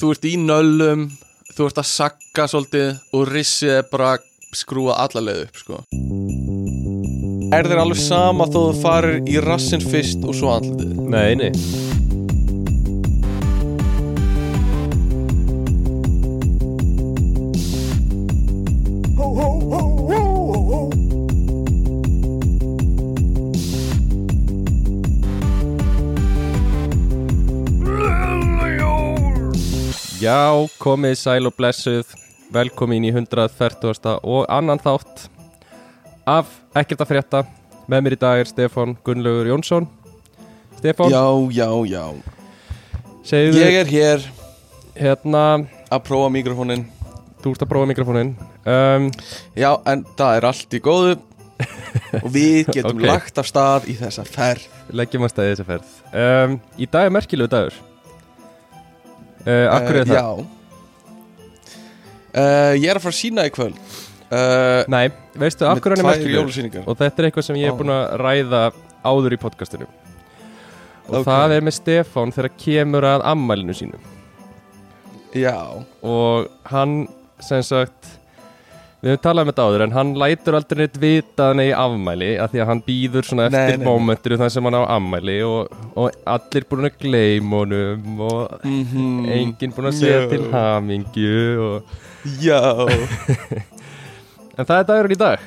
þú ert í nöllum þú ert að sakka svolítið og rissið er bara að skrúa alla leið upp sko. Er þér alveg sama þó þú farir í rassin fyrst og svo andlitið? Nei, nei Já, komið sæl og blessuð. Velkomin í 140. og annan þátt af Ekkert að frétta. Með mér í dag er Stefán Gunnlaugur Jónsson. Stefán, Já, já, já. Segðu Ég er hér. Hérna að prófa mikrofónin Þú ert að prófa mikrofónin um, Já, en það er allt í góðu. Og við getum Ok. lagt af stað í þessa ferð. Leggjum að staði þessa ferð. Um, Í dag er merkilegu dagur Akkur er Eh, það? Já. Uh, Ég er að fara að sína í kvöld. Nei, veistu, hverju hann er jólasýningar Og þetta er eitthvað sem ég er búin að ræða áður í podcastinu. Og Ok. það er með Stefán þegar kemur að ammælinu sínu. Já. Og hann, sem sagt Við höfum talað um þetta áður En hann lætur aldrei neitt vita að hann eigi afmæli af Því að hann býður svona eftir nei, nei. mómentinu þar sem hann á ammæli og, og allir búin að gleyma honum Og mm -hmm. enginn búin að segja til hamingju og... Já. En það er dagurinn í dag.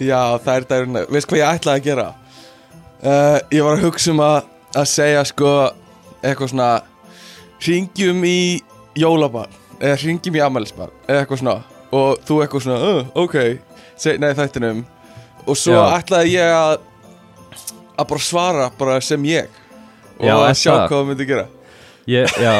Já, það er dagurinn Veist hvað ég ætlaði að gera? Uh, Ég var að hugsa um að, að segja sko Eitthvað svona Ringjum í jólabar Eða ringjum í amælisbar Eða eitthvað svona Og þú eitthvað svona, uh, ok Seg, Nei, þættinum Og svo Já. ætlaði ég að Að bara svara bara sem ég Og Já, að er sjá það? hvað það myndi gera ég, Já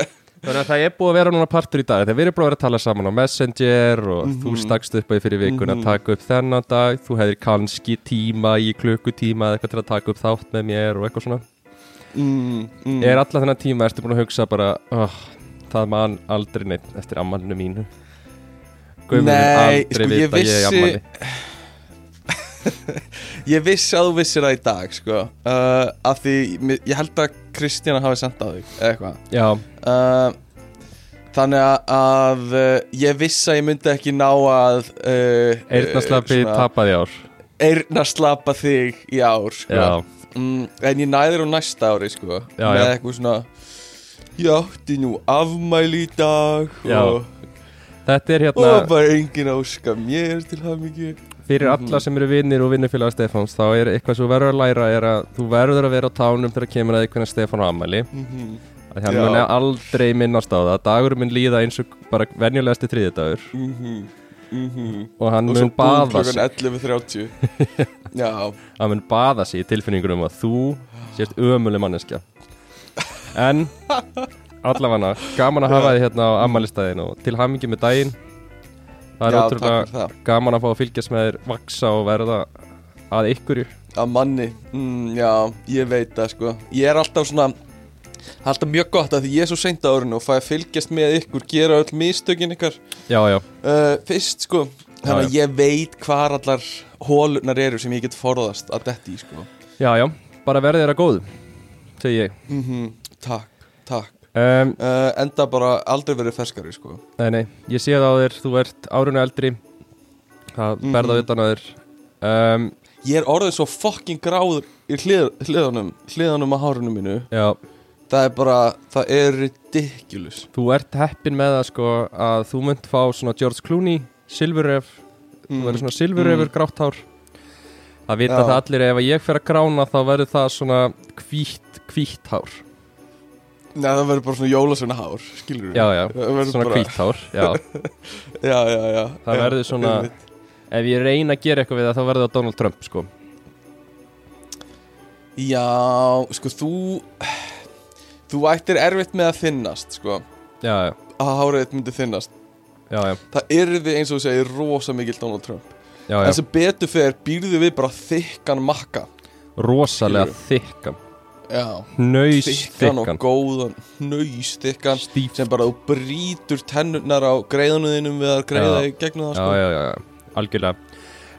Þannig að það er búið að vera núna partur í dag Þegar við erum búin að vera að tala saman á Messenger Og þú Mhm. stakst upp því fyrir vikun Mhm. að taka upp þennan dag Þú hefðir kannski tíma í klukkutíma eða eitthvað til að taka upp þátt með mér og eitthvað svona mm, mm. Er alla þennan tíma, ertu búin að hugsa bara oh, Það man aldrei neitt eftir ammálinu mínu Guð mun Nei, sko, ég ég vissi- ammæli Ég vissi að þú vissir það í dag sko. Uh, Af því ég held að Kristjana hafi sendt á þig Eða eitthvað. Já, uh, Þannig að, að uh, ég vissi að ég myndi ekki ná að uh, eyrnaslappi uh, tapaði í ár. Eyrnaslappa þig í ár sko. Mm, En ég næður á næsta ári sko Já, Með já. eitthvað svona Ég átti nú afmæli í dag Já. Og, þetta er og hérna bara enginn að óska mér til hamingju Fyrir Mhm. alla sem eru vinnir og vinnufélaga Stefáns þá er eitthvað sem þú verður að læra er að þú verður að vera á tánum þegar kemur að einhverja Stefán á ammæli Mhm. að hann Já. muni aldrei minnast á það dagur mun líða eins og bara venjulegasti þriðdagur Mhm. Mhm. og hann Og svo mun baða sig klukkan 11.30 Já, hann mun baða sig í tilfinningunum að þú sést ömuleg manneskja en allavega gaman að hafa þið hérna á ammælistæðin og til hamingi með daginn. Það er já ótrúlega takk fyrir það. gaman að fá að fylgjast með þér vaksa og verða að ykkurju Að manni, mm, já, ég veit það sko. Ég er alltaf svona það er Alltaf mjög gott að því ég er svo seint á árinu og fæ að fylgjast með ykkur, gera öll mistökin ykkar. Já já, uh, Fyrst sko, þannig að ég veit hvar allar hólunar eru sem ég get forðast að detti í sko. Já já. Bara verði þér að góðu segi ég. Mm Takk, takk um, uh, Enda bara aldrei verið ferskari sko. Nei, nei, ég sé það á þér, þú ert árunu eldri Það Mhm. berða utan á þér. Um, Ég er orðið svo fucking gráður í hlið, hliðanum, hliðanum á hárunum mínu. Já, Það er bara, það er ridiculous. Þú ert heppin með það sko að þú munt fá svona George Clooney Silfurref, þú verður svona Silfurrefur grátt hár. Það vita Mm. Já. það allir ef að ég fer að grána þá verður það svona hvítt, hvítt hár Nei, það verður bara svona jólasveina hár, skilur Já, já, verður svona bara- hvítt hár Já, Já, já, já. Það já, verður svona- ef ég reyna að gera eitthvað við það þá verður það Donald Trump sko. Já, sko, þú Þú ættir erfitt með að þinnast, sko. Já, já, Að hárið myndi þinnast já, já, Það yrði eins og þú segir rosa mikill Donald Trump. Já, En já. sem betur fyrir býrðu við bara þykkan makka. Rosalega þykkan Þykkan og góðan Stíft. Sem bara þú brýtur tennurnar á greiðanu þínum Við að greiða í gegnum það, sko. já, já, já, algjörlega.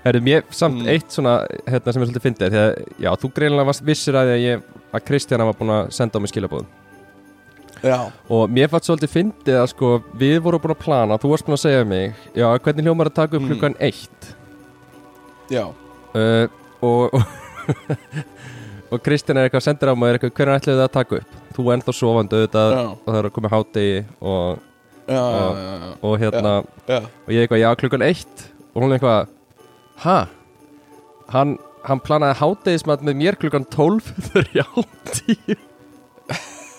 Herðu, mér samt Mm. eitt svona hérna, sem er svolítið fyndið að, já, þú greinlega varst vissir að ég að Kristjana var búin að senda á mig skilabóðum Já, og mér fannst svolítið fyndið að sko við vorum búin að plana, þú varst búin að segja mig já, hvernig hljómar að taka upp Mm. klukkan eitt? Já, uh, og og, og Kristinn er eitthvað sendir á mig er eitthvað, hvernig ætlaðu það að taka upp? Þú er ennþá sofandi auðvitað já, og það er að koma hádegi og, já, Já. já, já, og hérna já. og ég eitthvað, já klukkan eitt. Og hún eitthvað, ha? Hann, hann planaði hádegismat með mér klukkan 12 30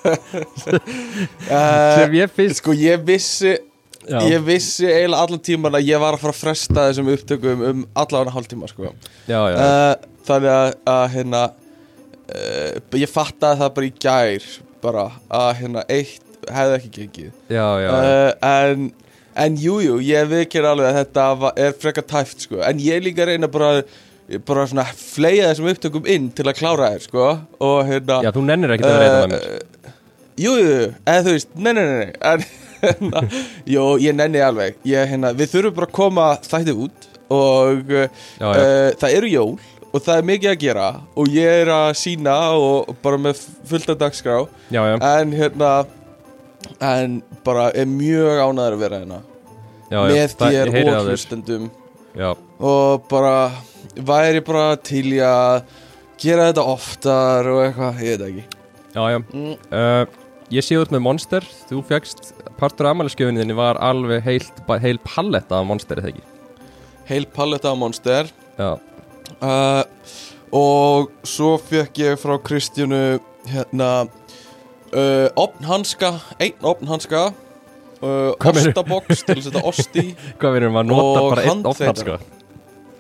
Uh, sem ég finnst Sko ég vissi já, Ég vissi eiginlega allan tíman að ég var að fara að fresta þessum upptökum um allavega hálftíma sko. já, já, uh, Þannig að, að hérna uh, Ég fattaði það bara í gær bara að hérna eitt hefði ekki gengið. Já, já, uh, En En jújú, jú, ég viðkjör alveg að þetta er frekar tæft sko. En ég líka reyna bara bara svona fleia þessum upptökum inn til að klára þér sko. og hérna já, þú nennir ekki að reyna það mér Uh, Jú, jú, jú, eða þú veist, nei, nei, nei, en, hérna, Jú, ég nenni alveg. Ég, hérna, Við þurfum bara að koma þætti út Og uh, já, já, það eru jól Og það er mikið að gera Og ég er að sína og bara með fullt af dagskrá. Já, já, En hérna En bara er mjög ánæður að vera hérna. Já, Með ég þér og hlustendum. Og bara væri bara til í að Gera þetta oftar og eitthvað, ég veit ekki. Já, já. mm. Uh, ég sé út með Monster. Þú fegst, partur af amælisgjöfinni þinni var alveg heilt, heil palletta af Monster eða ekki? Heil paletta af Monster. Já, uh, Og svo fekk ég frá Kristjánu Hérna uh, Opnhanska, einn opnhanska uh, Hvað meinarðu? Ostabox til að setja ost í. Hvað við erum að nota bara einn opnarska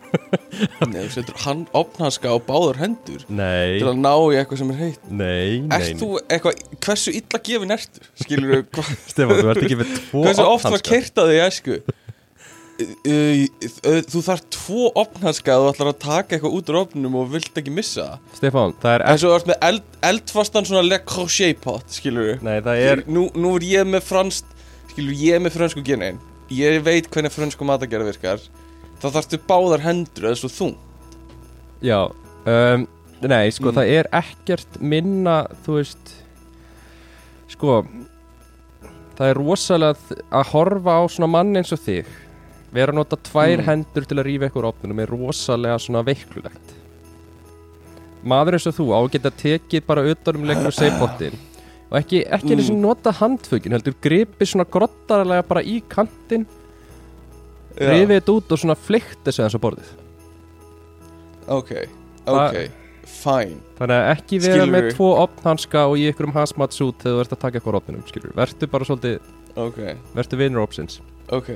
Nei, þú setur opnhanska á báðar hendur nei, Til að ná í eitthvað sem er heitt. Nei, nei, Ert þú eitthvað, hversu illa gefin ertu? Skilur þú, hva, Stefán, þú ert ekki með tvo hversu oft var opnhanska kert að þig æsku? Þú þarf tvo opnhanska að þú ætlar að taka eitthvað út úr opnum og vilt ekki missa Stefán, það er En svo ertu með eld, eldfastan svona le crochet pot, skilur við Nei, það er nú, nú er ég með franskt Skilur ég er með fransku genin. Ég veit hvernig fransku matagerða virkar. Það þarftu báðar hendur eða svo þú Já um, Nei, sko, Mm. það er ekkert minna Þú veist Sko Það er rosalega að horfa á svona mann eins og þig Vera að nota tvær Mm. hendur til að rífa ykkur opnunum er rosalega svona veiklulegt. Maður eins og þú á að geta tekið bara utan um leikur og seipottin og ekki, ekki Mm. sinni nota handfökin heldur gripi svona grottarlega bara í kantinn rifið þetta út og svona fleikt þessu eins og borðið. Ok, ok, fine. Þannig að ekki vera Skilurðu? með tvo opnhanska og í ykkurum hazmat-suit þegar þú ert að taka eitthvað opnunum, skilur Vertu bara svolítið, Ok, vertu vinnur opsins. Ok,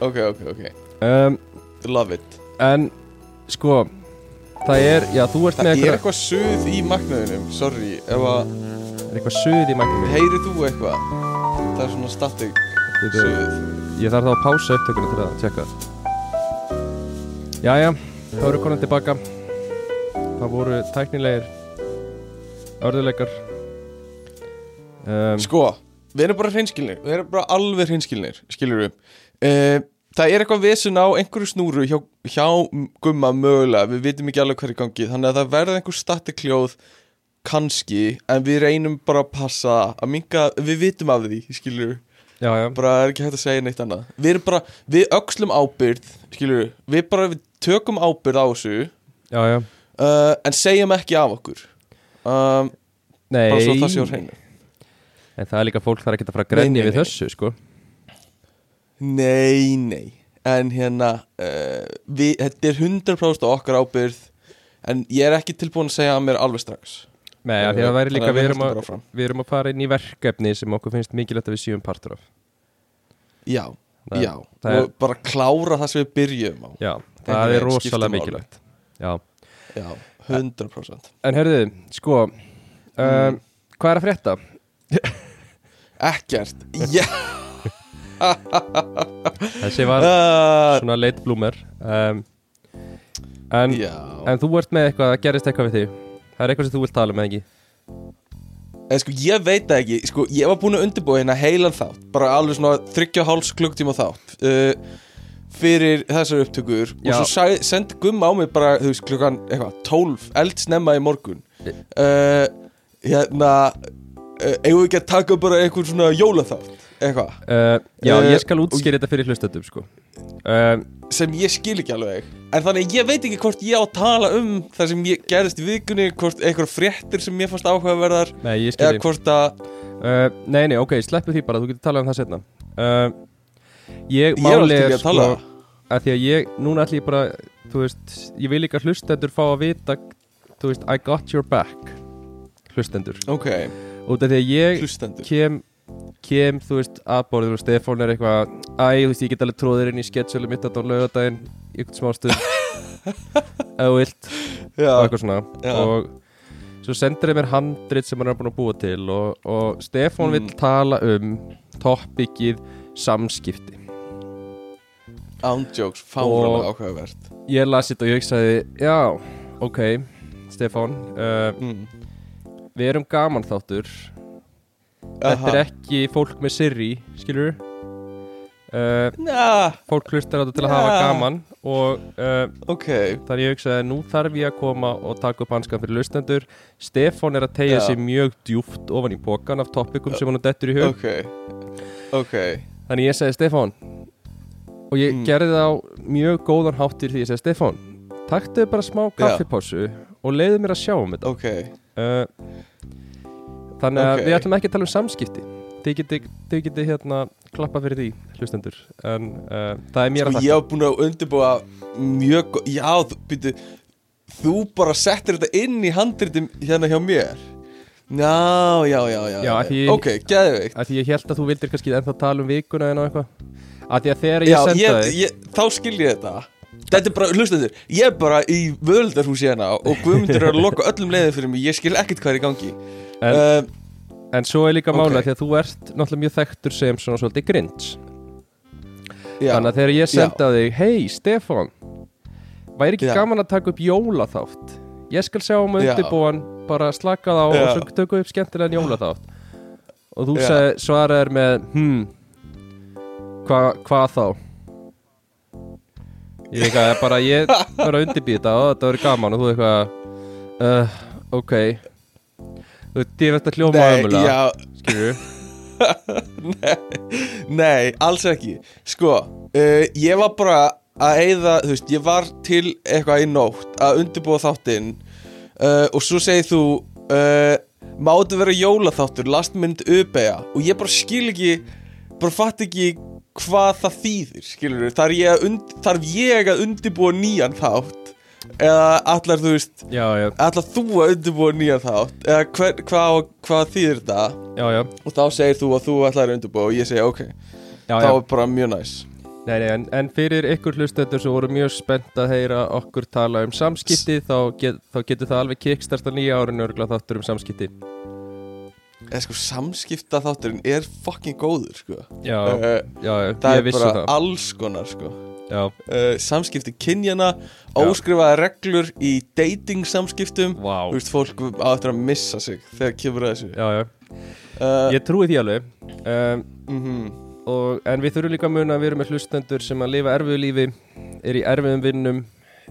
ok, ok, ok. Um, Love it. En, sko, það er, já, þú ert Það með er eitthvað, suð í magnaðinum Sorry, ef að er eitthvað suð í mín Heyrið þú eitthvað? Það er svona static suð. Ég þarf þá að pása upptökunni til að tjekka. Jæja, þá eru konar tilbaka. Það voru tæknilegir örðuleikar um, Sko, við erum bara hreinskilnir. Við erum bara alveg hreinskilnir Skilur við uh, Það er eitthvað vesen á einhverju snúru hjá, hjá gumma mögulega. Við vitum ekki alveg hverju gangi. Þannig að það verða einhver statikkljóð kannski En við reynum bara að passa að minka Við vitum af því, skilur Já, já, bara er ekki hægt að segja neitt annað. Við erum bara, við öxlum ábyrð Skilur við, bara við tökum ábyrð á þessu já, já. uh, En segjum ekki af okkur. Um, Nei, Bara svo það sé á hreinu. En það er líka fólk þarf ekki að fara að grenja við nei. þessu, sko Nei, nei. En hérna uh, við, Þetta er 100% á okkar ábyrð En ég er ekki tilbúin að segja að mér alveg strax. Nei, af því að það væri líka, Þannig við erum, að, við erum að fara inn í verkefni sem okkur finnst mikilvægt að við séum partur af. Já, Það- já. það er- bara klára það sem við byrjum á. Já, það Einhvern er rosalega mikilvægt. Já, Já, 100% en herðu, sko um. Hvað er að frétta? Ekkert. Já Þessi var uh, svona late bloomer. Um, en, en þú ert með eitthvað, það gerist eitthvað við því Það er eitthvað sem þú vilt tala með ekki? Eða, sko, ég veit það ekki, sko, ég var búin að undirbúa hérna heilan þátt, bara alveg svona þryggja háls klukktíma þátt uh, fyrir þessar upptökur. Já. og svo sendi gumma á mig bara, þú veist, klukkan eitthvað, 12, eldsnemma í morgun. Uh, hérna eigum við ekki að taka bara eitthvað svona jólaþátt eitthvað, uh, Já, Eh, ég skal útskýra þetta fyrir hlustöndum sko. Uh, sem ég skil ekki alveg. En þannig ég veit ekki hvort ég á að tala um það sem ég gerðist í vikunni hvort eitthvað fréttir sem mér fannst áhugaverðar Nei, ég eða skilji hvort að uh, Nei, nei, ok, sleppu því bara, þú getur talað um það setna uh, Ég, ég tala sko að Því að ég, núna ætlum ég bara Þú veist, ég vil líka hlustendur fá að vita Þú veist, I got your back Hlustendur. Ok, Út af því að ég hlustendur. kem kem, þú veist, að borðið og Stefán er eitthvað, æ, þú veist, ég get alveg tróðir inn í sketsjölu mitt á laugardaginn í einhvern smá stund eða þú vilt, og eitthvað svona Já. og svo sendir þeir mér handrit sem hann er búin að búa til og, og Stefán Mm. vill tala um toppikið samskipti ándjóks, fáralega áhugavert ég las þetta og ég sagði, já, ok Stefán, uh, mm. við erum gaman þáttur þetta er ekki fólk með sirri, skilur uh, Næ, fólk hlustar á þetta til að hafa Ja. gaman og uh, ok. þannig ég hugsaði nú þarf ég að koma og taka upp hanskan fyrir hlustendur. Stefán er að tegja Já. sig mjög djúft ofan í pókan af topikum sem hann dettur í hug. Ok, ok. Þannig ég segi Stefán. Og ég Mm. gerði það á mjög góðan háttir því ég segi Stefán taktu bara smá kaffipásu og leiðu mér að sjá um þetta. Ok, uh, þannig að Ok. við ætlum ekki að tala um samskipti. Þið geti, þið geti hérna klappa fyrir því hlustendur. En uh, það er mér sko að ég hef búin að undirbúa mjög, já, þú, byrju Þú bara settir þetta inn í handritum hérna hjá mér. Já, já, já, já, Já, því- Ok, geðveikt. að ég held að þú vildir kannski ennþá tala um vikuna en á eitthvað. Að því að þegar ég senda ég, þig ég, þá skil ég þetta Þetta er bara, hlustendur, ég er bara í völdarhúsi hérna og Guðmundur er að loka öllum leiðin fyrir mig, ég skil ekkert hvað er í gangi. En, uh, en svo er líka ok. mála því að þú ert náttúrulega mjög þekktur sem svona svolítið grinch. Já, þannig að þegar ég senda þig hei Stefán væri ekki Já. gaman að taka upp jólaþátt? Ég skal sjá um undirbúan bara slaka þá og svo tökum við upp skemmtilegan jólaþátt. Og þú svaraðir með hmm hva, hvað þá ég eitthvað bara ég bara undirbýð þetta og þetta verður gaman og þú eitthvað uh, ok. Þú veit, ég veit að hljóma Nei, ömulega já, skilur Nei, alls ekki. Sko, uh, ég var bara að eyða, þú veist, ég var til eitthvað í nótt að undirbúa þáttinn uh, og svo segir þú uh, máttu vera jólaþáttur last minute uppeyja og ég bara skil ekki bara fatt ekki hvað það þýðir, skilur við þarf ég, und, þarf ég að undirbúa nýjan þátt? Eða allar, þú veist já, já, allar þú að undirbúa nýjan þátt? Eða hver, hvað, hvað þýðir þetta? Já, og þá segir þú að þú ætlar að undirbúa og ég segi ok, þá er bara mjög næs. Nei, nei, en, en fyrir ykkur hlustendur sem voru mjög spennt að heyra okkur tala um samskipti þá, get, þá getur það alveg kickstarta nýja árinu örgla þáttur um samskipti eða sko samskipta þátturinn er fucking góður sko. Já, uh, já, já, það er bara það. alls konar sko. Uh, samskipti kynjana óskrifaða reglur í dating samskiptum. Vá. Þú veist fólk á eftir að missa sig þegar kemur að þessu. Já, uh, ég trúi því alveg. Um, mhm, og, En við þurfum líka að muna að við erum með hlustendur sem að lifa erfiðu lífi er í erfiðum vinnum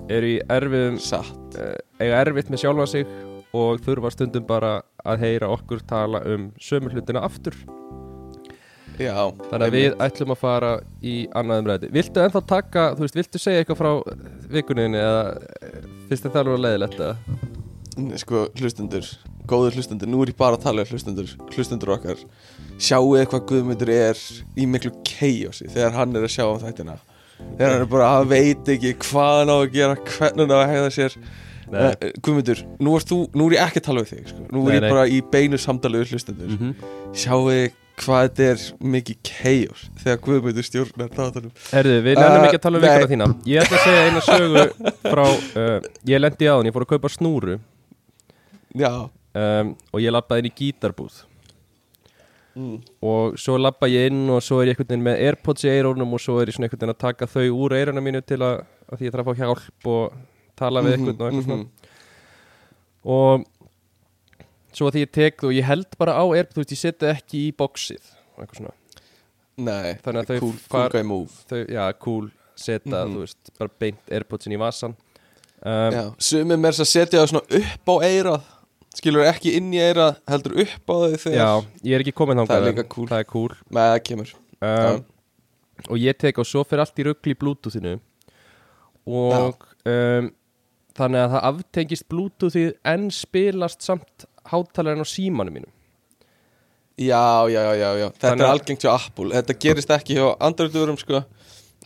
er í erfiðum satt. eiga erfitt með sjálfa sig og þurfa stundum bara að heyra okkur tala um sömu hlutina aftur. Já, Þannig að við ætlum að fara í annað umræði Viltu ennþá taka, þú veist, viltu segja eitthvað frá vikuninni eða finnst þetta alveg leiðilegt eða? Nei, sko hlustendur góður hlustendur, nú er ég bara að tala hlustendur hlustendur okkar. Sjáu hvað Guðmundur er í miklu chaosi þegar hann er að sjá um þættina? Þegar hann er bara, hann veit ekki hvað hann á að gera, hvernig hann á að hegða sér Guðmundur, nú nú er ég ekki að tala við þig sko. nú er Nei, ég nei. bara í beinu samtali við hlustendur -hmm. sjáu hvað þetta er mikið chaos þegar Guðmundur stjórnar þáttunum Herðu, við nefnum Uh, ekki að tala um nei. vikuna þína Ég ætla að segja eina sögu frá uh, Ég lendi á hann, ég fór að kaupa snúru já, um, og ég lappaði inn í gítarbúð mm. og svo lappa ég inn og svo er ég einhvern veginn með Airpods í eyrunum og svo er ég svona einhvern veginn að taka þau úr eyrunum mínu til að, að því ég þarf að fá hjálp og tala við einhvern og eitthvað svona. og svo því ég tek þú, ég held bara á Airpods, þú veist, ég seti ekki í og eitthvað svona, nei, Þannig að þau cool, far- cool guy move. þau, já, cool seta, Mhm. þú veist, bara beint Airpodsin í vasan um, já, sumir mér að setja það svona upp á eirað skilur ekki inn í eira heldur upp á þau þegar Já, ég er ekki komin þangað. Það er en líka cool. Það er cool. Með það kemur. Um, Og ég tek og svo fyrir allt í rugli í bluetoothinu. Og um, Þannig að það aftengist bluetoothið En spilast samt hátalarinn á símanum mínum. Já, já, já, já, já. Þetta Þannig er algengt hjá Apple. Þetta gerist ekki hjá Android-vörum sko.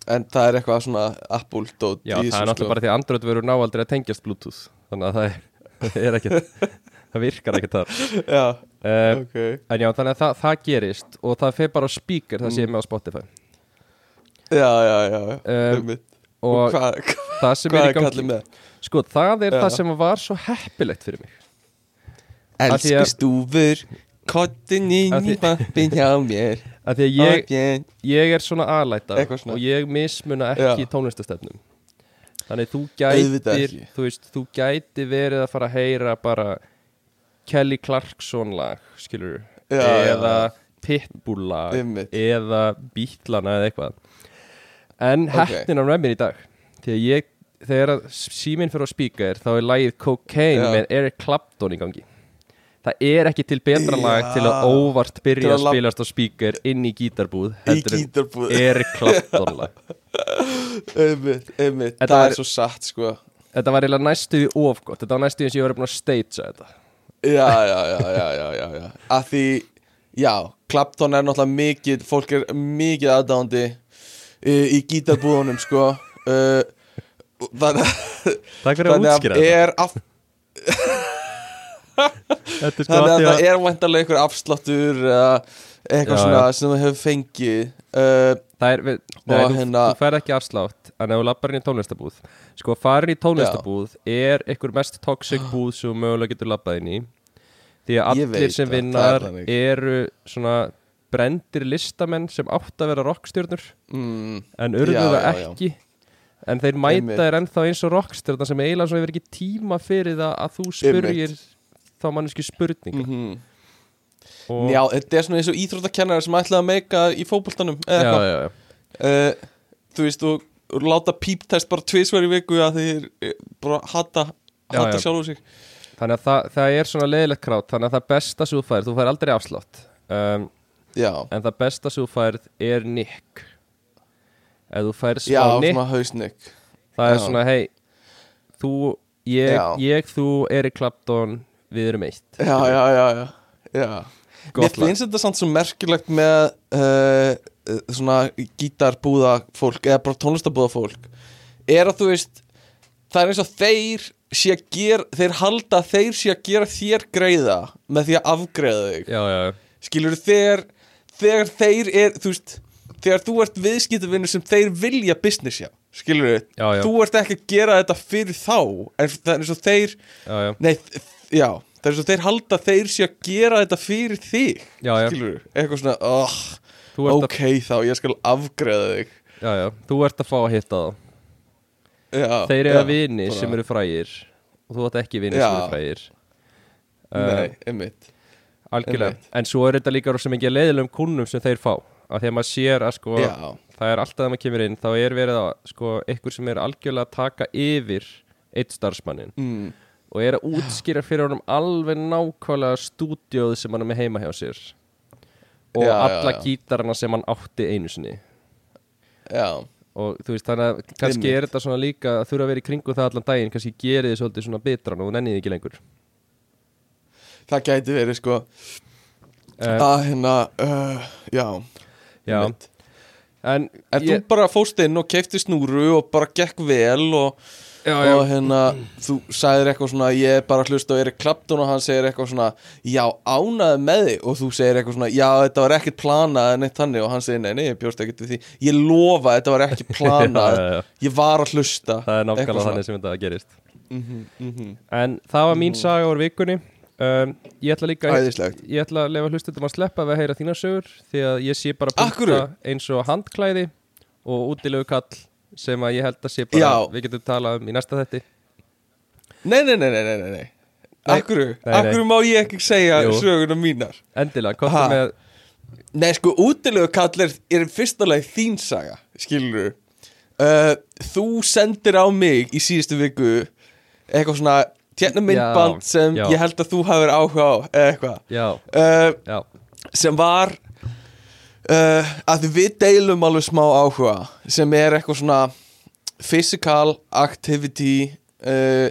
En það er eitthvað svona Apple-dót Já, það er náttúrulega bara því að Android verður ná aldrei að tengjast bluetooth. Þannig að það er, er ekki Það virkar ekki þar. Já, um, ok. En já, þannig að það, það gerist Og það fer bara á speaker það sé ég með á Spotify. Já, já, já, Um, einmitt. Og Og hvað, það sem er í gangi? Sko, það er Já. það sem var svo heppilegt fyrir mig Elsku að- stúfur Kottin í pappin hjá mér Af því að ég, ég... ég er svona aðlæta. Og ég mismuna ekki Já. tónlistastefnum Þannig þú gætir. Þú veist, þú gæti verið að fara að heyra bara Kelly Clarkson lag Skilur Já, Eða já. Pitbull lag Einmitt. Eða Beatlana eða eitthvað En Ok. hættin á með mér í dag Því að ég Þegar síminn fyrir að spíka er Þá er lagið Cocaine með Eric Clapton í gangi. Það er ekki til betra lag til að óvart byrja að spilast á spíker inn í gítarbúð heldur en Eric Clapton lag. Einmitt, einmitt. Það er svo satt sko. Þetta var eiginlega næstuði ofgott Þetta var næstuði eins og ég var búin að stagea þetta. Já, já, já, já, já, Að því, já, Clapton er náttúrulega mikið Fólk er mikið aðdándi í, í gítarbúðunum sko. Uh, Þannig Takk fyrir að útskýra þetta er er sko Þannig að það að er væntalega einhver afsláttur eða eitthvað Já, svona já. sem þú hefur fengið uh, Það er, við, nei, þú, hérna- þú fær ekki afslátt En ef þú lappar inn í tónlistabúð Sko, farin í tónlistabúð er einhver mest toxic búð sem mögulega getur lappað inn í Því að allir veit sem er vinnar þannig. eru svona brendir listamenn sem átt að vera rockstjörnur mm, en urðu Já, það já, já. ekki en þeir mæta þér ennþá eins og rockstjörna sem eiginlega svo hefur ekki tíma fyrir það að þú spurgir þá manneski spurninga mm og, Já, þetta er svona eins og íþróttakennari sem ætlaði að meika í fótboltanum eða eitthvað. já, já. uh, Þú veist, og láta píptest bara tvisvar í viku að þeir eh, bara hata, hata já. sjálfur sig. Þannig að það, það er svona leiðilegt krát þannig að það besta sem þú færð, þú fær aldrei afslátt. Um, Já, en það besta sem þú færð er nick ef þú svona hausnik. það er já. svona, hei þú, ég, ég þú, Erik Clapton við erum eitt. Já, já, já, já, já. Mér finnst þetta samt svo merkilegt með uh, svona gítarbúða fólk eða bara tónlistabúða fólk. Er að þú veist það er eins og þeir sé að gera þeir halda að þeir sé að gera þér greiða með því að afgreiða þig. Já, já, skilur þegar þegar þeir er, þú veist þegar þú ert viðskiptavinnur sem þeir vilja business já, skilur Já, já. þú ert ekki að gera þetta fyrir þá en það er og þeir já, Nei, já, það er svo þeir halda að þeir sé að gera þetta fyrir þig. Skilur, eitthvað svona oh, ert Ok þá, ég skal afgreða þig. Já, já, þú ert að fá að hitta já, Þeir eru vini bara- sem eru frægir. Og þú átt ekki vini sem eru frægir. Uh, Nei, einmitt. Algjörlega, einmitt. en svo er þetta líka rosa mikið leiðilegum kunnum sem þeir fá að því að maður sér að sko Já, það er alltaf að maður kemur inn þá er verið að sko ykkur sem er algjörlega að taka yfir eitt starfsmannin mm, og er að útskýra fyrir honum alveg nákvæmlega stúdíóð sem hann er með heima hjá sér og Já, alla já. gítarana sem hann átti einu sinni. Já, og þú veist þannig að kannski Einmitt. er þetta svona líka þurfa að vera í kringu það allan daginn kannski gerir þið svolítið svona bitran og þú nennið ekki lengur. Það gæti verið sko. Uh, að hérna, uh, já já, en En þú bara fóst inn og keifti snúru og bara gekk vel og, já, og hérna, þú sagðir eitthvað svona ég er bara að hlusta á Erik Clapton og hann segir eitthvað svona, já, ánaði með þig. Og þú segir eitthvað svona, já, þetta var ekkert planað en eitt þannig. Og hann segir, nei, nei, ég bjóst ekkert við því. Ég lofa, þetta var ekki planað. Já, já, já. ég var að hlusta. Það er nákvæmlega þannig sem þetta gerist. Mhm, mhm. en það var mín saga úr vikunni um, ég ætla líka Æðislegt ég ætla að lefa hlustundum að sleppa við að heyra þína sögur því að ég sé bara punkta eins og handklæði og útilegu kall sem að ég held að sé bara Já. við getum talað um í næsta þetti Nei, nei, nei, nei, nei, nei, nei. Nei. Akkur, Nei, akkur má ég ekki segja Jú. söguna mínar endilega, Ha. með Nei, sko, útilegu kall er, er fyrsta leið þín saga, skilur uh, Þú sendir á mig í síðustu viku eitthvað svona hérna myndband Já, sem já. ég held að þú hafur áhuga á eitthvað. Uh, sem var uh, að við deilum alveg smá áhuga sem er eitthvað svona physical activity uh,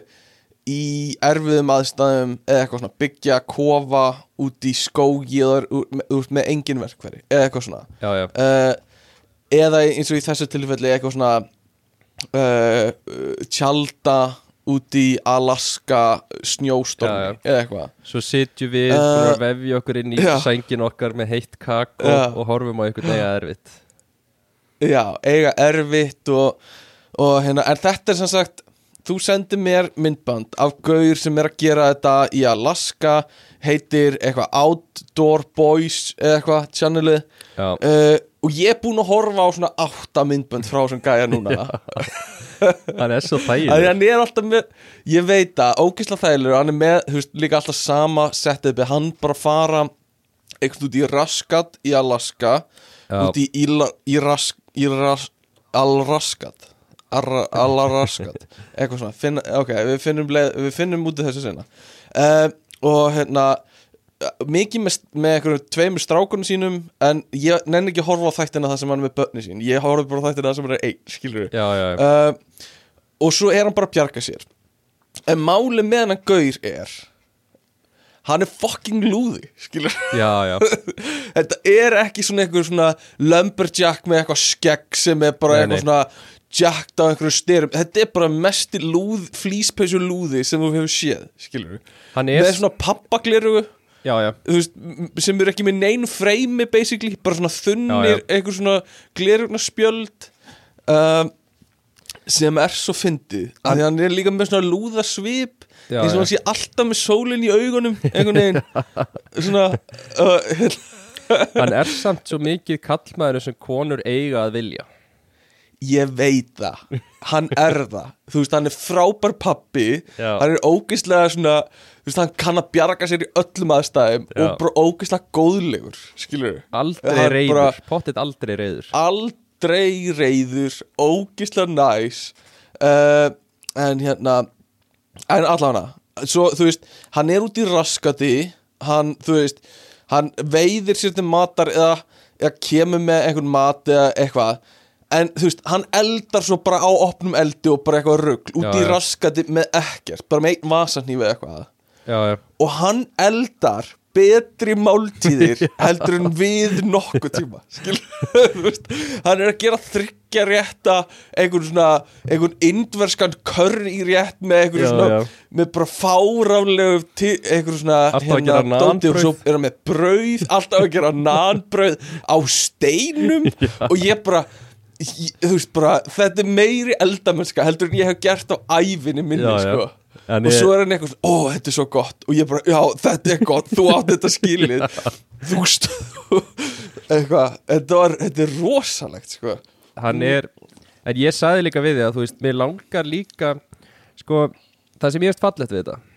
í erfiðum aðstæðum eða eitthvað svona byggja kofa út í skógi úr- með, engin verkfæri eða eitthvað svona. Já, já. Eða eins og í þessu tilfelli eitthvað svona tjalda út í Alaska snjóstormi eða eitthvað Svo sitjum við Uh, að vefja okkur inn í já. sængin okkar með heitt kakó Já. og horfum á einhvern veginn erfitt Já, eiga erfitt og, og hérna, en þetta er sem sagt þú sendir mér myndband af gaur sem er að gera þetta í Alaska heitir eitthvað Outdoor Boys eða eitthvað, channelið. Uh, og ég er búinn að horfa á svona átta myndband frá þessum gæja núna. Hann er svo þægileg hann er alltaf með ég veit að, ógisla þægilegur. Hann er með, þú veist, líka alltaf sama setupið, hann bara fara eitthvað út í Raskat í Alaska Já. út í Íla, í Rask í Ras, Alraskat Alaraskat eitthvað svona, finna, ok, við finnum, leið, við finnum út af þessu sinna uh, og hérna mikið með, með einhverjum tveimur strákunum sínum en ég nenni ekki að horfa á þættina það sem hann er með börni sín. Ég horfa bara á þættina það sem hann er einn, skilur Já, já, já, uh, og svo er hann bara að bjarga sér. En máli með hann gaur er hann er fucking lúði skilur já, já. þetta er ekki svona einhver svona lumberjack með eitthvað skegg sem er bara Nei, eitthvað nei. Jackt á einhverju styrum þetta er bara mesti lúð, flýspeysu lúði sem þú hefur séð, skilur Hann er með svona m- sem eru ekki með nein freymi basically, bara svona þunnir Já, já. eitthvað svona glerugna spjöld um, sem er svo fyndið, af því hann er líka með svona lúða svip Já, eins og hann sé alltaf með sólinn í augunum einhvern veginn. Svona uh, hann er samt svo mikið kallmaður sem konur eiga að vilja ég veit það. Hann er það, þú veist, hann er frábær pappi, Já. hann er ógeðslega svona, þú veist, hann kann að bjarga sér í öllum aðstæðum Já. og bara ógeðslega góðlegur, skilur Aldrei Hann reyður, bara- pottit aldrei reyður aldrei reyður ógislega næs uh, en hérna en allavega svo þú veist, hann er út í raskati. Hann, þú veist hann veiðir sér til matar eða, eða kemur með einhvern mat eða eitthvað en þú veist, hann eldar svo bara á opnum eldi og bara eitthvað rugl út Já, í já. raskati með ekkert bara með einn vasanýfi eða eitthvað. Já, og hann eldar betri máltíðir heldur en við nokkuð tíma hann er að gera þryggja rétta einhvern svona einhvern indverskan curry rétt með einhvern svona með bara fáránlegu einhvern svona hérna, dóti og svo er hann með brauð alltaf að gera nanbrauð á steinum og ég bara þú veist bara, þetta er meiri eldamennska heldur en ég hef gert á ævinni minni Já, já. sko. En og ég- svo er hann eitthvað ó þetta er svo gott. Og ég bara, já þetta er gott, þú átt þetta skilið. Þú veist eitthvað, þetta var, þetta er rosalegt sko. Hann er En ég saði líka við því að þú veist, mér langar líka Sko, það sem ég veist fallegt við þetta Já.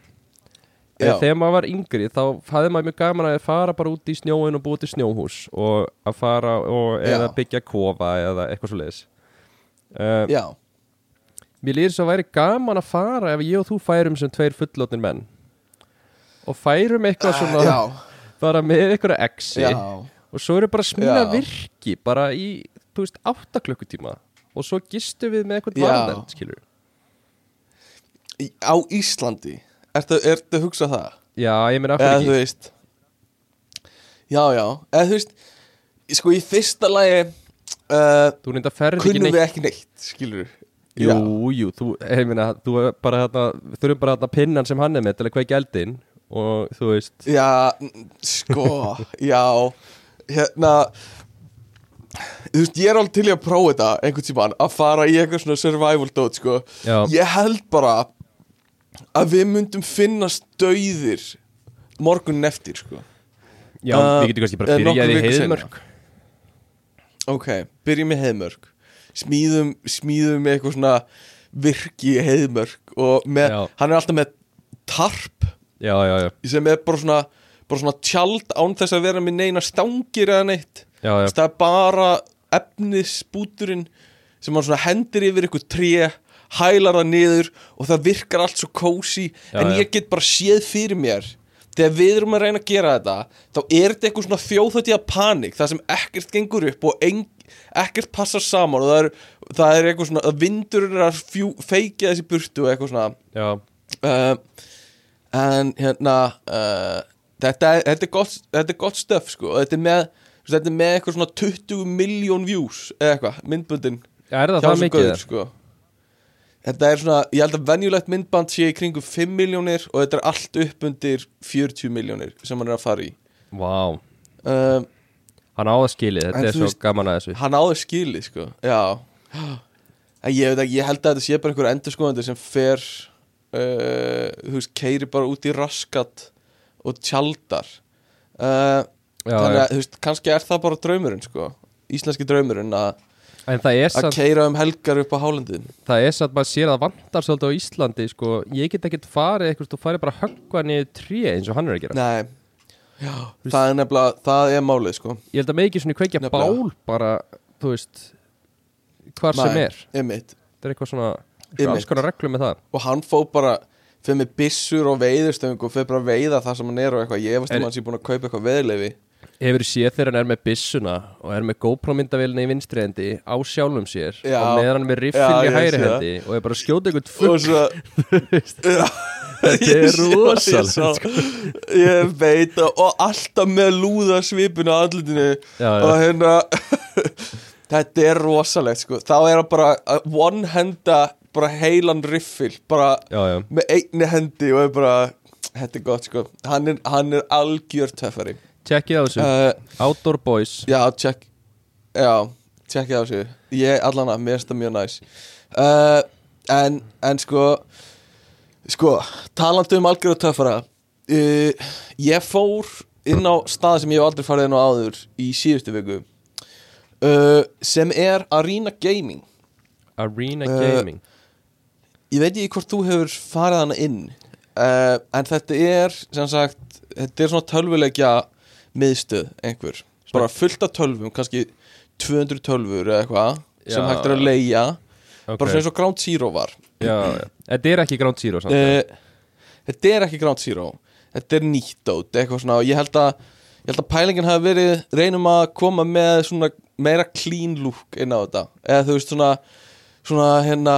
Þegar maður var yngri þá hafði maður mjög gaman að fara bara út í snjóin og búið til snjóhús og að fara og eða byggja kofa eða eitthvað svo leiðis uh, já, Mér líður svo að væri gaman að fara ef ég og þú færum sem tveir fullotnir menn. Og færum eitthvað svona Ah, já, bara með eitthvað exi og svo eru bara smíða virki bara í, þú veist, 8 klukkutíma og svo gistu við með eitthvað varðend, skilur á Íslandi ertu, að hugsa það? Já, ég meina af hverju þú ekki? veist. Já, já, eða þú veist sko í fyrsta lagi uh, Þú reynda ferð ekki kunnum neitt. við ekki neitt skilur Jú, jú, þú, ég meina, þú bara þarna, þurfum bara þarna pinnan sem hann er með til að kveikja eldinn og þú veist. Já, sko, já. Hérna Þú veist, ég er alveg til í að prófa þetta einhvern tímann, að fara í eitthvað svona survival dot, sko. Já. Ég held bara að við myndum finnast dauðir morgunin eftir, sko. Já, Uh, við getum kannski bara eða nokkrum byrjað í vikum heiðmörk. Ok, byrjum með heiðmörk. Smíðum, smíðum eitthvað svona virki í heiðmörk og með, hann er alltaf með tarp Já, já, já, sem er bara svona, bara svona tjald án þess að vera með neina stangir eða neitt. Já, já. það er bara efnisbúturinn sem hann hendir yfir ykkur tré hælar það niður og það virkar allt svo kósi en já. ég get bara séð fyrir mér þegar við erum að reyna að gera þetta þá er þetta eitthvað svona þjóðhættiða panik það sem ekkert gengur upp og eng, ekkert passar saman og það er, það er eitthvað svona, vindur er að fjú, feikja þessi burtu og eitthvað svona uh, en hérna uh, þetta, þetta, er gott, þetta gott stöf sko og þetta er með þetta er með eitthvað svona 20 miljón views eða eitthvað, myndbundin Já, er það það mikið? sko. Þetta er svona, ég held að venjulegt myndband sé í kringum 5 miljónir og þetta er allt upp undir 40 miljónir sem hann er að fara í. Vá, uh, hann á það skilið, En þetta er þú svo veist- gaman að þessu. hann áður skili sko, já. En ég veit ekki, ég held að þetta sé bara einhver endurskoðandi sem fer uh, þú veist, keiri bara út í raskat og tjaldar. Uh, Já, þannig já. að, þú veist, kannski er það bara draumurinn sko, íslenski draumurinn að En að keira um helgar upp á hálendin það er satt, maður sér að vantar svolítið á Íslandi, sko. Ég get ekkert farið eitthvað, þú farið bara að höggva niður tré eins og hann er að gera. Nei, já, það er nefnilega, það er málið sko. Ég held að með ekki svona kveikja Nefnilega. bál bara, þú veist hvar sem Nei, er. einmitt. Það er eitthvað svona, eitthvað alls konar reglum með það. Og hann fóð bara, fyrir með byssur og veiðustöng og fyrir bara að veiða það sem hann er og eitthvað. Ég veist Er- um hann sé búin að kaupa eitthvað veðleifi Hefur séð þegar hann er með byssuna og er með GoPro myndavélinni í vinstri hendi á sjálfum sér Já. og með hann með Já, riffil í hægri hendi og er bara að skjóta einhvern fugg Þetta er sé- ég rosalegt, sá- Ég veit það. Og alltaf með lúða svipinu á andlutinu Og hérna Þetta er rosalegt sko. Þá er hann bara að one henda Bara heilan riffil Bara Já, já, með einni hendi Og er bara Þetta er gott sko. Hann er, hann er algjör töffari tjekkið á þessu. Uh, Outdoor Boys. Já, check Já, checkið á þessu. Ég allan að, mér finnst það mjög næs uh, en, en sko Sko, talandi um algjör og töffara uh, Ég fór inn á stað sem ég hef aldrei farið inn á áður Í síðustu viku Sem er Arena Gaming. Arena Gaming. Ég veit ekki hvort þú hefur farið hana inn En þetta er sem sagt Þetta er svona tölvuleikja miðstöð einhver. Bara fullt af tölvum, kannski 200 tölvur eða eitthvað Sem Já. hægt er að leigja. Okay. Bara svona eins og Ground Zero var. Já, já. Þetta er ekki Ground Zero samt uh, Þetta er ekki Ground Zero. Þetta er nýtt dót, eitthvað svona Og ég held að, ég held að pælingin hafi verið Reynum að koma með svona meira clean look inn á þetta. Eða þú veist svona Svona hérna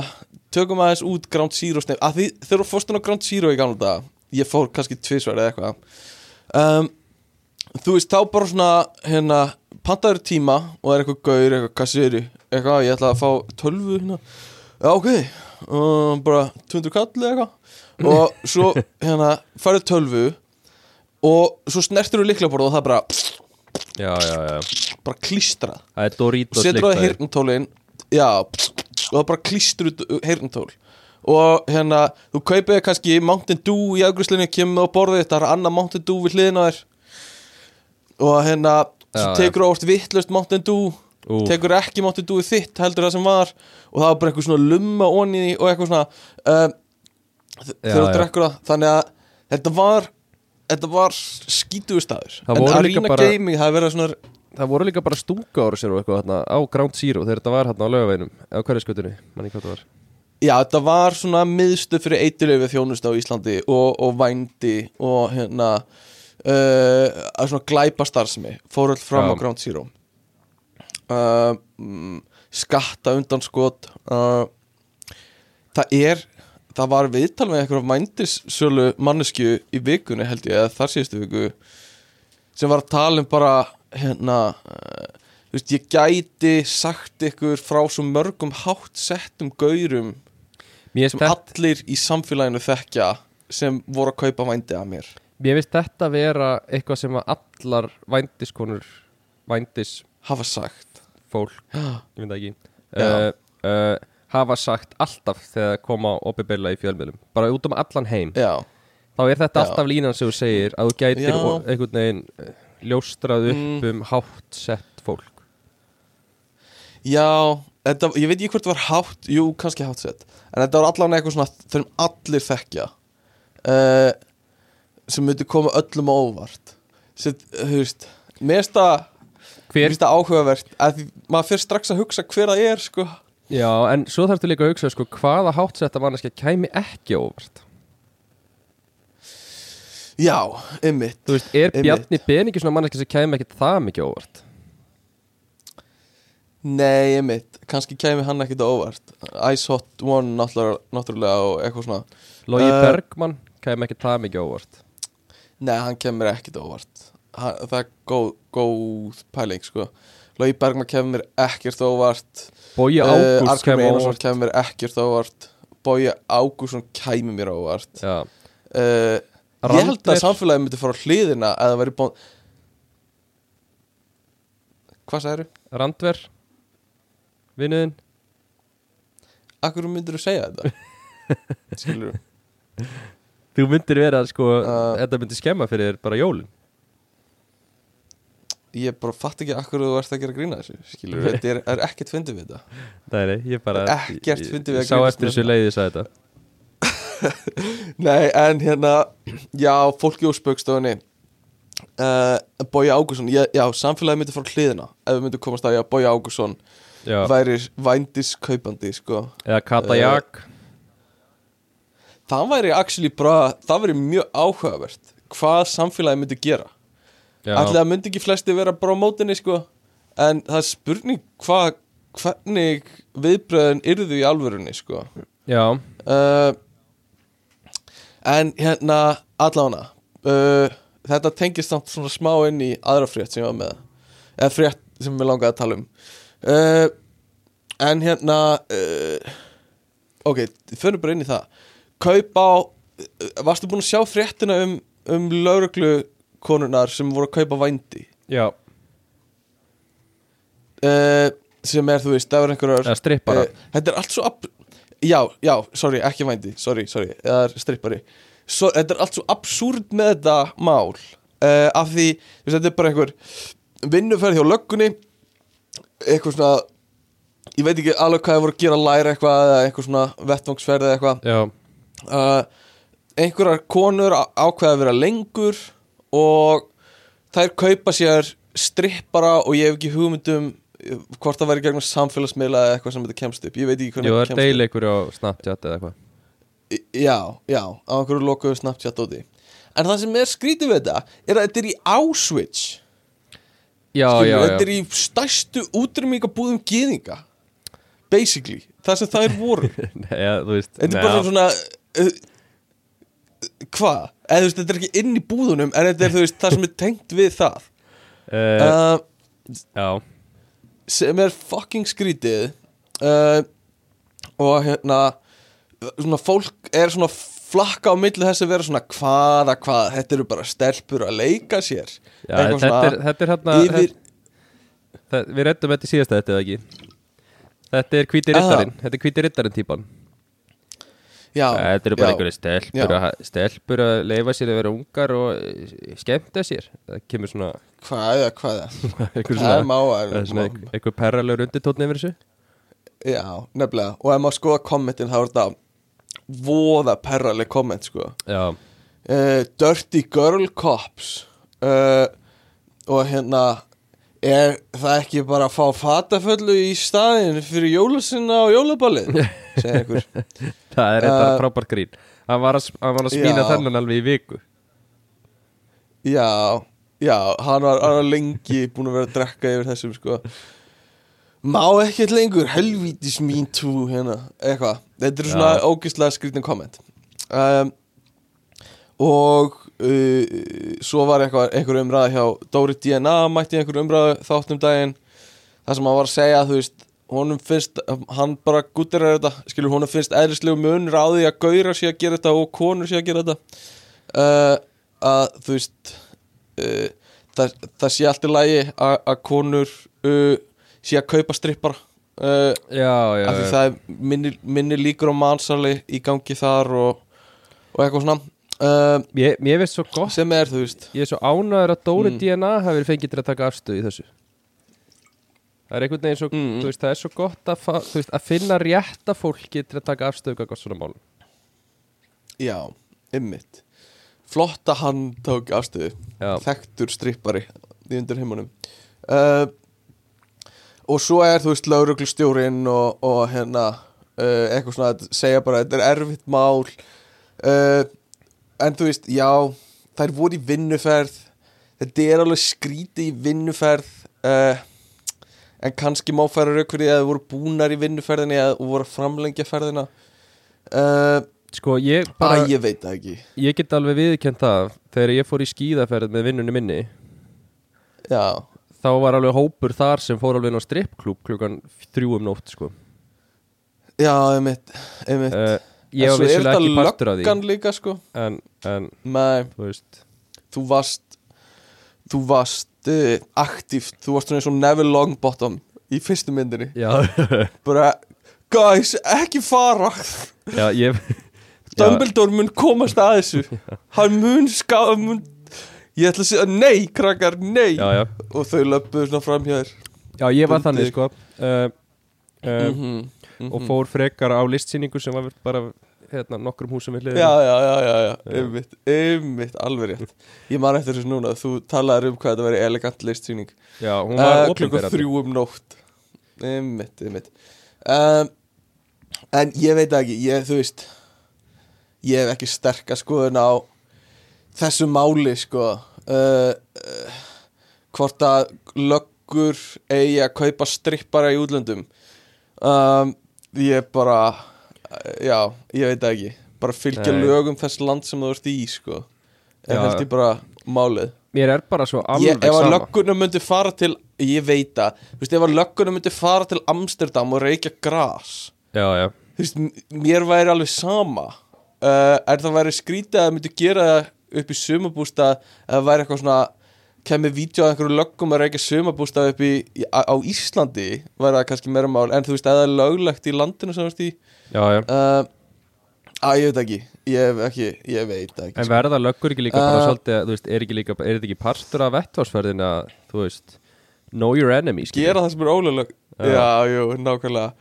Tökum aðeins út Ground Zero snef að því, Þegar þú fórst inn á Ground Zero í gamla dag Ég fór kannski tvisvar eða eitthvað. Um, Þú veist þá bara svona Hérna Pantaður tíma og er eitthvað gaur, eitthvað kassiri Eitthvað, ég ætla að fá tölvu hérna. Já, ok um, Bara 200 kall eða eitthvað. Og svo hérna Færðu tölvu Og svo snertir þú líklaborð og það bara Já, já, já. Bara klístrað. Það er Doritos Setur það lyktaði. hirntólin Já Og það bara klístur út hirntól Og hérna Þú kaupið kannski Mountain Dew í afgriðslunni Kemur á borðið Það er annað Mountain Dew við hliðina á þér Og hérna Svo tekur ást vittlust Mountain Dew Ú. Tekur ekki Mountain Dew þitt heldur það sem var. Og það var bara eitthvað svona lumma onni Og eitthvað svona Já, Þegar þú drekkur það Þannig að þetta var var Það En Arena bara- Gaming Það verið svona Það voru líka bara stunga ára sér og eitthvað þarna, á Ground Zero þegar þetta var hérna á lögaveginum eða hverju skutunni, manni hvað það var. Já, þetta var svona miðstöð fyrir eitilöfi þjónust á Íslandi og, og vændi og hérna uh, að svona glæpa starfsemi fór öll fram á Ground Zero. Uh, mm, skatta undan skot uh, það er það var viðtal með eitthvað vændissölu mannesku í vikunni held ég eða þar síðustu viku sem var að tala um bara hérna uh, þú veist, ég gæti sagt ykkur frá svo mörgum hátt settum gaurum sem allir í samfélaginu þekkja sem voru að kaupa vændi af mér mér finnst þetta vera eitthvað sem að allar vændiskonur vændisfólk, hafa sagt. Já, ég veit það ekki uh, uh, hafa sagt alltaf þegar koma opibilla í fjölmiðlum. Bara út um allan heim. Já, þá er þetta Já. alltaf línan sem þú segir að þú gætir einhvern veginn eh, ljóstrað upp Mm. um hátt sett fólk. Já þetta, ég veit ekki hvort það var hátt jú, kannski hátt sett. En þetta var allan eitthvað svona þegar allir þekkja. Uh, sem myndi koma öllum á óvart. Sem, þú veist mér finnst það það áhugavert að því, maður fyrir strax að hugsa hver það er sko. Já, en svo þarftu líka að hugsa sko, hvaða háttsetta manneskja kæmi ekki á óvart? Já, ymmit Þú veist, er. Bjarni Ben ekki svona manneskja sem kæmi ekki það mikið á óvart? Nei, ymmit, kannski kæmi hann ekkit á óvart. Ice Hot One náttúrulega, og eitthvað svona. Logi Eh. Bergmann kæmi ekki það mikið á óvart Nei, hann kemur ekkit óvart. Hann, Það er góð, góð pæling, sko. Logi Bergman kemur ekkert óvart. Bogi Eh, Ágúst á Einarsson óvart. kemur ekkert óvart. Bogi Ágússon kæmi mér óvart. Já, uh, Ég held að samfélagi myndi fara á hliðina eða það væri bón Hvað sagðir Randver? Vinnuðinn? Akkur myndir þú segja þetta? Skilur Þú myndir vera sko, Uh. þetta myndir skemma fyrir þér bara jólin. Ég bara fatt ekki akkur þú ert að gera grína þessu Skilur Þetta er, er ekkert fyndið við þetta. Nei, nei, ég bara Ekkert fyndið við að Ég sá eftir þessu þetta. leiði sagði þetta. Nei, en hérna Já, fólki úr spöggstofunni uh, Bói Ágússon já, já, samfélagi myndi fara hliðina Ef við myndum komast að, já, Bói Ágússon Væri vændiskaupandi, sko. Eða Kata Jak Það væri actually bara Það væri mjög áhugavert Hvað samfélagi myndi gera. Ætli það myndi ekki flesti vera bara á mótinni sko. En það er spurning hvað Hvernig viðbröðin yrðu í alvörunni sko. Já, uh, En hérna Allána uh, Þetta tengist samt svona smá inn í aðra frétt sem ég var með Eða frétt sem við langaði að tala um. Uh, En hérna Ok, fyrir bara inn í það Kaup á uh, Varstu búin að sjá fréttina um, um lauruglu konunar sem voru að kaupa vændi? Já. Uh, sem er, þú veist, það er einhverjar Eða strippara. Eh, Þetta er allt svo. Já, já, sorry, ekki vændi Sorry, sorry, það er strippari. Svo, Þetta er allt svo absúrd með þetta mál uh, Af því, veist, þetta er bara einhver Vinnuferð hjá löggunni Eitthvað svona Ég veit ekki alveg hvað það voru að gera læra eitthvað Eða eitthvað svona vettvangsferð eða eitthvað. Já, uh, einhverjar konur ákveða að vera lengur og þær kaupa sér strippara og ég hef ekki hugmyndum eh, hvort það væri gegnum samfélagsmiðla eða eitthvað sem þetta kemst upp, ég veit ekki hvernig jú, það þetta er kemst deil ykkur á Snapchat eða eitthvað. Upp Já, já, á einhverju lokuðu Snapchat úti. En það sem er skrítið við þetta er að þetta er í Auschwitz. Já, skilur, já, Þetta já. er í stærstu útrýmingabúðum gyðinga Basically, það sem það er voru ja, veist Þetta er bara svona uh, Hvað? Eða þú veist, þetta er ekki inn í búðunum En þetta er þú veist, það sem er tengt við það. Eh, uh, Já, Sem er fucking skrítið uh, Og hérna Svona fólk er svona flakka á milli þess að vera svona hvaða hvað, þetta eru bara stelpur að leika sér. Já þetta, er, þetta er hérna yfir, þetta, Við rettum þetta í síðasta þetta eða ekki Þetta er hvíti Aha. rittarinn Þetta er hvíti rittarinn típan já, Þetta eru bara einhverju stelpur að, stelpur að leifa sér að vera ungar og eh, skemmta sér. Það kemur svona Hvað, eða hvað einhver Það er svona, má eh, svona einhver, einhver perralegur undirtótn yfir þessu? Já, nefnilega. Og ef maður skoða kommentin þá er þetta voða perraleg komment sko. Já, uh, Dirty Girl Cops uh, og hérna er það ekki bara að fá fataföllu í staðin fyrir jólasinna og jólaballið? Segir einhver. Það er þetta Uh, frábær grín. Hann var að, hann var að smína já. þennan alveg í viku. Já, já, hann var, hann var lengi búin að vera að drekka yfir þessum sko. Má ekkert lengur helvítis mín tú hérna eitthvað, þetta er svona Já. ógeðslega skrítin komment um, og uh, svo var eitthvað, einhver umræða hjá Dóri DNA mætti einhver umræða þáttum daginn. Það sem hann var að segja þú veist, honum finnst hann bara guttir er þetta, skilur honum finnst eðlislegu munur á því að gaura sé að gera þetta og konur sé að gera þetta. Uh, að þú veist uh, það, það sé allt í lagi að að konur uh, sé að kaupa strippara. Uh, Já, já, af því já. það er minni, minni líkur á mansali í gangi þar og, og eitthvað svona uh, Ég, mér veist svo gott sem er þú veist. Ég er svo ánæður að Dóri Mm. DNA hafi verið fengið til að taka afstöðu í þessu. Það er einhvern veginn svo Mm. veist, Það er svo gott að, veist, að finna rétta fólki til að taka afstöðu hvað svona málum. Já, ymmit flott að hann tók afstöðu. Þekktur strippari í undir heimunum uh, og svo er þú veist lauruglustjórin og, og hérna uh, eitthvað svona að segja bara þetta er erfitt mál. Uh, en þú veist, já þær voru í vinnuferð. Þetta er alveg skríti í vinnuferð uh, en kannski má færa rauk fyrir því að þau voru búnar í vinnuferðinni eða voru að framlengja ferðina. Uh, Sko, ég bara, bara, ég veit það ekki. Ég get alveg viðkjönd það Þegar ég fór í skíðaferð með vinnunni minni já, Þá var alveg hópur þar sem fór alveg inn á strippklúb klukkan þrjú um nótt, sko. Já, einmitt, einmitt. Uh, Ég var vissulega ekki partur af því. löggan líka sko. En, en, Nei, þú veist. Þú varst þú varst uh, aktíft. Þú varst svona eins og Neville Longbottom í fyrstu myndinni. Já, bara, guys, ekki fara. Já, ég Dumbledore mun komast að þessu. Hann mun ská mun... ég ætla að segja, nei, krakkar, nei. Já, já, og þau löpuðu svona fram hjá þér. Já, ég var Bundið. þannig, sko. Uh, uh. Og fór frekar á listsýningu sem var bara hérna, nokkrum húsum við hliðina. Já, já, já, já, já, einmitt, einmitt, alveg rétt. Ég man eftir þessu núna, þú talaðir um hvað þetta væri elegant listsýning. Já, hún var uh, uh, Klukkan þrjú um nótt. Einmitt, einmitt. Um, En ég veit ekki, ég, þú veist Ég hef ekki sterka skoðun á þessu máli, sko. Uh, uh, Hvort að löggur eigi að kaupa strippara í útlöndum. Um, Ég bara, já, ég veit það ekki. Bara fylgja Nei. lögum þess land sem þú ert í, sko. Já. Er held ég bara málið. Mér er bara svo ég, alveg ef að sama. löggunum myndi fara til ég veit það, þú veist, ef að löggunum myndi fara til Amsterdam og reykja gras. Já, já, þú veist, m- mér væri alveg sama. Uh, er það væri skrítið að myndi gera það upp í sumabústa eða væri eitthvað svona kemur vídeo að einhverju löggum að reykja sumabústa upp í, á, á Íslandi væri það kannski meira mál, en þú veist, eða löglegt í landinu sem þú veist í já, já. Uh, að ég veit ekki. Ég, ekki, ég veit ekki En verða löggur ekki líka bara Uh, svolítið, þú veist, er ekki líka, er þetta ekki partur af vettvarsferðin að, þú veist, know your enemy, gera það sem er ólögleg Já. já, jú, nákvæmlega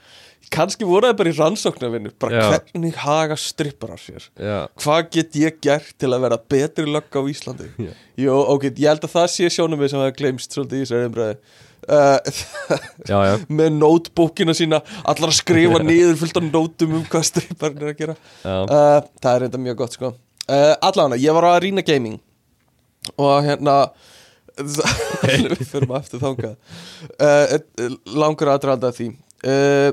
kannski voru það bara í rannsóknarvinnu. Bara Já. hvernig haga strippar á sér? Já, hvað get ég gert til að vera betri lögg á Íslandi? Já. jú, ok, ég held að það sé sjónum við sem hafa glemst svolítið í þessari umræði uh, já, já, með notebookina sína allar að skrifa niður fullt af nótum um hvað stripparinn er að gera. Já, uh, það er reynda mjög gott sko. Uh, allavega, ég var á Arena Gaming og hérna við fyrir maður eftir þangað uh, langur aðdraðanda því. Uh,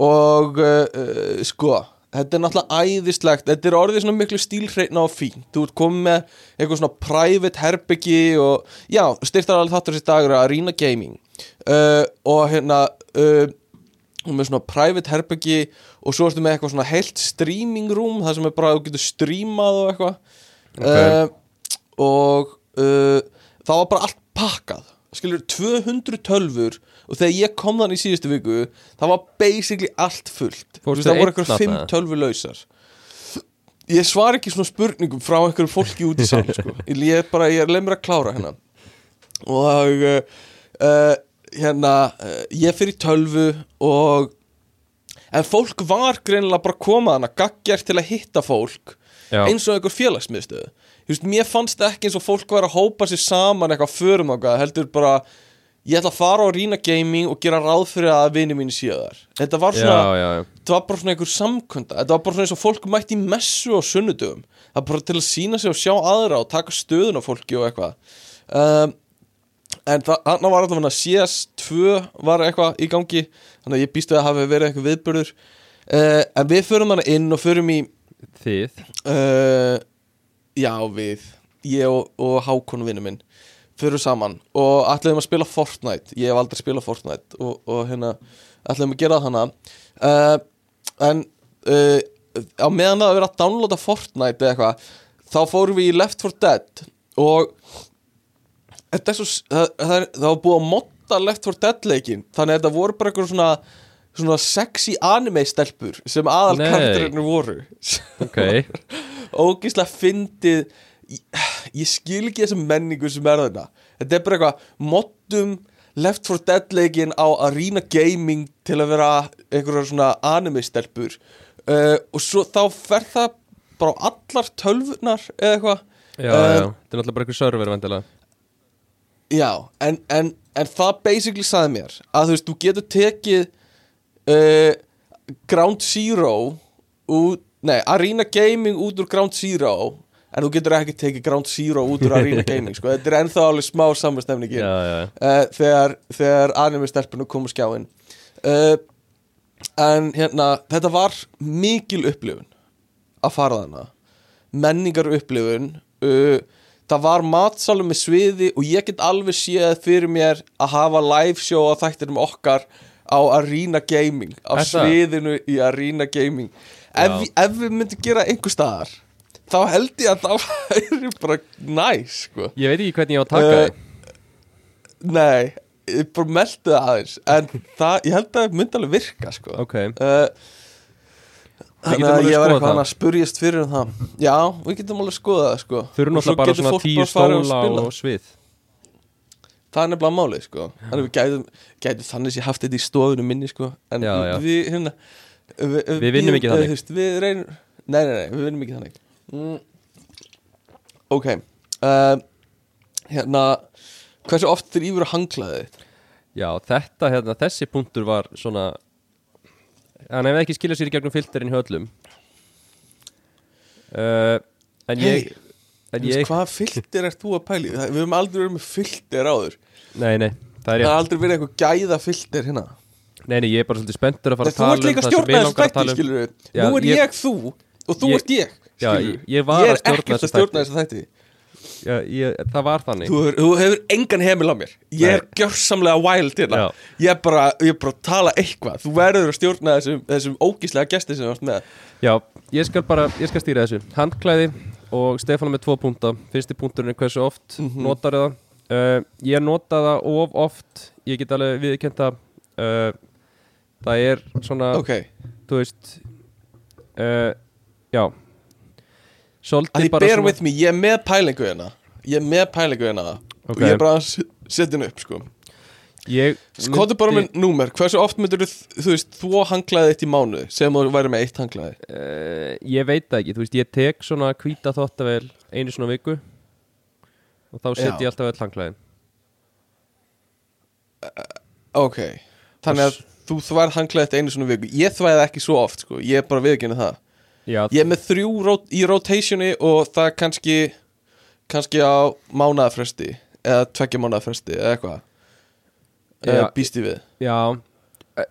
og uh, sko þetta er náttúrulega æðislegt. Þetta er orðið svona miklu stílhreitna og fín. Þú ert komið með eitthvað svona private herbyggi og já, styrtar alveg þáttur þessi dagur að Arena Gaming. Uh, og hérna uh, með svona private herbyggi og svo ertu með eitthvað svona heilt streaming room það sem er bara að þú getur streamað og eitthvað. Ok. uh, og það var bara allt pakkað. Skilur 200 tölfur og þegar ég kom þann í síðustu viku það var basically allt fullt. Fórstu það voru eitthvað 5 þarna? tölfur lausar ég svar ekki svona spurningum frá einhverju fólki út í sal sko. ég, ég, bara, ég leið mér að klára hérna. Og uh, hérna uh, ég fyrir tölvu og en fólk var greinilega bara komað hana gaggjart til að hitta fólk já, eins og einhver félagsmiðstöðu mér fannst ekki eins og fólk var að hópa sér saman eitthvað förum okkar heldur bara ég ætla að fara á Rína Gaming og gera ráð fyrir að vini mínu séu þar. Þetta var já, svona, já, já, þetta var bara svona einhver samkunda. Þetta var bara svona eins og fólk mætti í messu á sunnudöfum það var bara til að sína sig og sjá aðra og taka stöðun á fólki og eitthvað. Um, en þarna var allavega CS2 var eitthvað í gangi. Þannig að ég býst við að hafi verið eitthvað viðbörður uh, en við förum hana inn og förum í þið, uh, Já, við. Ég og, og Hákon vinnu minn Fyrir saman og ætlaðum að spila Fortnite. Ég hef aldrei spilað Fortnite Og, og hérna ætlaðum að gera það hana. Uh, En uh, Á meðan að vera að downloada Fortnite eða eitthvað Þá fórum við í Left 4 Dead Og Þetta er svo það, það, er, það var búið að modda Left 4 Dead leikin Þannig að þetta voru bara eitthvað svona Svona sexy anime stelpur Sem aðal karakterinu voru. Ok. Ógeðslega fyndið ég, ég skil ekki þessum menningu sem er þarna. Þetta er bara eitthvað moddum Left 4 Dead leikin á Arena Gaming til að vera einhverjar svona anime stelpur uh, og svo þá fer það bara á allar tölvunar eða eitthvað. Já, Uh, já, þetta er náttúrulega bara eitthvað server vendilega Já, en, en, en það basically saði mér að þú veist, þú getur tekið uh, Ground Zero út, nei, Arena Gaming út úr Ground Zero en þú getur ekki tekið Ground Zero út úr Arena Gaming sko, þetta er ennþá alveg smá já, uh, þegar, þegar anime stelpunum kom á skjáin uh, en hérna þetta var mikil upplifun að fara þarna. Menningar upplifun uh, það var matsalum með sviði og ég get alveg séð fyrir mér að hafa live show á þættinum okkar á Arena Gaming á sviðinu í Arena Gaming. Ef, ef við myndum gera einhver staðar þá held ég að það væri bara næs sko Ég veit ekki hvernig ég á að taka Eh, þig Nei, ég bara meldi það aðeins En það, ég held að það myndi alveg virka sko. Ok, uh, Þannig að ég var eitthvað að spurjast fyrir um það Já, við getum alveg skoðað það sko. Og svo náttúrulega bara svona tíu og stóla spilað. og svið Það er nefnilega málið sko. Þannig við gætum, gætum þannig sé haft þetta í stofunum minni sko. En Já, já. við hérna Við, Við vinnum ekki þannig. Við reynum Nei, nei, nei, við vinnum ekki þannig mm. Ok uh, Hérna Hversu oft þér yfir að hanglaði þitt? Já, þetta, hérna, þessi punktur var svona Hann hefði ekki skilað sér í gegnum filterinn hjá öllum. Uh, En ég Hey, En Ég... Hvað filter ert þú að pæli? Við höfum aldrei verið með filter áður. Nei, nei, það er Það har aldrei verið eitthvað gæða filter hérna. Nei, nei, ég er bara svolítið spenntur að fara Þegar að þú tala ert um líka það sem þessu langar að tala um. skilur við Nú er ég- ég, þú og þú Ég- ert ég Já, ég- ég var Ég að stjórna þessu að stjórna þætti. þætti. Já, ég, það var þannig. Þú þú hefur engan heimil á mér. Ég er gjörsamlega wild hérna. Ég er bara, ég er bara að tala eitthvað. Þú verður að stjórna þessum, þessum ógíslega gesti sem þú ert með. Já, ég skal bara, ég skal stýra þessu. Handklæði og Stefán með tvo púnta Fyrsti púnturinn er hversu oft mm Mhm. notar það. Uh, Ég nota það of oft. Ég get alveg viðkjönda uh, Það er svona, Ok, þú veist uh, Já Svolítið bara bear with me Ég er með pælingu hérna. Ég er með pælingu hérna. Ok. Og ég er bara að setja henni upp sko. Ég Skoðu bara með númer, hversu oft myndir þú veist, þú hanglaði eitt í mánuði sem þú væri með eitt hanglaði uh, Ég veit það ekki, þú veist, ég tek svona hvíta þóttavel einu svona viku Og þá set Já. ég alltaf öll hangklæðin Ok, þannig að þú þværð hanglaði eitt einu svona viku. Ég þvæði ekki svo oft, sko, ég er bara viðkynni það Já, Ég er með þrjú rot í rotationi og það er kannski kannski á mánaðafresti eða tveggja mánaðafresti eða eitthvað uh, býst ég við Já,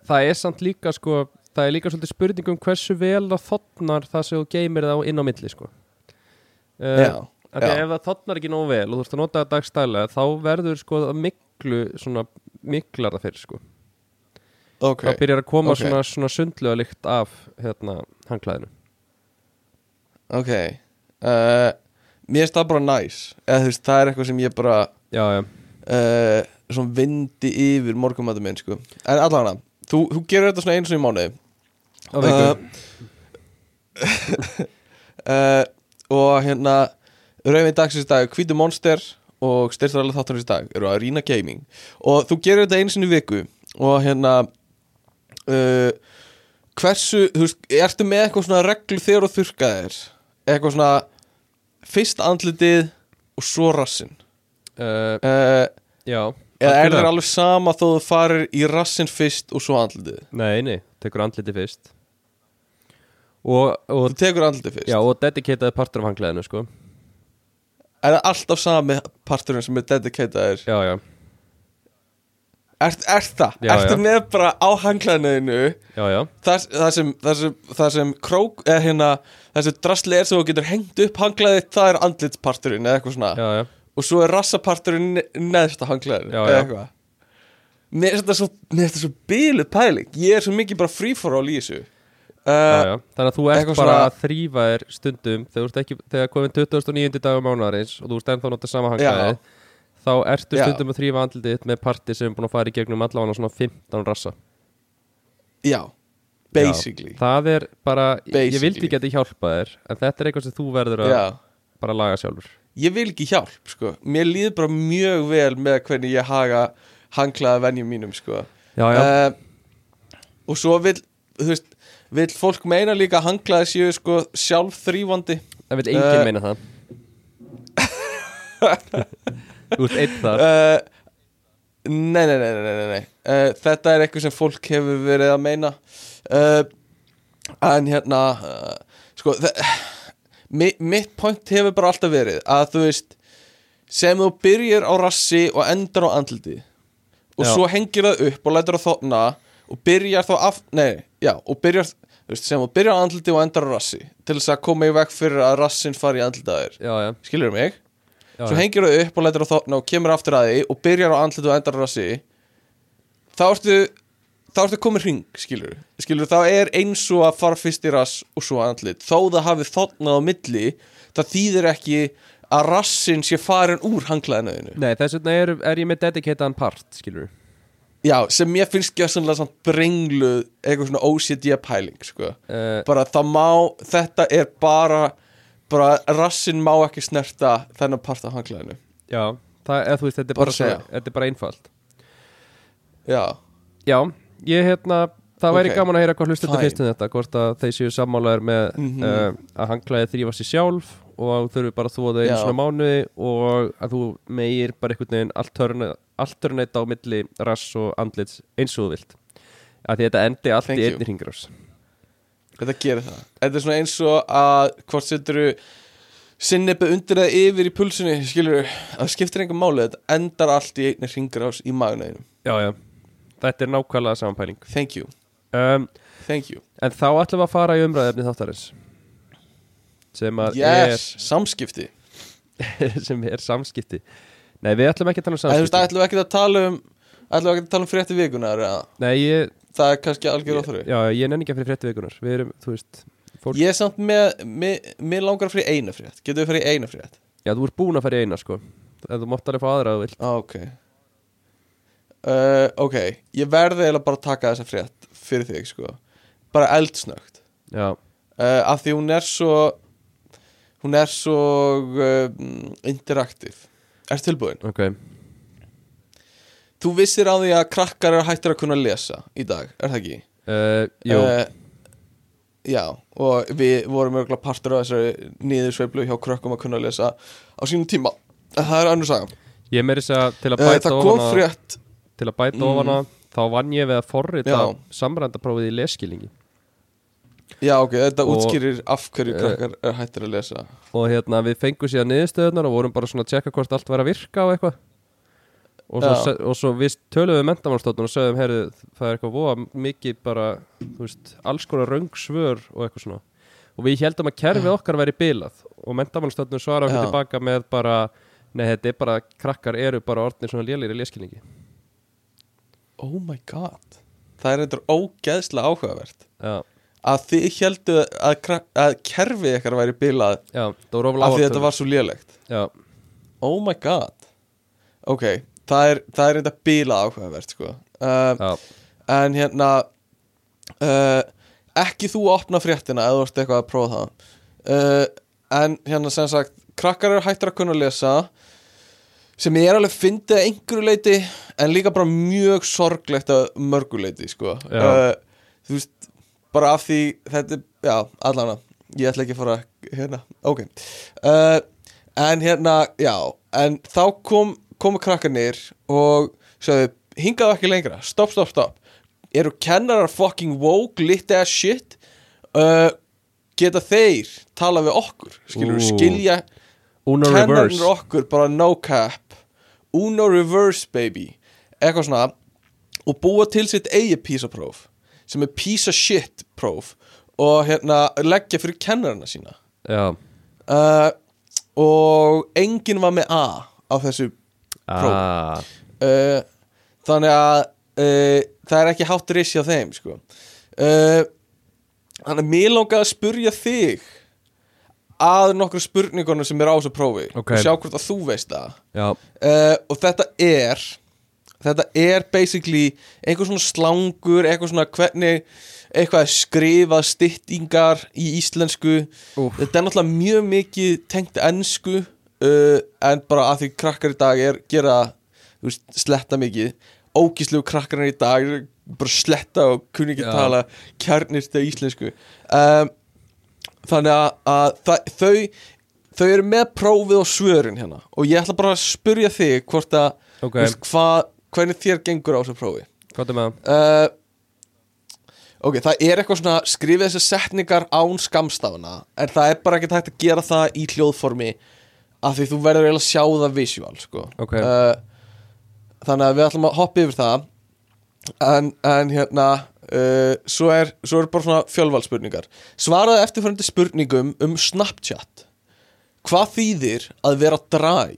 það er samt líka sko, það er líka svolítið spurning um hversu vel það þotnar það sem þú geymir það á inn á milli sko. uh, Já, að já. ef það þotnar ekki nógu vel og þú ert að nota það dagstælega þá verður sko það miklu svona miklar það fyrir sko. ok þá byrjar að koma ok. svona, svona sundlega lykt af hérna hangklæðinu Ok. Uh, Mér finnst það bara næs eða þú veist, það er eitthvað sem ég bara Já, já, uh, svona vindi yfir morgumættum minn sko. en allavega, þú, þú gerir þetta svona einu svona í mánuði. Á viku. Uh, og hérna rauðin dagsins dag, hvítu monster og styrþræðlega þáttanins í dag eru að Arena Gaming. Og þú gerir þetta einu sinni í viku og hérna uh, hversu, þú veist, ertu með eitthvað svona reglu þegar þú þurrkaðir eitthvað svona fyrst andlitið og svo rassin uh, uh, Já eða er þér alveg sama þó þú farir í rassin fyrst og svo andlitið? Nei, nei, tekur andliti fyrst. Og, og, þú tekur andlitið fyrst? Já, og dedicated partur af hangklæðinu sko. Er það alltaf sami parturinn sem er dedicataður Já, já, Er, er það? Já, Ertu já. með bara á hanglaðinu já, já. Það, það sem, það sem, það sem krók eða hérna, sem drasli er sem þú getur hengt upp hanglaðið, það er andlitsparturinn eða eitthvað svona. Já, já, og svo er rassaparturinn ne- neðst á hanglaðinu Já, eða já. eitthvað. Mér finnst þetta svo, svo bíluð pæling Ég er svo mikið bara free for all í þessu. Já, uh, já. Þannig að þú ert bara svona- að þrýfa þér stundum. Þegar, ekki, þegar komin 29. dagur mánaðarins Og þú ert ennþá að nota sama hangklæði Þá ertu Já. stundum að þrýfa andlitið með parti sem er búin að fara í gegnum allavega svona 15 rassa. Já, basically. Já, Það er bara, ég Basically. vildi geti hjálpað þér En þetta er eitthvað sem þú verður að Já. bara laga sjálfur. Ég vil ekki hjálp, sko. Mér líður bara mjög vel með hvernig ég haga hanglaða venjum mínum, sko. Já, já, uh, og svo vil þú veist, vil fólk meina líka að hanglaði séu sko sjálf þrývandi það vil enginn uh, meina það. Þú ert einn þar. Uh, Nei, nei, nei, nei, nei, nei. Uh, Þetta er eitthvað sem fólk hefur verið að meina uh, En hérna uh, Sko mi, Mitt point hefur bara alltaf verið Að þú veist Sem þú byrjar á rassi og endar á andliti Og Já. svo hengir það upp og lætur það þóna Og byrjar þá af Nei, já, og byrjar þú veist, Sem þú byrjar á andliti og endar á rassi Til þess að koma í veg fyrir að rassin fari í andliti já, Skilur mig? já, svo hengir það upp og lætur það þókna og kemur aftur að því og byrjar á andlitu og endar á rassi þá ertu þá ertu komið hring, skilur skilur, þá er eins og að fara fyrst í rass og svo andlit, þó það hafi þóknað á milli, það þýðir ekki að rassin sé farin úr hanglaðinu Nei, þess vegna er, er ég með dedicatean part, skilur já, sem mér finnst gjössanlega samt brengluð eitthvað svona OCD pæling sko. uh, bara það má, þetta er bara bara rassin má ekki snerta þennan part af hanglaðinu Já, það, eða, þú veist, þetta er Bara bara, svona, bara einfalt. Já, Já, ég hérna Það væri Ok, gaman að heyra hvað hlustu þetta fyrst um þetta Hvort að þeir séu sammálaðir með Mhm. uh, að hanglaði þrýfa sér sjálf og að þú þurfi bara að þóða einu svona mánuði og að þú meir bara einhvern veginn alternate, alternate á milli rass og andlits eins og þú vilt. Að því þetta endi allt Thank í einni hringrás. Þetta gerir það. Þetta er svona eins og að hvort setur sinnipið undir eða yfir í pulsunni skilur, það skiptir enga máli þetta endar allt í einni hringrás í magnæðinu Já, já, þetta er nákvæmlega samanpæling Thank you, um, thank you. En þá ætlum við að fara í umræðefni þáttarins sem að Yes, samskipti. er sem er samskipti. Nei, við ætlum ekki að tala um En þú veist, samskipti. ætlum við ekki að tala um ætlum við ekki að tala um frétti vikunar eða? Nei, ég, það er kannski algjör þurru já, ég nenni ekki að fyrir frétti vikunar Við erum, þú veist fólk, Ég er samt með, með, mér langar að fyrir eina frétt. Getur við fyrir eina frétt? Já, þú ert búin að fara í eina, sko. En þú mátt alveg fá aðra að þú vilt. Ah, ok uh, Ok, ég verði eiginlega bara að taka þessa frétt fyrir þig, sko. Bara eldsnögt uh, af því hún er svo hún er svo uh, interaktiv. Er tilbúin? ok. Þú vissir á því að krakkar eru hættir að kunna lesa í dag, er það ekki? Jú, Eh, já, og við vorum örgulega partur af þessari niðursveiflu hjá krökkum að kunna lesa á sínum tíma. Það er annars saga. Ég meiri þess að til að bæta Það kom ofan að frétt Til að bæta Mm. ofan að Þá vann ég við að forrita samrændaprófið í leskilningi Já, ok, þetta Og- útskýrir af hverju Eh, krakkar eru hættir að lesa. Og hérna, við fengum síðan niðurstöðunar og vorum bara svona að tjekka hvort allt var að virka og eitthvað. Og og svo við töluðum við mentamálstofnun og sögðum, heyrðu, það er eitthvað voða mikið bara, þú veist, alls konar röng svör og eitthvað svona. Og við heldum að kerfið okkar væri bilað og mentamálstofnun svara okkur tilbaka með bara, nei, þetta er bara krakkar eru bara orðnir svona lélir í leskilningi Oh my god. Það er eitthvað ógeðslega áhugavert. Já, Að þið heldu að, að kerfið ykkar væri bilað já, Af því þetta var svo lélegt. Já, Oh my god. Ok, það er, það er eitthvað bilað áhugavert sko. uh, já, En hérna uh, Ekki þú opna fréttina eða þú ert eitthvað að prófa það. Uh, En hérna sem sagt Krakkar eru hættir að kunna lesa Sem ég er alveg fyndið að einhverju leiti En líka bara mjög sorglegt að mörgu leiti sko. Uh, Þú veist Bara af því þetta já, allan Ég ætla ekki að fara, hérna, ok. Uh, En hérna, já En þá kom, komu krakkarnir Og sagði, hingaðu ekki lengra Stopp, stopp, stopp. Eru kennarar fucking woke, lit ass shit? Uh, Geta þeir Tala við okkur, skilur skilja Reverse. okkur, bara no cap Uno reverse baby. Eitthvað svona. Og búa til sitt eigi písapróf Sem er písa shit próf Og hérna leggja fyrir kennarana sína. Já, uh, Og enginn var með A Á þessu Próf. ah, uh, Þannig að uh, Það er ekki hátt rissi á þeim sko. Þannig að mér langaði að spurja þig Að nokkru spurningunum sem er á þessu prófi. Ok. Og sjá hvort að þú veist það. Uh, og þetta er þetta er basically einhver svona slangur, eitthvað svona hvernig eitthvað skrifað styttingar í íslensku. Úff. þetta er náttúrulega mjög mikið tengt ennsku uh, en bara að því krakkar í dag er gera veist, sletta mikið. Ógíslegu krakkar í dag bara sletta og kunni ekki tala kjarnist að íslensku. Um, þannig að, að það, þau þau eru með prófið og svörin hérna og ég ætla bara að spurja þig hvort að ok þú veist, hvað hvernig þér gengur á þessu prófi Hvað er með það? uh, Ok, það er eitthvað svona skrifið þessi setningar án skamstafana en það er bara ekki hægt að gera það í hljóðformi af því þú verður eiginlega að sjá það visual sko. Ok. uh, Þannig að við ætlum að hoppa yfir það en, en hérna uh, svo, er, svo er bara svona fjölvalspurningar. Svaraðu eftirfærandi spurningum um Snapchat. Hvað þýðir að vera dræ?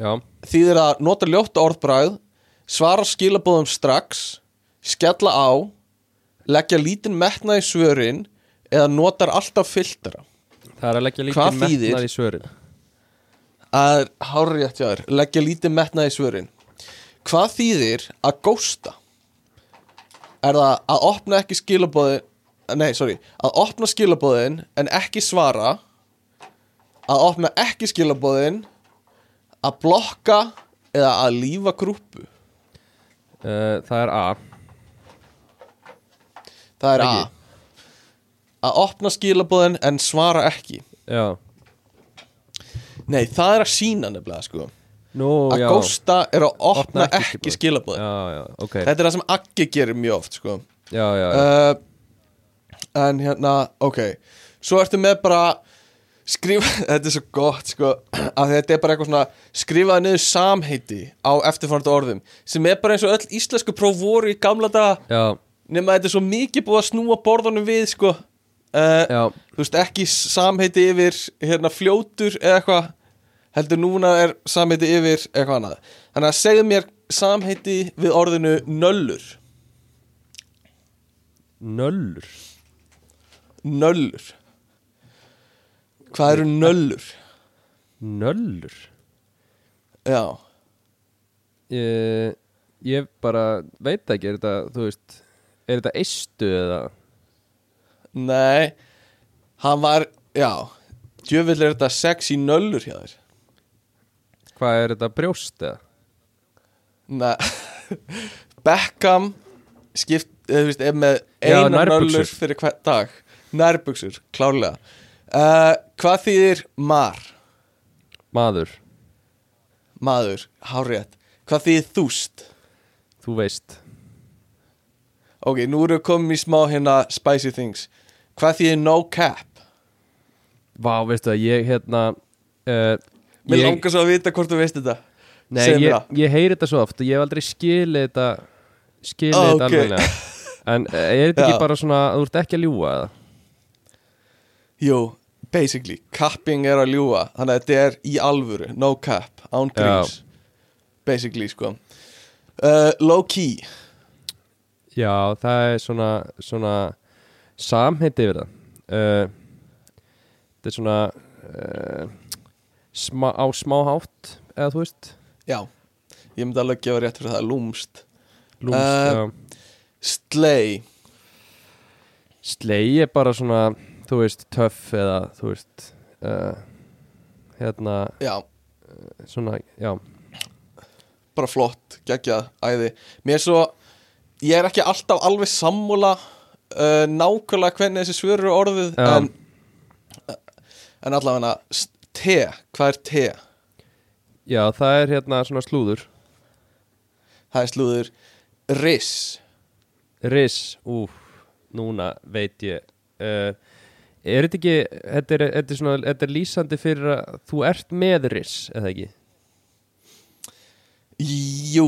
Já, þýðir að nota ljótt orðbræð svara skilabóðum strax skella á leggja lítinn metna í svörin eða notar alltaf filtera það er að leggja þýðir? metnað í svörin. að hárrétt hjá þér leggja lítinn metna í svörin. Hvað þýðir að gósta er það að opna ekki skilabóðin nei, sorry, að opna skilabóðin en ekki svara að opna ekki skilabóðin að blokka eða að lífa grúpu uh, Það er A. Það er A. Ekki. Að opna skilabóðin en svara ekki. Já. Nei, það er að sína nefnilega sko Nú, Að já. Gósta er að opna, Opna ekki ekki, skilaboð. skilabóðin Já, já, ok. Þetta er það sem Aggi gerir mjög oft sko. Já, já, já. Uh, En hérna, ok. Svo ertu með bara skrifa, þetta er svo gott sko að þetta er bara eitthvað svona skrifaði niður samheiti á eftirfærandi orðum sem er bara eins og öll íslensku próf voru í gamla daga. Já, nema þetta er svo mikið búið að snúa borðunum við sko. Uh, þú veist ekki samheiti yfir hérna fljótur eða eitthvað heldur núna er samheiti yfir eitthvað annað. Þannig að segðu mér samheiti við orðinu nöllur. Nöllur? Nöllur. Hvað eru nöllur? Nöllur? Já, Ég, ég bara veit ekki, er þetta, þú veist Er þetta eistu eða? Nei hann var, já djöfull er þetta sexy nöllur hjá þér Hvað er þetta brjóst eða? nei. Beckham skipt, eða þú veist, er með eina nöllur fyrir hvern dag. Nærbuxur, klárlega. Uh, hvað þýðir mar? Maður, maður, hárétt hvað þýðir þúst? Þú veist. Ok, nú erum við komin í smá hérna spicy things. Hvað þýðir no cap? Vá, veistu það, ég hérna uh, mér ég, langar svo að vita hvort þú veist þetta. Nei, Segðu mér ég, ég heyri þetta svo oft og ég hef aldrei skilið þetta skilið Ó, þetta ok. alveglega En uh, er þetta ekki bara svona að þú ert ekki að ljúga eða? jú, basically, capping er að ljúa þannig að þetta er í alvöru no cap, án gríns. Basically, sko. Uh, low key Já, það er svona, svona samheiti yfir það. Uh, Þetta er svona uh, smá, á smáhátt eða þú veist? Já, ég myndi alveg gefa rétt fyrir það lúmst lúmst, Eh, já. slay. Slei er bara svona, þú veist, töff eða þú veist uh, hérna, já, svona, já. Bara flott, geggjað, æði. Mér er svo, ég er ekki alltaf alveg sammúla uh, nákvæmlega hvernig þessi svör eru orðið Já. en en allavega te, hvað er te? Já, það er hérna svona slúður. Það er slúður riss. Riss, úf, núna veit ég. Uh, Er þetta ekki, þetta er, þetta er svona, þetta er lýsandi fyrir að þú ert með riss, eða ekki? jú,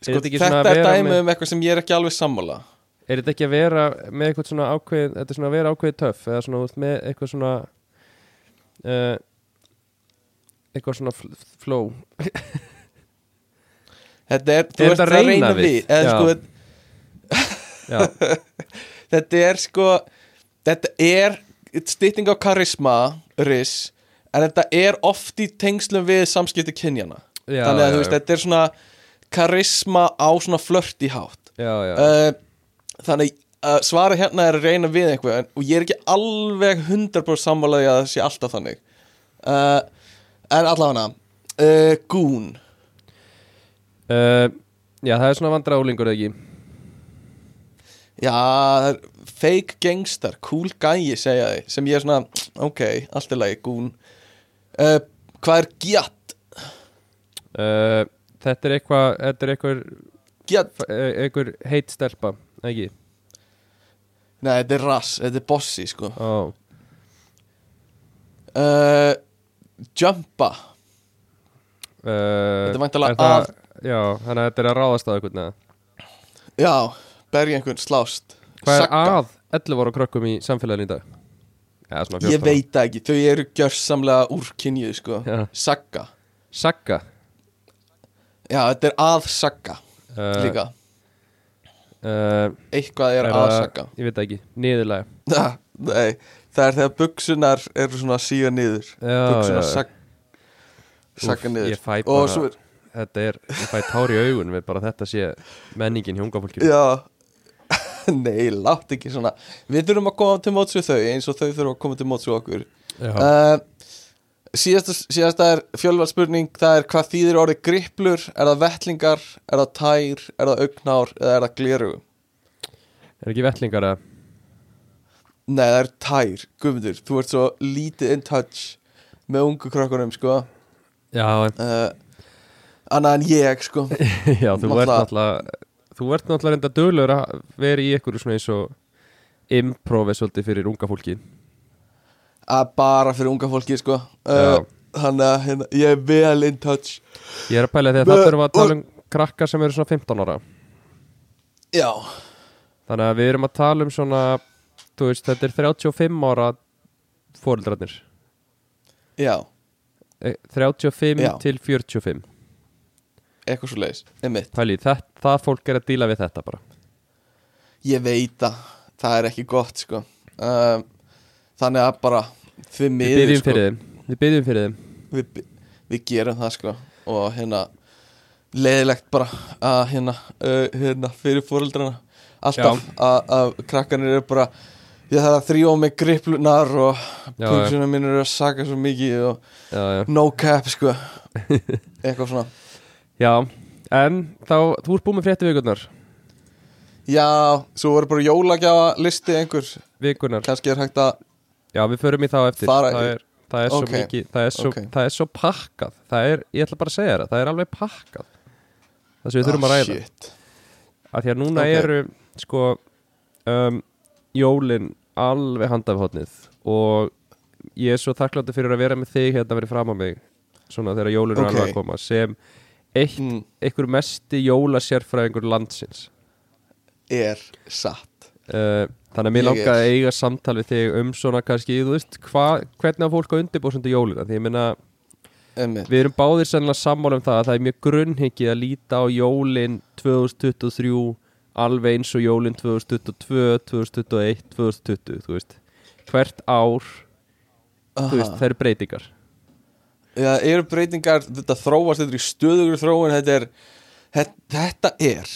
sko, þetta svona þetta að er vera dæmi með- um eitthvað sem ég er ekki alveg sammála. Er þetta ekki að vera með eitthvað svona ákveð, þetta er svona að vera ákveð töff eða svona með eitthvað svona uh, eitthvað svona fl flow. Þetta er, þú Er ert að reyna við? eða sko, Já, þetta er sko þetta er stytting á karisma riss, en þetta er oft í tengslum við samskipti kynjana já, þannig að já, veist, þetta er svona karisma á svona flörti hátt. Já, já, uh, þannig að svara hérna er að reyna við einhver og ég er ekki alveg 100% sammálaði að það sé alltaf þannig. Uh, en allavega uh, Goon uh, já, það er svona vandra álingur ekki? Já, það er fake gangster, cool gæi segja þið, sem ég er svona ok, allt er lagi, Goon uh, hvað er gjart? uh, þetta er eitthvað Þetta er eitthvað, eitthvað heit stelpa Ekki? Nei, þetta er rass, þetta er bossi sko. Ó, uh, Jumpa. Uh, Þetta er væntanlega það, að- Já, þannig að þetta er að ráðast á eitthvað neða Já, berja einhvern slást. Hvað er að 11 ára krökkum í samfélaginu í dag? 14 Ég veit ekki, þau eru gjörsamlega úr kynjuð sko. Já. Sagga Sagga Já, þetta er að sagga uh, líka. uh, Eitthvað er, er að sagga Ég veit ekki, niðurlega Nei, það er þegar buksunar eru svona síga niður. Buksunar sagga Úff, niður. Ég fæ bara, svo er, þetta er, ég fæ tár í augun við bara þetta sé menningin hjá unga fólki já. Nei, látt ekki svona. Við þurfum að koma til móts við þau eins og þau þurfum að koma til móts við okkur. Uh, síðasta, síðasta er fjölvar spurning. Það er hvað þýðir orðið griplur? Er það vettlingar, er það tær? Er það augnár eða er það gleru Er ekki vettlingar að Nei, það er tær, guðmundur Þú ert svo lítið in touch Með ungu krökkunum, sko. Já, uh, Annað en ég, sko. Já þú ert Náttúrulega- Þú ert náttúrulega reynda dölur að vera í einhverju svona eins og improvi svolítið fyrir unga fólki að bara fyrir unga fólki sko. Uh, Þannig að hérna, ég er vel in touch. Ég er að pæla því að þetta við að tala um krakkar sem eru svona 15 ára. Já, Þannig að við erum að tala um svona Þú veist, þetta er 35 ára fóreldrarnir já, Eh, 35 Já. til 45 eitthvað svo leiðis Einmitt. Pæli, það, það fólk er að díla við þetta bara. Ég veit að það er ekki gott sko. Um, Þannig að bara Við byggjum sko. fyrir þeim. Við byggjum fyrir þeim. Við, við gerum það sko. Og hérna Leðilegt bara að hérna, uh, hérna Fyrir fóreldrana Alltaf að, krakkanir eru bara Ég þarf að þrjóa með griplunar Og Já, pungsuna mín eru að saka svo mikið Og Já, já. no cap sko. Eitthvað svona. Já, en þá, þú ert búið með frétti vikunar Já, svo voru bara jólagjafa listi einhver. Vikunar, Kannski er hægt að já við förum í þá eftir. Fara- Það er, það er svo mikið Það er svo, ok. það er svo pakkað. Það er, ég ætla bara að segja það, það er alveg pakkað. Það sem við þurfum Ah, að ræða. shit. að Því að núna Ok. eru, sko um, Jólin alveg handa við hotnið Og ég er svo þakkláttur fyrir að vera með þig hérna verið fram á mig Svona þegar jólin er Ok. alveg að koma Sem eitt, mm, einhver mesti jólasérfræðingur landsins Er satt Uh, þannig að mér er. að eiga samtal við þig um svona kannski, þú veist, hva, hvernig að fólk á undirbúsandi jólina, því ég Einmitt. við erum báðir sennilega sammála um það að það er mjög grunnhyggið að líta á jólin 2023 alveg eins og jólin 2022, 2021 2020, þú veist. Hvert ár, þú veist, það eru breytingar. Já, eru breytingar, þetta þróast Þetta er stöðugur þróun Þetta er, þetta, er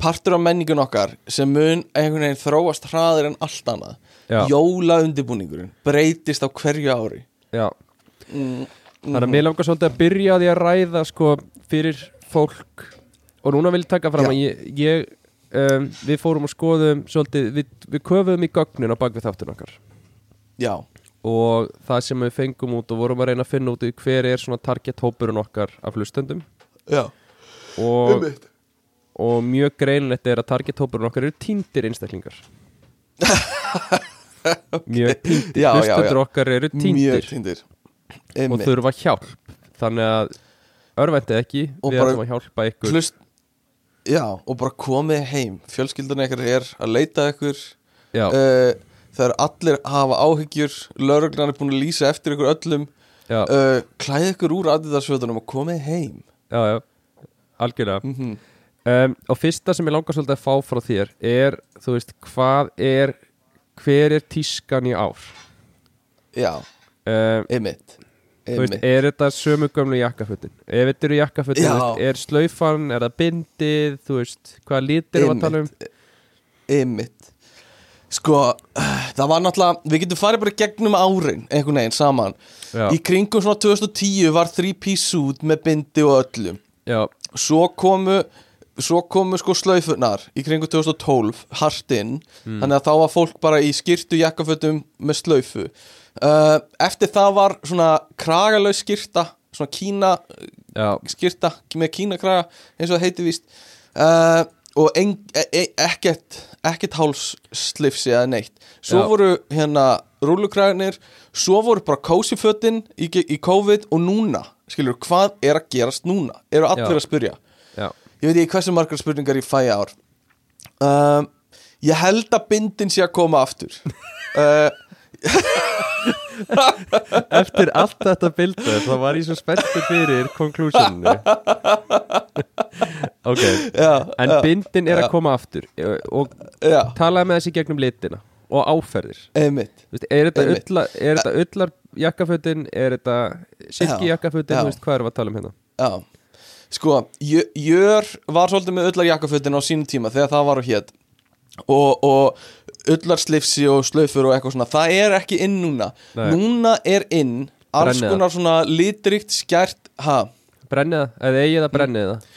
Partur af menningun okkar Sem mun einhvern veginn þróast hraðir en allt annað. Já. Jóla undirbúningurinn Breytist á hverju ári. Já, mm, þannig að mér langar svolítið að byrja á því að ræða sko fyrir fólk og núna vil ég taka fram Já. að ég, ég um, við fórum og skoðum svolítið, við, við köfum í gögnin á bakvið þáttun okkar. Já, og það sem við fengum út og vorum að reyna að finna út í hver er svona target hópurinn okkar af hlustendum. Já. Og, og mjög greinlegt er að target hópurinn okkar eru týndir einstaklingar. Mjög týndir. Hlustendur okkar eru týndir. og þurfa hjálp. Þannig að örvendið ekki Og við ætlum að hjálpa ykkur. Hlust Já, og bara komið heim. Fjölskyldan ykkar er að leita ykkur. Já, uh, Það er allir að hafa áhyggjur. Lörglan er búin að lýsa eftir ykkur öllum. Uh, Klæði ykkur úr aðiðarsvötunum og komið heim. Já, já, algjörlega. Mm um, og fyrsta sem ég langar svolítið að fá frá þér er, þú veist, hvað er hver er tískan í ár? Já, um, einmitt veist, er þetta sömu gömlu jakkafutin ef þetta eru þú veist, er slaufan er það bindið, þú veist hvað lítir við að tala um? Einmitt. Sko, það var náttúrulega Við getum farið bara gegnum árin einhvern veginn saman. Já, Í kringum svona 2010 var 3-piece suit með bindi og öllum já, Svo komu Svo komu sko slaufunar í kringum 2012 hart inn. Mm. Þannig að þá var fólk bara í skyrtu jakkafötum með slaufu uh, Eftir það var svona kragalaus skyrta Svona kína Já, skýrta með kínakraga eins og það heiti víst. Uh, og en, e, e, ekkert ekkert hálsslifsi eða neitt. Svo Já. voru hérna rúlukragarnir, svo voru bara kósifötin í, í COVID og núna skilur, hvað er að gerast núna? Eru allir Já. að spyrja? Já, ég veit ekki hversu margar spurningar ég fæ ár. Um, ég held að bindin sé að koma aftur. Uh, eftir allt þetta bildu þá var ég svo spenntur fyrir konklusjónu Ok, já, en já, bindin er já. að koma aftur eh, og talaði með þessi gegnum litina og áferðir. Veist, er þetta, er ullar jakkafötin er þetta silki jakkafötin já. þú veist hvað erum við að tala um hérna? Já, sko, Jö- Jör var svolítið með öllar jakkafötin á sínum tíma þegar það var á hér og, og öllar slifsi og slaufur og eitthvað svona, það er ekki inn núna. Nei. Núna er inn alls Brennið það. konar svona litrikt skært, ha, brennið það, eða eigið það brennið það.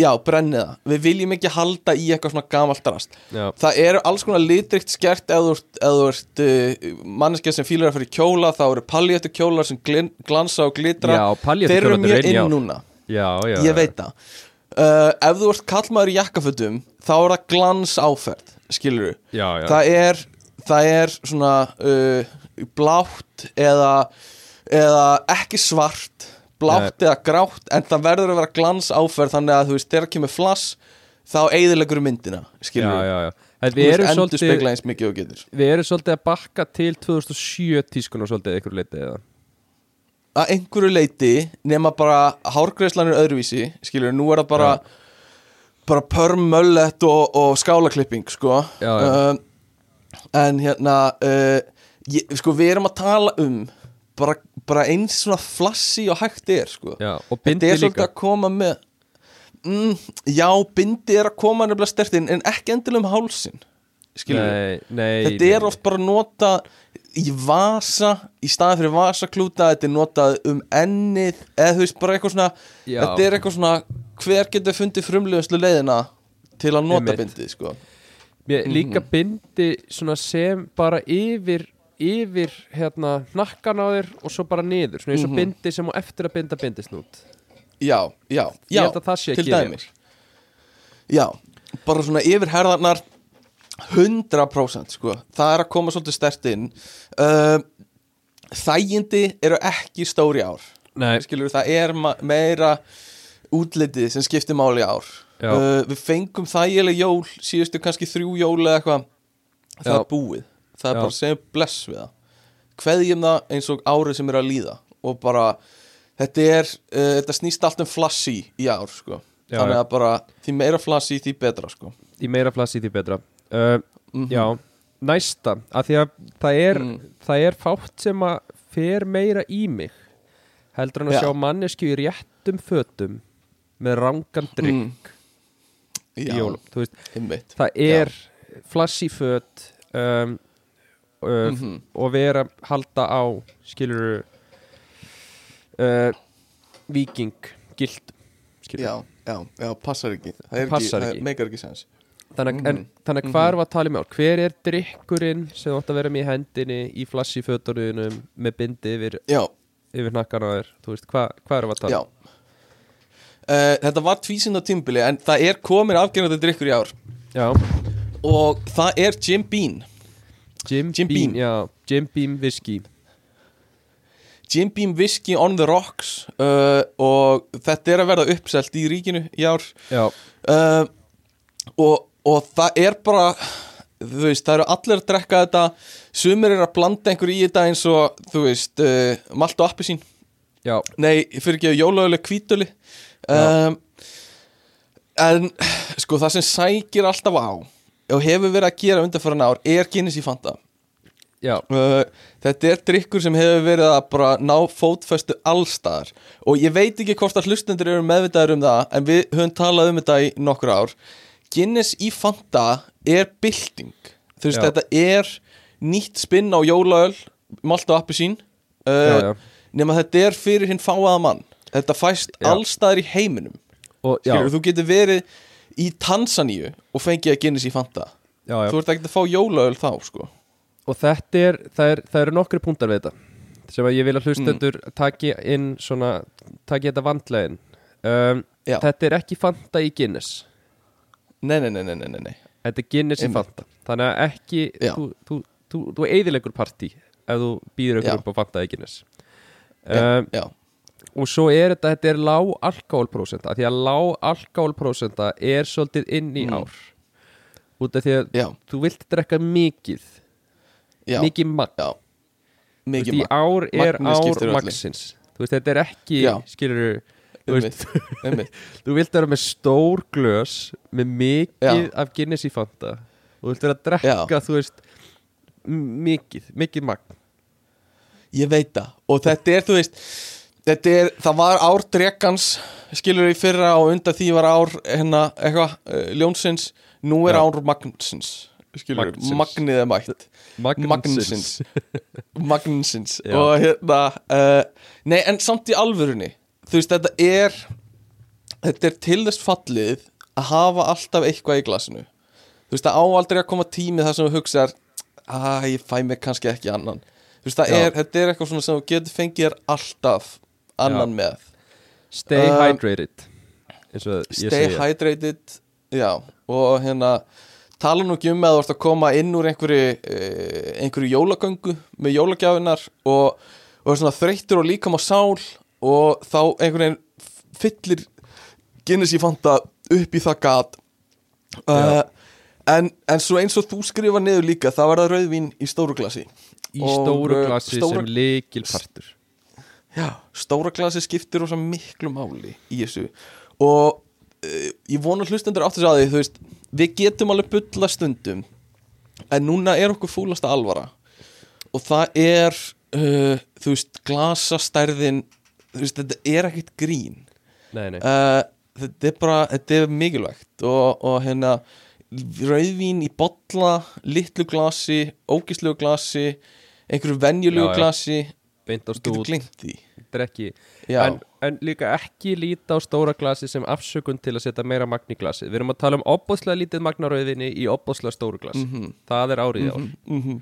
Já, brennið það. Við viljum ekki halda í eitthvað svona gamalt drast já, Það eru alls konar litrikt skært ef þú ert, ef þú ert uh, manneskja sem fílar að fyrir kjóla þá eru palléttu kjólar sem glin, glansa og glitra. Já palléttu Þeir eru kjólarnir mjög inn, já. núna. Já, já, ég veit það. Uh, ef þú ert kallmaður í jakkafötum þá er það glans áferð skilur já, já, það er það er svona uh, blátt eða eða ekki svart blátt eða grátt en það verður að vera glans áferð þannig að þú veist þegar kemur flass þá eigðilegur myndina skilur. En við erum svolítið við erum svolítið að bakka til 2007 tískun og svolítið ykkur leitið eða? Að einhverju leiti nema bara hárgreislan er öðruvísi skilur, nú er það bara bara perm, möllet og, og skálaklipping sko. Já, já. Uh, en hérna uh, ég, sko við erum að tala um bara, bara eins svona flassi og hægt er sko. Já, og bindi er líka. að koma með mm, já, bindi er að koma nefnilega stertinn en ekki endilega um hálsin skilur nei, nei, þetta er oft bara nota í vasa í staðan fyrir vasaklúta þetta er notað um ennið eða þú veist bara eitthvað svona Já. þetta er eitthvað svona hver getur fundið frumlegustu leiðina til að nota Einmitt. bindið sko? Mér, Mhm. líka bindi svona sem bara yfir yfir hérna hnakkan á þér og svo bara niður, svona eins og Mhm. bindi sem á eftir að binda bindisnút já, já, Ég já held að það sé til gera. dæmis. Já, bara svona yfir herðarnar 100% sko. Það er að koma svolítið stert inn. Uh, þægindi eru ekki stóri ár. Nei, skilur það er ma- meira útlitið sem skiptir máli ár uh, við fengum þægileg jól síðustu kannski þrjú jól eða eitthvað það Já. er búið það er Já. bara segja bless við það kveðjum það eins og árið sem er að líða og bara þetta er uh, þetta snýst allt um flassi í ár sko. Já, þannig að bara því meira flassi því betra sko. í meira flassi því betra uh, Mhm. Já, næsta að því að það er, Mm. það er fátt sem að fer meira í mig heldur hann að Já. sjá mannesku í réttum fötum með rangan drikk í já, jólum, það er flassi föt um, uh, Mhm. og vera halda á skilur uh, viking gild já, já, já, passar ekki. Það Passar ekki, ekki. það meikar ekki sens. Þannig, Mhm. en, þannig að hvað er að tala um ár hver er drikkurinn sem átt að vera með í hendinni í flassi fötunum með bindi yfir, yfir nakkan á þér? Hvað, hvað er að tala Já uh, Þetta var tvísinda tímbili En það er komin afgerandi drikkur í ár. Já. Og það er Jim Beam. Jim, Jim Beam, Beam. já, Jim Beam whisky Jim Beam Whisky on the Rocks uh, Og þetta er að verða uppselt í ríkinu í ár. Uh, og, og það er bara Þú veist, það eru allir að drekka þetta. Sumir er að blanda einhverju í þetta eins og Þú veist, uh, malt og appisín já, Nei, fyrir ekki jólaguleg kvítöli Já. Um, En sko það sem sækir alltaf á og hefur verið að gera undanfæran ár er Guinness í Fanta. Uh, Þetta er drikkur sem hefur verið að bara ná fótfestu allstaðar og ég veit ekki hvort að hlustendur eru meðvitaður um það en við höfum talað um þetta í nokkur ár. Guinness í Fanta er bylting. Þú veist þetta er nýtt spinn á jólaöl malt og appisín já, uh, já. nema þetta er fyrir hinn fáaða mann þetta fæst Já. allstaðar í heiminum og Skilur, þú getur verið í Tansaníu og fengið að Guinness í Fanta já, já. þú ert ekki að fá jólaöl þá sko og þetta er, það, er, það eru nokkri punktar við þetta sem að ég vil að hlustendur Mm. taki inn svona, taki þetta vandlegin um. Þetta er ekki Fanta í Guinness Nei, nei, nei, nei, nei, nei. Þetta er Guinness í Einmitt. Fanta Þannig að ekki. Þú, þú, þú, þú eiðilegur partí ef þú býður ykkur Já. upp á Fanta í Guinness um, já, Og svo er þetta, þetta er lág alkoholprósenta Því að lág alkoholprósenta er svolítið inn í Mm. ár. Út af því að já, þú vilt drekka mikið. Já, Mikið veist, í magn, ár er ár veist, þetta er ekki, Já. skilur þú veist, þú vilt vera með stór glös með mikið af Guinness í Fanta. Þú vilt vera að drekka, þú veist mikið, mikið magn. Ég veit það. Og þetta er, þú veist Þetta er, það var ár drekans Skilur í fyrra og undan því var ár Hérna, eitthvað, uh, ljónsins. Nú er Já. ár magnsins Skilur, magnið er mætt. Magnsins. Magnsins. Og hérna uh, Nei, en samt í alvörunni Þú veist, þetta er Þetta er til þess fallið Að hafa alltaf eitthvað í glasinu. Þú veist, það á aldrei að koma tími þar sem þú hugsar að ég fæ mig kannski ekki annan. Þú veist, er, þetta er eitthvað svona sem þú getur fengið þér alltaf annan með. Stay Um, hydrated Stay hydrated Já, og hérna tala nú ekki um að þú ert að koma inn úr einhverju, uh, einhverju jólagöngu með jólagjafinar og, og er svona þreyttur og líkam á sál og þá einhvern veginn fyllir Guinness í fanta upp í það gat. Uh, en, en svo eins og þú skrifa niður líka það var það rauðvín í stóru glasi. Í stóru uh, glasi sem leikil partur Já, stóra glasi skiptir rosa miklu máli í þessu. Og uh, ég vona hlustendur áttu sig að því, þú veist, við getum alveg bulla stundum en núna er okkur fúlasta alvara. Og það er uh, þú veist, glasastærðin þú veist, þetta er ekkert grín. Nei, nei. uh, þetta er bara, þetta er mikilvægt. Og, og hérna rauðvín í bolla, litlu glasi ógislegu glasi einhverju venjulegu glasi beint á getur stút, glimt því. Þetta er ekki Já, en, en líka ekki líta á stóra glasi sem afsökun til að setja meira magn í glasi við erum að tala um opbóðslega lítið magnarauðinni í opbóðslega stóru glasi. Mhm. það er árið í ár. Mm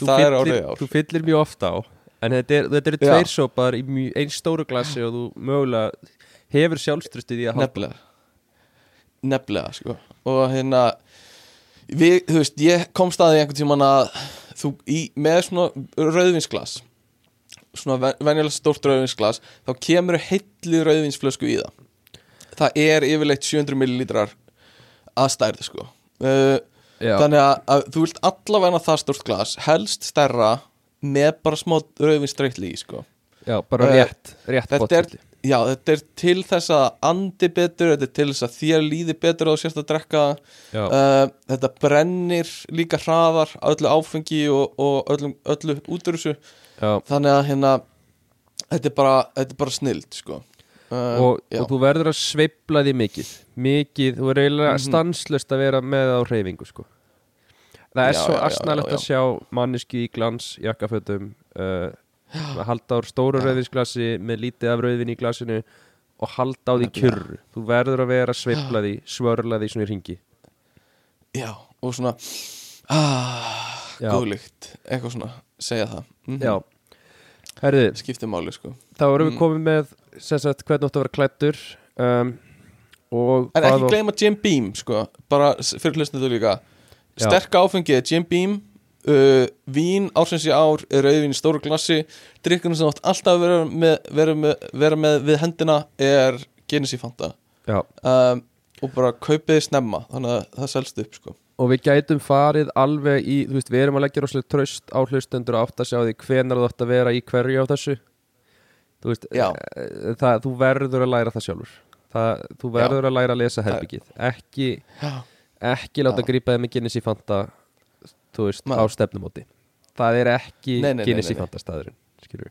þú það er fyllir, árið í ár. þú fyllir mjög ofta á. En þetta, er, þetta eru tveir sópar í eins stóru glasi og þú mögulega hefur sjálfstrustið í að halda. Nefnilega. Nefnilega sko. Og hérna við, þú veist, ég kom staði einhvern tímann að þú í, með svona rauðvinsglas svona ven- venjulega stórt rauðvinsglas þá kemur heilli rauðvinsflösku í það. Það er yfirleitt 700 millilítrar að stærð sko. Uh, þannig að, að þú vilt allavega það stórt glas helst stærra með bara smá rauðvinsstreitli í sko. Já, bara Eh, rétt, rétt þetta er, botfylli. já, þetta er til þess að andi betur, þetta er til þess að þér líði betur og sérst að drekka. Uh, þetta brennir líka hraðar öllu áfengi og, og öllu út úr þessu já. þannig að hérna þetta er bara, þetta er bara snild sko. uh, Og, og þú verður að sveifla því mikið Mikið, þú er eiginlega Mhm. stanslust að vera með á reyfingu sko. Það er Já, svo já, að sjá manneski í glans, jakkafötum uh, halda á stóru rauðvinsglasi með lítið af rauðvin í glasinu og halda á því kjurru Þú verður að vera að sveifla því, svörla því svona í ringi já, og svona ah, Já. góðlykt eitthvað svona, segja það. Mhm. Já, herðu, skiptir máli sko. þá erum við Mm. komið með sagt, hvernig áttu að vera klættur um, og En ekki á- gleyma Jim Beam sko. Bara s- fyrir hlustinu þú líka. Já. Sterk áfengi er Jim Beam uh, Vín ársins í ár rauðvín í stóru glassi. Drykkurinn sem átt alltaf vera með, vera með, vera með við hendina Er í Fanta. Já, um, Og bara kaupið snemma Þannig að það selst upp sko og við gætum farið alveg í, þú veist, við erum að leggja rosalega tröst á hlustendur og átt að sjá því hvenar þú átt að vera í hverju á þessu þú veist, Já. eh, það, þú verður að læra það sjálfur það, þú verður að læra að lesa herbyggið ekki, Já, ekki láta Já. grípa þeim með Guinness í Fanta þú veist, Nei. á stefnumóti það er ekki Nei, nei, Guinness í. Fanta staðurinn skilur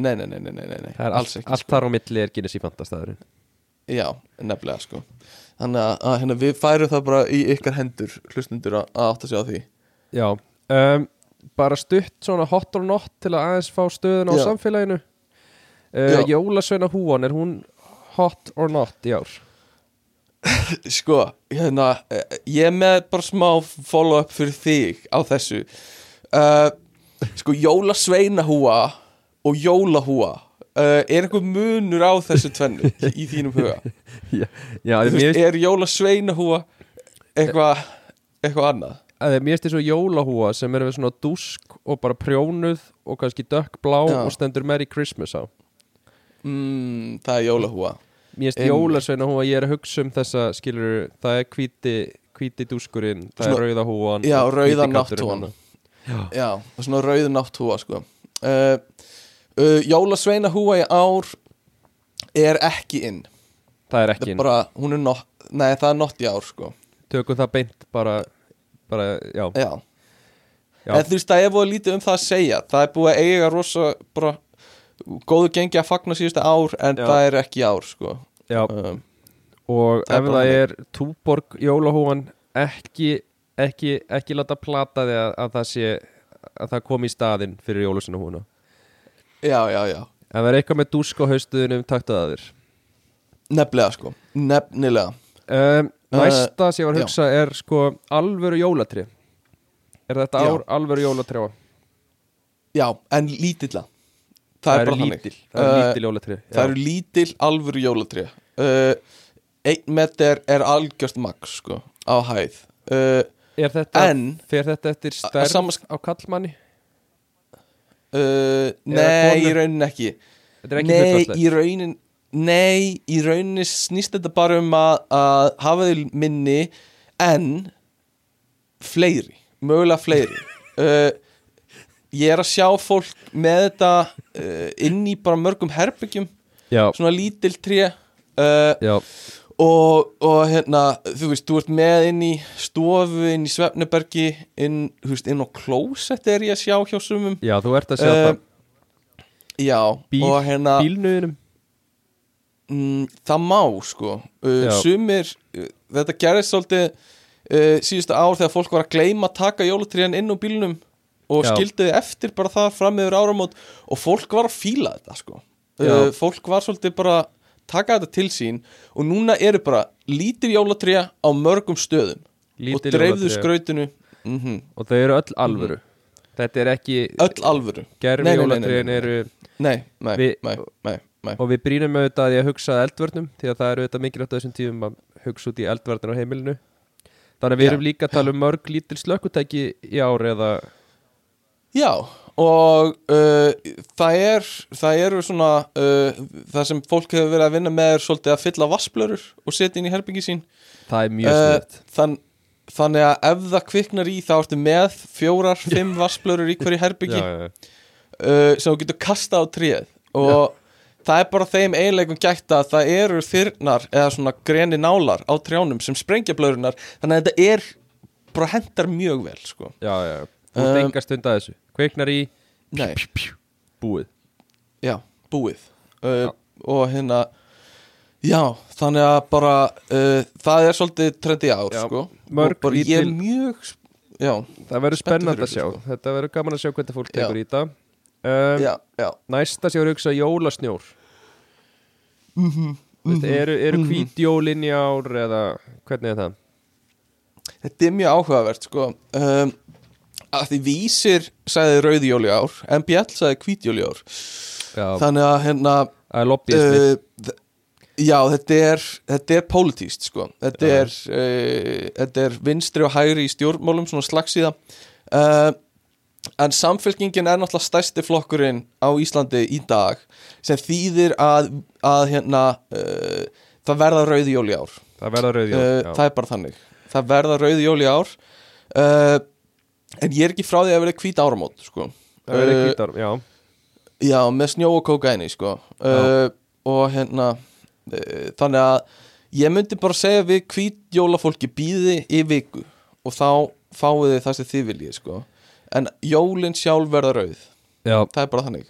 nei, nei, nei, nei, nei, nei, er allt, ekki allt sko. þar á milli er Guinness í Fanta staðurinn Já, nefnilega sko Þannig að, hérna, við færum það bara í ykkar hendur Hlustundur að, að átt að sjá því. Já, um, bara stutt svona hot or not til að aðeins fá stöðun á Já. samfélaginu. Uh, Jólasveina húan, er hún hot or not í ár? Sko, hérna Ég með bara smá follow-up fyrir þig á þessu. Uh, Sko, jólasveinahúa og jólahúa uh, er einhver munur á þessu tvennu í þínum huga Já, mér veist, finnst er jólasveinahúa eitthvað eitthvað annað að mér finnst þessu jólahúa sem er svona dúsk og bara prjónuð og kannski dökkblá Já. og stendur Merry Christmas á mm, það er jólahúa Mér finnst Einmitt. jólasveina húa, ég er að hugsa um þessa skilur, það er hvíti hvíti dúskurinn, það Svona- er rauða húan já, og rauða hvíti kantturinn nátthúan. þarna. já, svona rauð nátthúa sko. uh, uh, jólasveinahúa í ár er ekki inn Það er ekki er bara, er not, nei það er not í ár sko. Tökum það beint bara, bara já, já. Já. en þú veist það er búið lítið um það að segja það er búið að eiga rosa bara góðu gengi að fagna síðustu ár en Já. það er ekki ár sko. um, og Það ef það er túborg jólahúan ekki, ekki, ekki láta plata þig að, að það sé að það kom í staðinn fyrir jólusveina húna já, já, já. Ef það er eitthvað með dúsk á haustuðunum, taktu það að þér? Nefnilega sko, nefnilega. Um, Næsta sem ég var að já. hugsa er sko alvöru jólatri Er þetta Já. ár alvöru jólatri já, en lítilla. Það, er bara þannig. lítil, það er Uh, lítil jólatri það eru lítil alvöru jólatrí uh, einn meter er algjört max sko, á hæð. Uh, Er þetta, en fer þetta eftir sama- á kallmanni? Uh, nei, í raunin ekki. Ekki nei, í raunin nei, í rauninni snýst þetta bara um að, að hafa þau minni en fleiri, mögulega fleiri. Uh, ég er að sjá fólk með þetta uh, inn í bara mörgum herbyggjum Já, svona lítil tré. Uh, já, og, og hérna, þú veist, þú ert með inn í stofu, inn í svefnebergi inn, þú veist, inn á klósett er ég að sjá hjá sumum. Já, þú ert að sjá Eh, það já, Bíl- og hérna Bílnuðinum mm, það má, sko. Uh, sumir, uh, þetta gerðist svolítið uh, síðustu ár þegar fólk var að gleyma að taka jólatríðan inn á bílnum og Já. skildiði eftir bara það fram yfir áramót og fólk var að fíla þetta, sko. Uh, fólk var svolítið bara taka þetta til sín og núna eru bara lítir jólatríða á mörgum stöðum. Lítil og dreifðu skrautinu. Mm Og þau eru öll alvöru. Þetta er ekki öll alvöru. Gerfi jólatriðin eru nei, nei, Vi- nei, nei. Og við brýnum auðvitað að ég hugsa eldvörnum Því að það eru auðvitað mikilvægt á þessum tíðum að hugsa út í eldvörnum á heimilinu. Þannig að við erum líka að tala um mörg lítil slökkutæki í ár eða já, og uh, það er það eru svona uh, það sem fólk hefur verið að vinna með er svolítið að fylla vassblörur og setja inn í herbyggi sín það er mjög Uh, sniðt þann, þannig að ef það kviknar í þá ertu með fjórar, fimm vassblörur í hverju herbyggi já, já. uh, sem þú getur kastað á tréð og það er bara þeim eiginleikum gætt að það eru þyrnar eða svona greni nálar á trjánum sem sprengja blörunar þannig að þetta er bara hendar mjög vel sko. já, já. Þú Um, enga stund að þessu. Kveiknar í Nei, búið. Já, búið. Uh, Já. og hérna já, þannig að bara uh, það er svolítið trendi ár Já, sko. mörg og bara ég er lítil- mjög já, Það verður spennandi fyrir að sjá. þessu, Þetta verður gaman að sjá hvernig fólk Já. tekur í þetta. Um, já, já. Næsta sem ég að hugsa jólasnjór. Mhm, Veist, Eru, eru hvít jólin í ár eða hvernig er það? Þetta er mjög áhugavert sko. Um, að því vísir sagði rauðjóli ár Bjall sagði hvítjóli ár. Já, þannig að hérna uh, já þetta er þetta er pólitíst sko. Þetta er, uh, þetta er vinstri og hægri í stjórnmálum svona slagsíða. Uh, en samfélkingin er náttúrulega stærsti flokkurinn á Íslandi í dag sem þýðir að, að hérna uh, það verða rauðjóli ár. Það verða rauð jól uh, já. það er bara þannig. Það verða rauði jól í ár. Uh, en ég er ekki frá því að verða hvít áramót sko. Það verður uh, hvítar, já já, með snjó og kókaini sko. uh, og hérna uh, þannig að ég myndi bara segja við hvít jólafólki býði í viku og þá fáið þið það sem þið viljið sko. en jólin sjálf verða rauð Já, það er bara þannig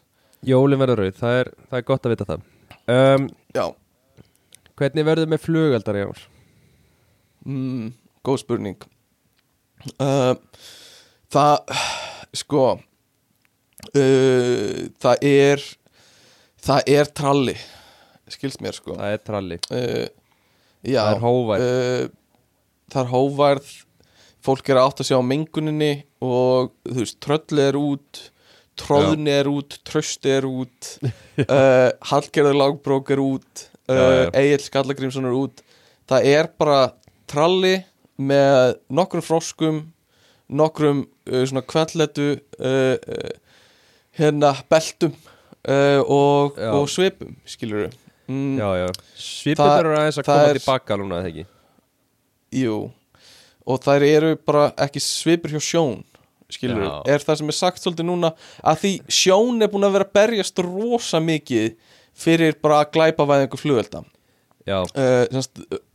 jólin verður rauð, það er, það er gott að vita það um, já, Hvernig verður með flugaldar í ár? mm, góð spurning uh, það sko uh, það er það er tralli skilst mér sko. Það er tralli, uh, já, það er hóvært uh, það er hóværð fólk er átt að sjá menguninni og þú veist, tröll er út Tróðni er út, Trösti er út uh, Hallgerður Lagbrók er út uh. Egil Skallagrímsson er út. Það er bara tralli með nokkrum froskum nokkrum uh, svona kvelletu uh, uh, hérna beltum og, og svipum skilur við mm, Já, já. Svipurnar eru aðeins að koma er- tilbaka núna, eða ekki? Jú. Og þær eru bara ekki svipur hjá sjón Skilur Já. Er það sem er sagt svolítið núna Að því sjón er búin að vera að berjast rosa mikið Fyrir bara að glæpa væðingu flugvelda uh,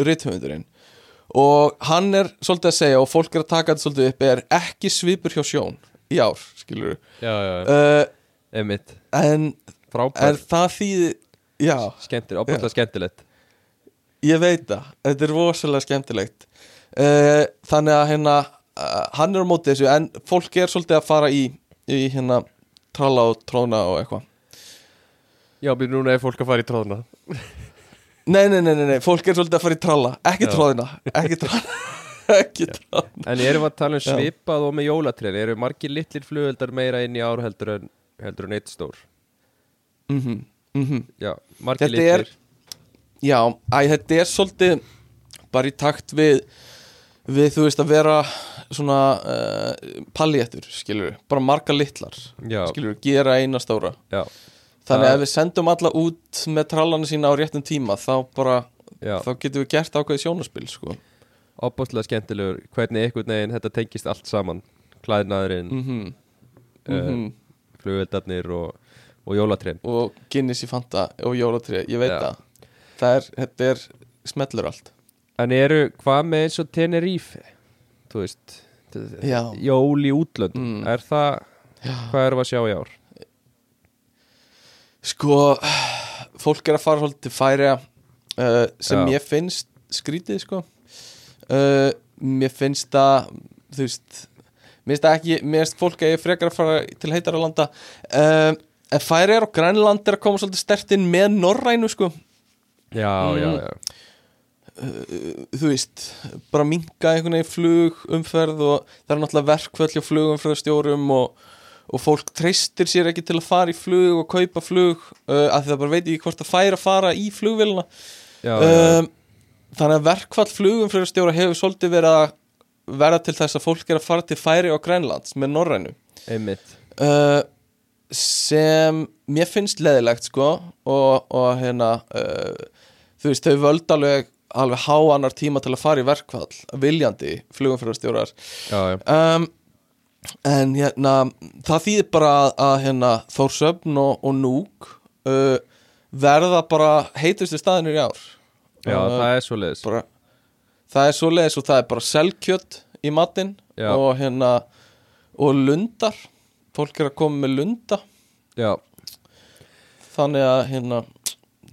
rithöfundurinn Og hann er svolítið að segja Og fólk er að taka þetta svolítið upp Er ekki svipur hjá sjón Í ár, skilur já, já, já. uh, Einmitt. En, en það þýði Já, skemmtir, ábúinlega skemmtilegt. Ég veit það, þetta er rosalega skemmtilegt. Uh, Þannig að hérna uh, hann er á móti þessu en fólk er svolítið að fara í, í hérna tralla og tróna og eitthvað. Já, býr núna er fólk að fara í tróðna nei, nei, nei, nei, nei, fólk er svolítið að fara í tralla. Ekki tróðina, ekki tróðina ekki tróðina En erum við að tala um Já. svipað og með jólatréni Eru margir litlir flugeldar meira inn í ár heldur en, heldur en eitt stór? Mm -hmm, Já, margir Þetta er- litlir. Já, æ, þetta er svolítið bara í takt við við þú veist að vera svona uh, palléttur, skilur bara marga litlar, Já, skilur gera eina stóra. Já, Þannig að ef við sendum alla út með trallana sína á réttum tíma þá bara, já þá getum við gert ákveðið sjónaspil sko. Óbúinlega skemmtilegur Hvernig einhvern veginn þetta tengist allt saman Klæðnaðurinn, mm -hmm. Eh, flugeldarnir og, og jólatrén og Guinness í Fanta og jólatrið, ég veit Já. það það er, þetta er smellur allt En eru, hvað með eins og Tenerife Þú veist. Jól í útlönd Mm. Er það, Já. hvað við að sjá í ár? Sko, fólk er að fara svolítið til færi uh, sem Já. mér finnst skrítið sko uh, mér finnst það þú veist mér finnst það ekki, mér finnst fólk að ég frekar að fara til heitara landa uh, en færi er á Grænland er að koma svolítið stert inn með Norrænu sko Já, Mm. já, já þú veist, bara minka einhvern veginn flug umferð og það er náttúrulega verkvöld hjá flugumferðarstjórum og, og fólk treystir sér ekki til að fara í flug og kaupa flug uh, að það bara veit ekki hvort það fær að fara í flugvélina. Já, já, um, þannig að verkvall flugumferðarstjóra hefur svolítið verið að verða til þess að fólk er að fara til færi á Grænlands með Norrænu. Uh, sem mér finnst leðilegt sko og, og hérna uh, þú veist, þau völd alveg alveg háannar tíma til að fara í verkfall viljandi flugumfyrarstjórar Já, já, um, en hérna það þýðir bara að, að hérna Þórsöfn og, og Núk uh, verða bara heitustu staðinir í ár. Já Uh, það er svo leiðis bara, það er svo leiðis og það er bara selkjött í matinn og hérna og lundar. Fólk er að koma með lunda. Já, þannig að hérna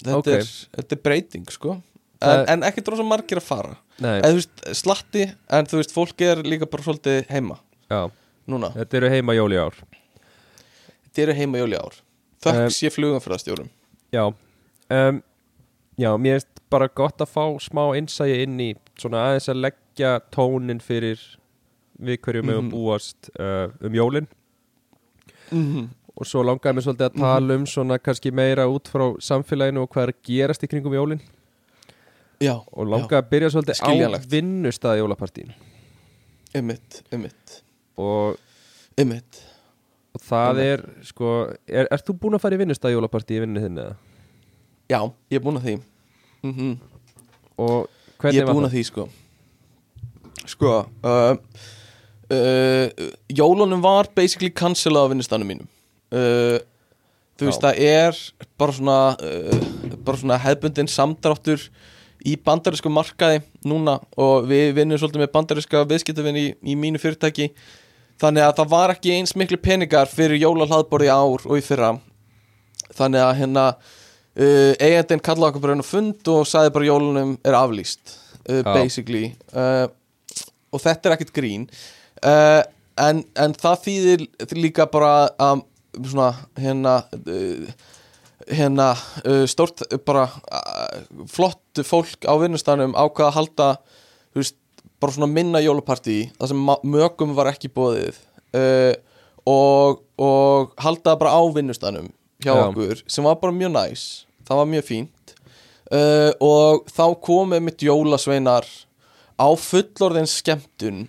þetta, Ok. er, þetta er breyting sko. En, en ekki drósa margir að fara. Þú veist slatti en þú veist fólk er líka bara svolítið heima. Já núna? Þetta eru heima jól í ár þetta eru heima jóli ár Um, þökk sé flugum fyrir að stjórum Já. Um, Já, mér er bara gott að fá smá innsægi inn í svona aðeins að leggja tónin fyrir við hverju mögum Mhm. búast uh, um jólin. Mm -hmm. og svo langaði mér svolítið að tala um svona kannski meira út frá samfélaginu og hvað er að gerast í kringum jólin. Já, og langaði að byrja svolítið á vinnustæði jólapartín ymmit, ymmit og, ymmit og það Einmitt. er sko, er, ert þú búin að fara í vinnustæði jólapartí í vinnu þinni já, ég er búin að því. Mm og ég hvernig er búin var að því sko. Sko uh, uh, jólunum var basically cancelað á vinnustanum mínum. Uh, þú veist Já. það er bara svona uh, bara svona hefbundin samdráttur í bandarísku markaði núna og við vinnum svolítið með bandaríska viðskiptavinni í, í mínu fyrirtæki þannig að það var ekki eins miklu peningar fyrir jólahlaðborði í ár og í fyrra. Þannig að hérna uh, eigandinn kallaði okkur bara einu fund og sagði bara jólunum er aflýst uh, basically. Uh, og þetta er ekkert grín. Uh, en, en það þýðir líka bara að svona hérna uh, hérna uh, stort bara flott fólk á vinnustanum ákvað að halda þú veist, bara svona minna jólapartí það sem mögum var ekki bóðið uh, og, og halda bara á vinnustanum hjá Já. okkur sem var bara mjög næs það var mjög fínt uh, og þá komið mitt jólasveinar á fullorðin skemmtun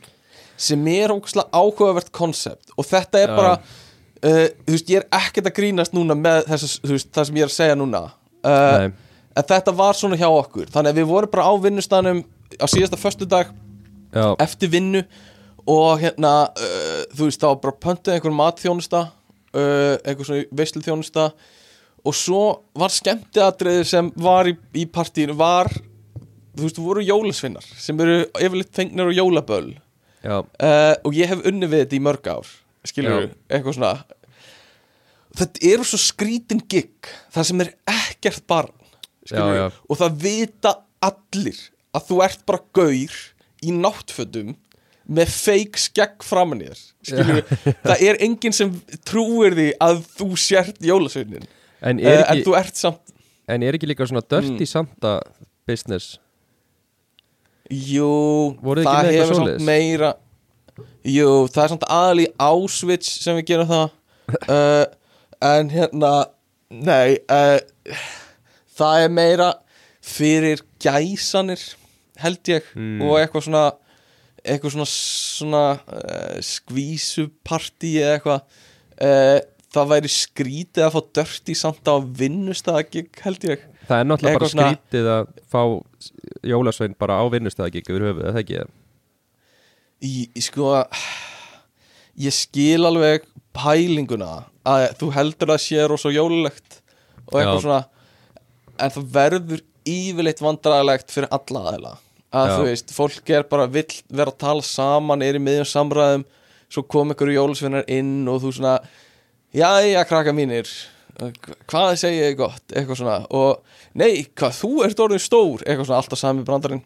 sem er ógæslega áhugavert konsept og þetta er Já. bara uh, þú veist, ég er ekkert að grínast núna með þess, veist, það sem ég er að segja núna uh, en þetta var svona hjá okkur þannig að við vorum bara á vinnustanum á síðasta föstudag já, eftir vinnu og hérna uh, þú veist þá bara pöntuð einhver matþjónusta uh, einhver svona veislu þjónusta og svo var skemmtiatriði sem var í, í partíinu var þú veist, voru jólasvinnar sem eru yfirleitt fengnir á jólaböll já, uh, og ég hef unni við þetta í mörg ár skilur Já. eitthvað svona þetta eru svo skrítin gig það sem er ekkert barn skilur já. og það vita allir að þú ert bara gaur í náttfötum með feik skegg framan í þér það er enginn sem trúir því að þú sért jólasveinin en uh, er en ekki, þú ert samt en er ekki líka svona dirty Mm. Santa business? Jú, ekki það hefur samt meira Jú, það er samt aðal í Auschwitz sem við gerum það. Uh, En hérna, nei, uh, það er meira fyrir gæsanir held ég Mm. og eitthvað svona eitthvað svona, svona uh, skvísupartí eða eitthvað uh, það væri skrítið að fá dörti samt á vinnustagig held ég Það er náttúrulega bara svona- skrítið að fá jólasvein bara á vinnustæðagík yfir höfuð, er það ekki Í, í sko ég skil alveg pælinguna að þú heldur að sé rosa jólulegt og eitthvað Já. svona en það verður yfirleitt vandræðilegt fyrir alla aðeila að Já. þú veist, fólk er bara vill vera að tala saman, er í miðjum samræðum svo kom ykkur jólasveinar inn og þú svona jæja krakka mínir hvað segið þið gott, eitthvað svona. Og nei, hvað, þú ert orðin stór. Eitthvað svona alltaf sami brandarinn.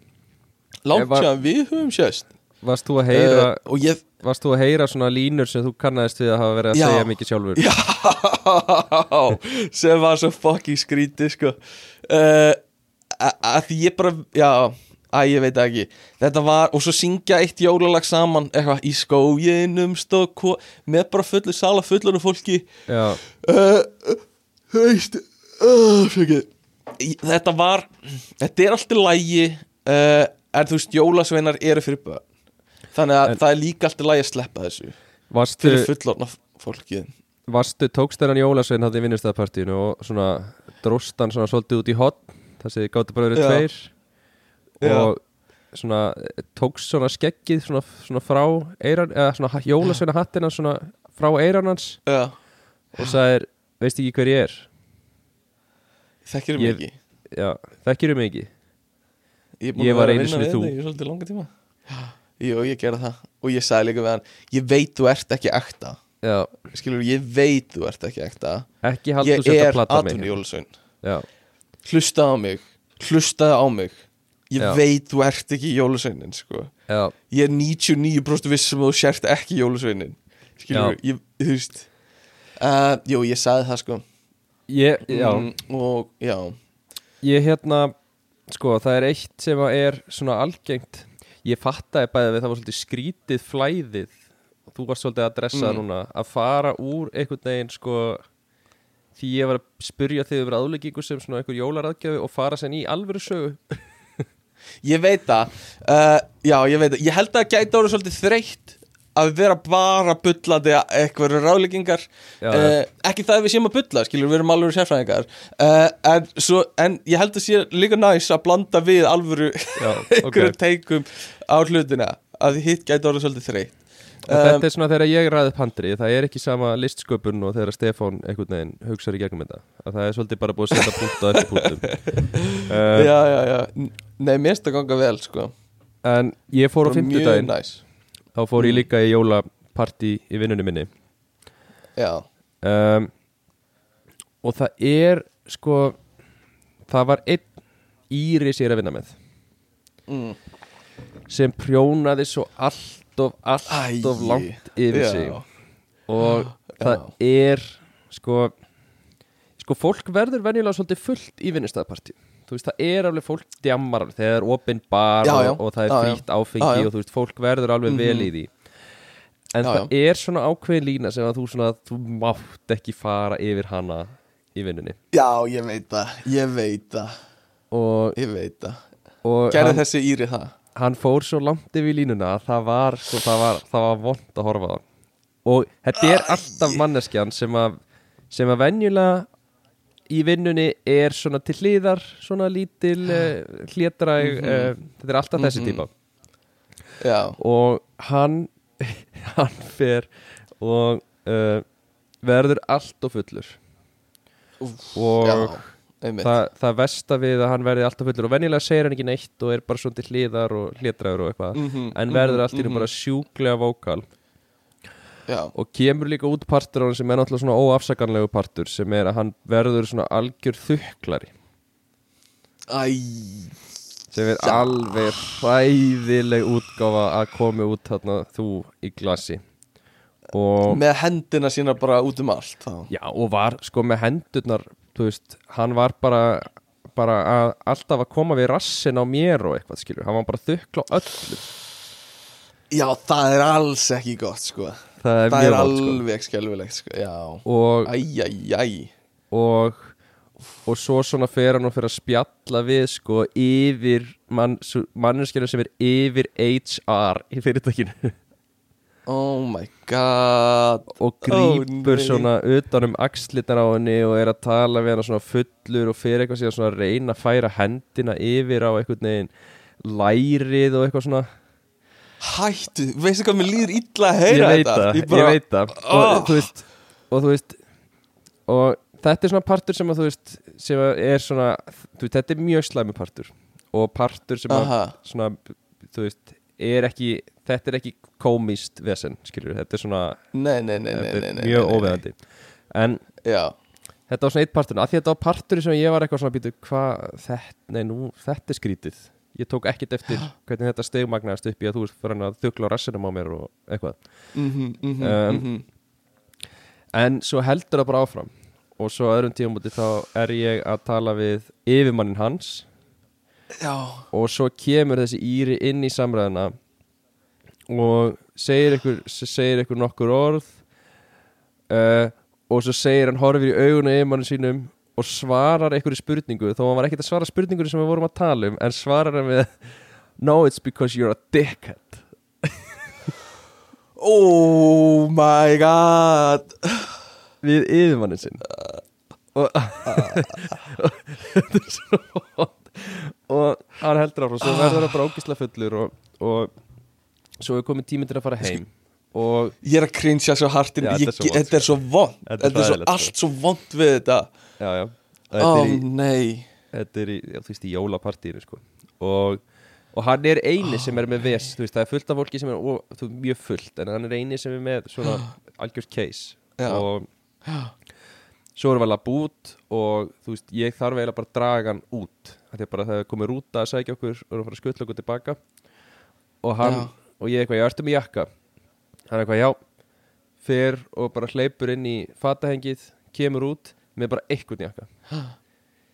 Ég langt var- sér við höfum sjöst Varst þú að heyra, uh, og ég varst þú að heyra svona línur sem þú kannaðist við að hafa verið að Já. segja mikið sjálfur? Já, sem var svo fucking skrítið sko. Uh, að því ég bara, já að ég veit ekki, þetta var og svo syngja eitt jólalag saman eitthvað í skóginum stóð ko- með bara fullu sala fullur fólki. Já, uh, þú veist uh, þetta var þetta er alltaf lægi uh, en þú veist jólasveinar eru fyrir börn. Þannig að En- það er líka alltaf lægi að sleppa þessu. Varstu, fyrir fullorna fólkið. Varstu tókst þennan jólasvein hátt í vinnustæðapartíinu og svona dróstan svona svolítið út í hotn bara verið Já. tveir Já. og svona tókst svona skeggið svona, svona frá eiran, eða svona jólasveina hattina svona frá eiran hans Já, og sagðir, veist ekki hver ég er? Þekkir Ég- ekki? Já, þekkir um ekki? Ég, er Ég var einu sinni þú. þetta í svolítið langa tíma. Jú, ég gerði það. Og ég sagði líka við hann Ég veit þú ert ekki ekta. Skilur, ég veit þú ert ekki ekta. Ekki haldur Ég sér að er plata mig atvinni Jólasvein já, Hlustaði á mig. Hlustaði á mig. Ég Já. veit þú ert ekki Jólasveinin sko. Ég er 99% vissum að þú sért ekki Já. ég, þú veist uh, Jú, ég sagði það sko. Ég, já. Mm, Og, já. Ég hérna, sko, það er eitt sem að er svona algengt. Ég fattaði bæði við það var svolítið skrítið flæðið. Þú varst svolítið að dressa Mm. núna. Að fara úr einhvern veginn, sko því ég var að spyrja þig yfir aðleggingu sem svona einhver jólaradgjafi og fara sen í alvöru sögu. Ég veit það. Uh, Já, ég veit það. Ég held að það gæti orðið svolítið þreytt að vera bara bullandi eitthvað ráðleggingar. Já, uh, ekki það að við séum að bulla skilur, við erum alveg sérfræðingar. Uh, en, svo, en ég held að sé líka næs að blanda við alvöru Já, einhverjum ok. teikum á hlutina að hitt gæti orðið svolítið þreytt En Þetta er svona þegar ég ræði upp handri það er ekki sama listsköpun og þegar Stefán einhvern veginn hugsaður í gegnum þetta. Að það er svolítið bara búið að setja punta eftir punktum. Uh, Já, já, já Nei, mér finnst það ganga vel sko. En ég fór á fimmtudaginn næs þá fór ég Mm. líka í jólapartí í vinnunni minni. Já, um, og það er sko það var einn íri sér að vinna með. Mm. sem prjónaði svo allt of, allt of langt yfir já. sig. Og Já. það er sko sko fólk verður venjulega svolítið fullt í vinnustæðapartí þú veist það er alveg fólk djammar alveg þegar það er opinn bar Já, og, já. og það er frítt áfengi Já, og þú veist fólk verður alveg Mhm. vel í því. En það er svona ákveðin lína sem að þú svona Þú mátt ekki fara yfir hana í vinnunni. Já, ég veit það, ég veit það. Og, Ég veit það. og Gerði þessi Íri það? Hann fór svo langt yfir línuna að Það var, sko, það var, það var vond að horfa á Og þetta er alltaf manneskjan sem að Sem að venjulega í vinnunni er svona til hliðar Svona lítil uh, hlétræg uh, Þetta er alltaf þessi Mhm. típa. Já, og hann hann fer og uh, verður allt og fullur. Og já, einmitt það, versta við að hann verði allt og fullur og venjulega segir hann ekki neitt og er bara svona til hliðar og hlétræður og eitthvað Mhm, en verður mhm, allt í nú mhm. bara sjúklega vókal Já, og kemur líka út partur á hann sem er náttúrulega svona óafsakanlegu partur sem er að hann verður svona algjör þukklari æ sem er Já. alveg hræðileg útgáfa að komi út þarna þú í glasi og Með hendina sína bara út um allt þá. Já, og var sko með hendurnar þú veist, hann var bara bara að alltaf að koma við rassin á mér og eitthvað skilur, hann var bara að þukla á öllu. Já, það er alls ekki gott sko. Það er Það er vant sko. alveg skelfilegt sko Já. Og, Æ, æ, æ. Og og svo svona fer hann og fer að spjalla við sko yfir mann, manneskjörnum sem er yfir HR í fyrirtækinu Oh my god. Og Ó, grípur nei. svona utan um axlirnar á henni og er að tala við hann svona fullur og fyrir eitthvað síðan svona að reyna að færa hendina yfir á einhvern veginn lærið og eitthvað svona. Hættu, veistu hvað mér líður illa að heyra ég veit þetta? það, ég, veit það. Og Oh. þú veist og þú veist og þetta er svona partur sem að þú veist sem er svona, þú veist, þetta er mjög slæmi partur. Og partur sem að Aha, svona, þú veist er ekki, þetta er ekki komist vesen, skilur, þetta er svona nei, nei, nei, er mjög óveðandi en Já, þetta var svona eitt partur af því að þetta var partur sem ég var eitthvað svona býtu, hvað, þetta, nei nú, þetta er skrítið. Ég tók ekkit eftir hvernig þetta stegmagnaðist upp í að þú fyrir hann að þukla á rassinum á mér og eitthvað. Mhm, mhm, Um, mhm. en svo heldur það bara áfram. Og svo öðrum tíumúti þá er ég að tala við yfirmannin hans. Já, og svo kemur þessi Íri inn í samræðina og segir ykkur, segir ykkur nokkur orð uh, og svo segir hann horfir í augun á yfirmannin sínum og svarar einhverju spurningu þó hann var ekkert að svara spurningur sem við vorum að tala um en svarar hann við No, it's because you're a dickhead. Oh my god. Við yfirmannin sinn. Og þetta er svo hot og hann heldur áfram svo verður hann bara ógislega fullur og, og svo er komið tími til að fara heim og Ég er að cringea svo hartin Já, ég, þetta er svo. Þetta er vond Þetta er Þetta er svo sko. allt svo vond við þetta. Já, já, þetta er í, nei. Þetta er í já, þú veist, í jólapartíinu sko. og, og hann er eini sem er með ves þú veist, það er fullt af fólki sem er ó, þú, mjög fullt en hann er eini sem er með svona algjört case. Og svo erum við alveg bút og þú veist, ég þarf eiginlega bara að draga hann út. Því að bara það er komið rúta að sækja okkur og erum að fara að skutla okkur tilbaka. Og hann. Og ég eitthvað, ég ertu með jakka? Hann eitthvað, já. Fer og bara hleypur inn í fatahengið, kemur út með bara einhvern jakka.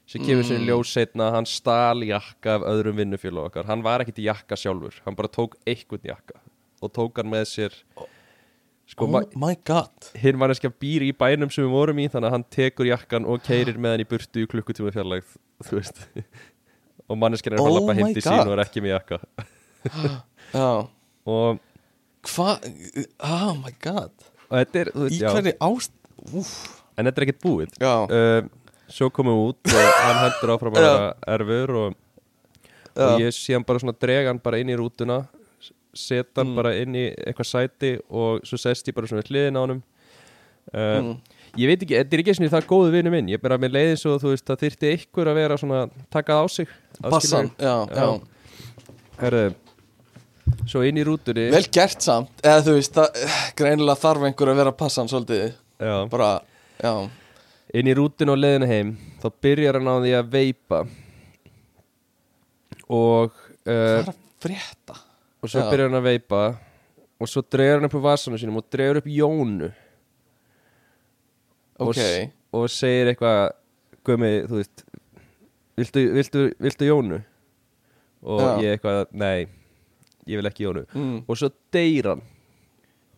Sem kemur sér í ljós setna hann stal jakka af öðrum vinnufjölu okkar. Hann var ekkit í jakka sjálfur, hann bara tók einhvern jakka og tók hann með sér sko, Oh my god. hinn manneskja býr í bænum sem við vorum í þannig að hann tekur jakkan og keirir með hann í burtu í klukkutíma fjarlægð þú veist. Og manneskjan er bara Oh að lappa til sín og er ekki með jakka. Já og, Hvað Oh my god. Og þetta er, þú Í veist, já. hverju ást Úf en þetta er ekkert búið. Já. Uh, svo komum við út og hann heldur áfram að vera erfur og, og Já. ég sé hann bara svona drega hann bara inn í rútuna setja hann Mm. bara inn í eitthvað sæti og svo sest ég bara svona við hliðin á honum. Uh, Mm. ég veit ekki, þetta er ekki svona það góðu vinnu minn. Ég bara með leiðin svo þú veist það þyrfti ykkur að vera svona takað á sig Bassan Já, já. Herðu svo inn í rútunni. Vel gert samt. Eða þú veist það Greinilega þarf einhver að vera passan svolítið. Já, Bara Já. Inn í rútunni og leiðinu heim þá byrjar hann á því að veipa. Og Hvað uh, er að frétta? og svo Já. byrjar hann að veipa. Og svo dregur hann upp úr vasanum sínum og dregur upp Jónu. Og, Ok. s- og segir eitthvað Guðmi, þú veist viltu, viltu, viltu Jónu? Og Já. ég eitthvað, nei ég vil ekki Jónu mm. og svo deyr hann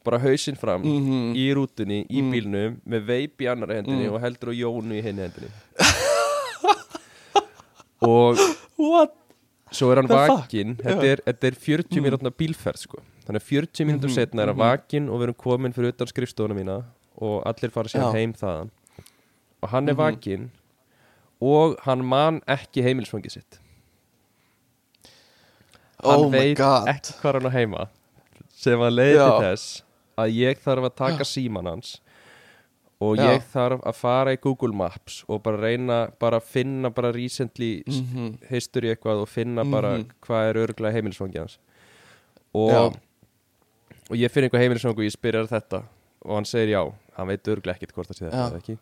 bara hausinn fram Mhm. í rútunni, í Mm. bílnum með veip í annara hendinni Mm. og heldur á Jónu í henni hendinni og What? svo er hann vakinn þetta, er- þetta er 40 mínútna bílferð sko. þannig að 40 mínútur Mhm, setna er hann mhm. vakinn og við erum komin fyrir utan skrifstofuna mína og allir fara sér heim þaðan og hann er Mhm. vakinn og hann man ekki heimilsfangið sitt hann Oh veit god ekki hvað hann á heima sem að leiði til þess að ég þarf að taka síman hans og Já. ég þarf að fara í Google Maps og bara reyna bara að finna bara recently Mhm. history eitthvað og finna bara Mhm. hvað er örgulega heimilisfangi hans og, Já. og ég finn eitthvað heimilisfangi og ég spyrir hann þetta og hann segir já, hann veit örgulega ekkert hvort það sé þetta Já. eða ekki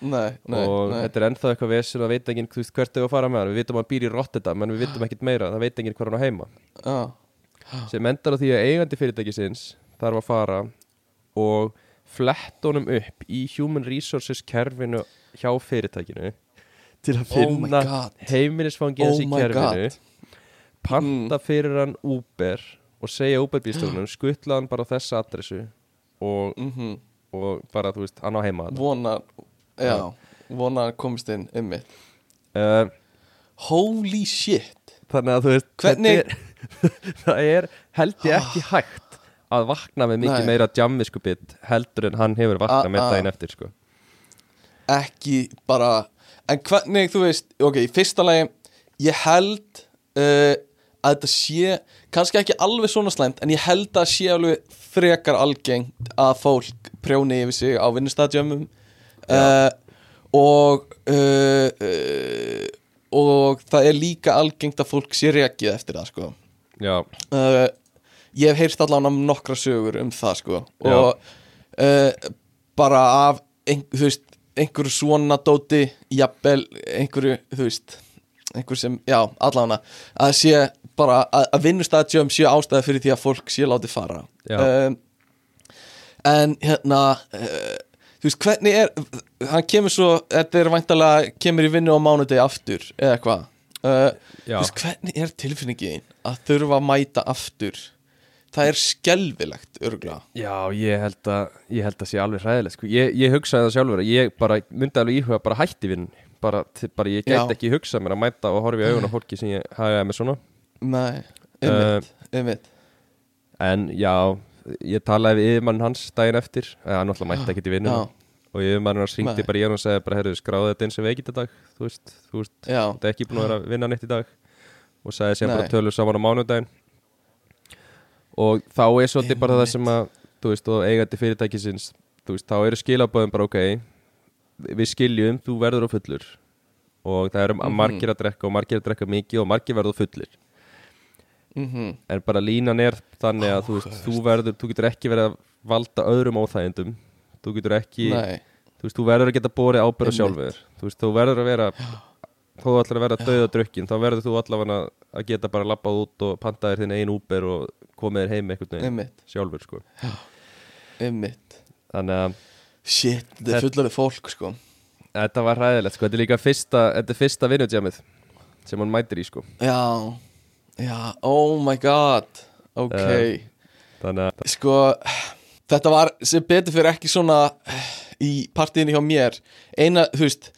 Nei, nei, og nei þetta er ennþá eitthvað vesen það veit enginn veist, hvert er að fara með hann, við vitum að hann býr í Rotterdam en við vitum ekkert meira, það veit enginn hvað hann á heima Já, sem endar á því að eigandi fyrirtækisins þarf að fara og flett honum upp í Human Resources kerfinu hjá fyrirtækinu til að Oh finna god. heimilisfangið hans Oh í kerfinu god. Mm. panta fyrir hann Uber og segja Uber-bílstofnum skuttla hann bara á þessa adressu og, mhm og bara þú veist, hann á heima þarna. Já, vona að komist inn um mitt uh, Holy shit. þannig að þú veist Hvernig- er, það er held ég ekki hægt að vakna með mikið Nei. meira jammiskupið heldur en hann hefur vaknað A- með a- daginn eftir sko. Ekki bara En hvernig, þú veist, ok, í fyrsta lagi Ég held uh, að þetta sé kannski ekki alveg svona slæmt en ég held að sé alveg frekar algengt að fólk prjóni yfir sig á vinnustadjömmum uh, og uh, og það er líka algengt að fólk sé rekið eftir það sko. Já, ég hef heyrst allan um nokkra sögur um það sko. Og bara af ein, veist, einhverju svona dóti jafnvel einhverju þú veist einhver sem, já, allan að sé bara að, að vinnustadjum sé ástæða fyrir því að fólk sé látið fara. Um, en hérna uh, þú veist, hvernig er hann kemur svo, þetta er væntalega kemur í vinnu á mánudegi aftur eða eitthvað uh, Þú veist, hvernig er tilfinningin að þurfa að mæta aftur? Það er skelvilegt örgulega já ég held að ég held að sé alveg hræðilegt sko. ég, ég hugsaði það sjálfur að ég bara myndi alveg íhuga bara hætti vinn bara, bara ég gæti ekki hugsað mér að mæta og horfa í augun á fólki sem ég hagaði með svona. Nei, Eh, einmitt, einmitt. en já, ég talaði við yfirmann hans daginn eftir, eða hann alltaf mætti ekkert í vinnuna Já, og yfirmann hans ringdi bara í hann og segði bara, herru, skráði þetta eins og veikit í dag. Þú veist, þú veist, þetta er ekki búin að vera að vinna neitt í dag. Og sagði sem bara tölur saman á mánudaginn. Og þá er svolítið bara það sem að þú veist, og eigandi fyrirtækisins þú veist, þá eru skilabóðum bara ok við skiljum, þú verður á fullur. Og það eru Mhm. margir að drekka og margir að drekka mikið og margir verður á fullir mhm. En bara línan er þannig að þú veist, þú verður, þú getur ekki verið að valda öðrum óþægindum. Þú getur ekki, Nei, þú veist, þú verður að geta borið ábyrða sjálfur, þú veist, þú verður að vera þó þú ætlar að vera döða drukkin þá verður þú allavega að geta bara lappað út og pantaðir þinn einn úber og komið þér heim veginn einmitt, sjálfur, sko. Einmitt. Þannig að Shit, þetta er fullarið fólk sko. Þetta var hræðilegt, sko, þetta er líka fyrsta þetta er fyrsta vinnutjamið sem hann mætir í, sko. Já, já, oh my god. Ok, Eh, þannig að, sko Þetta var sem betur fyrir ekki svona í partíinu hjá mér. Eina, þú veist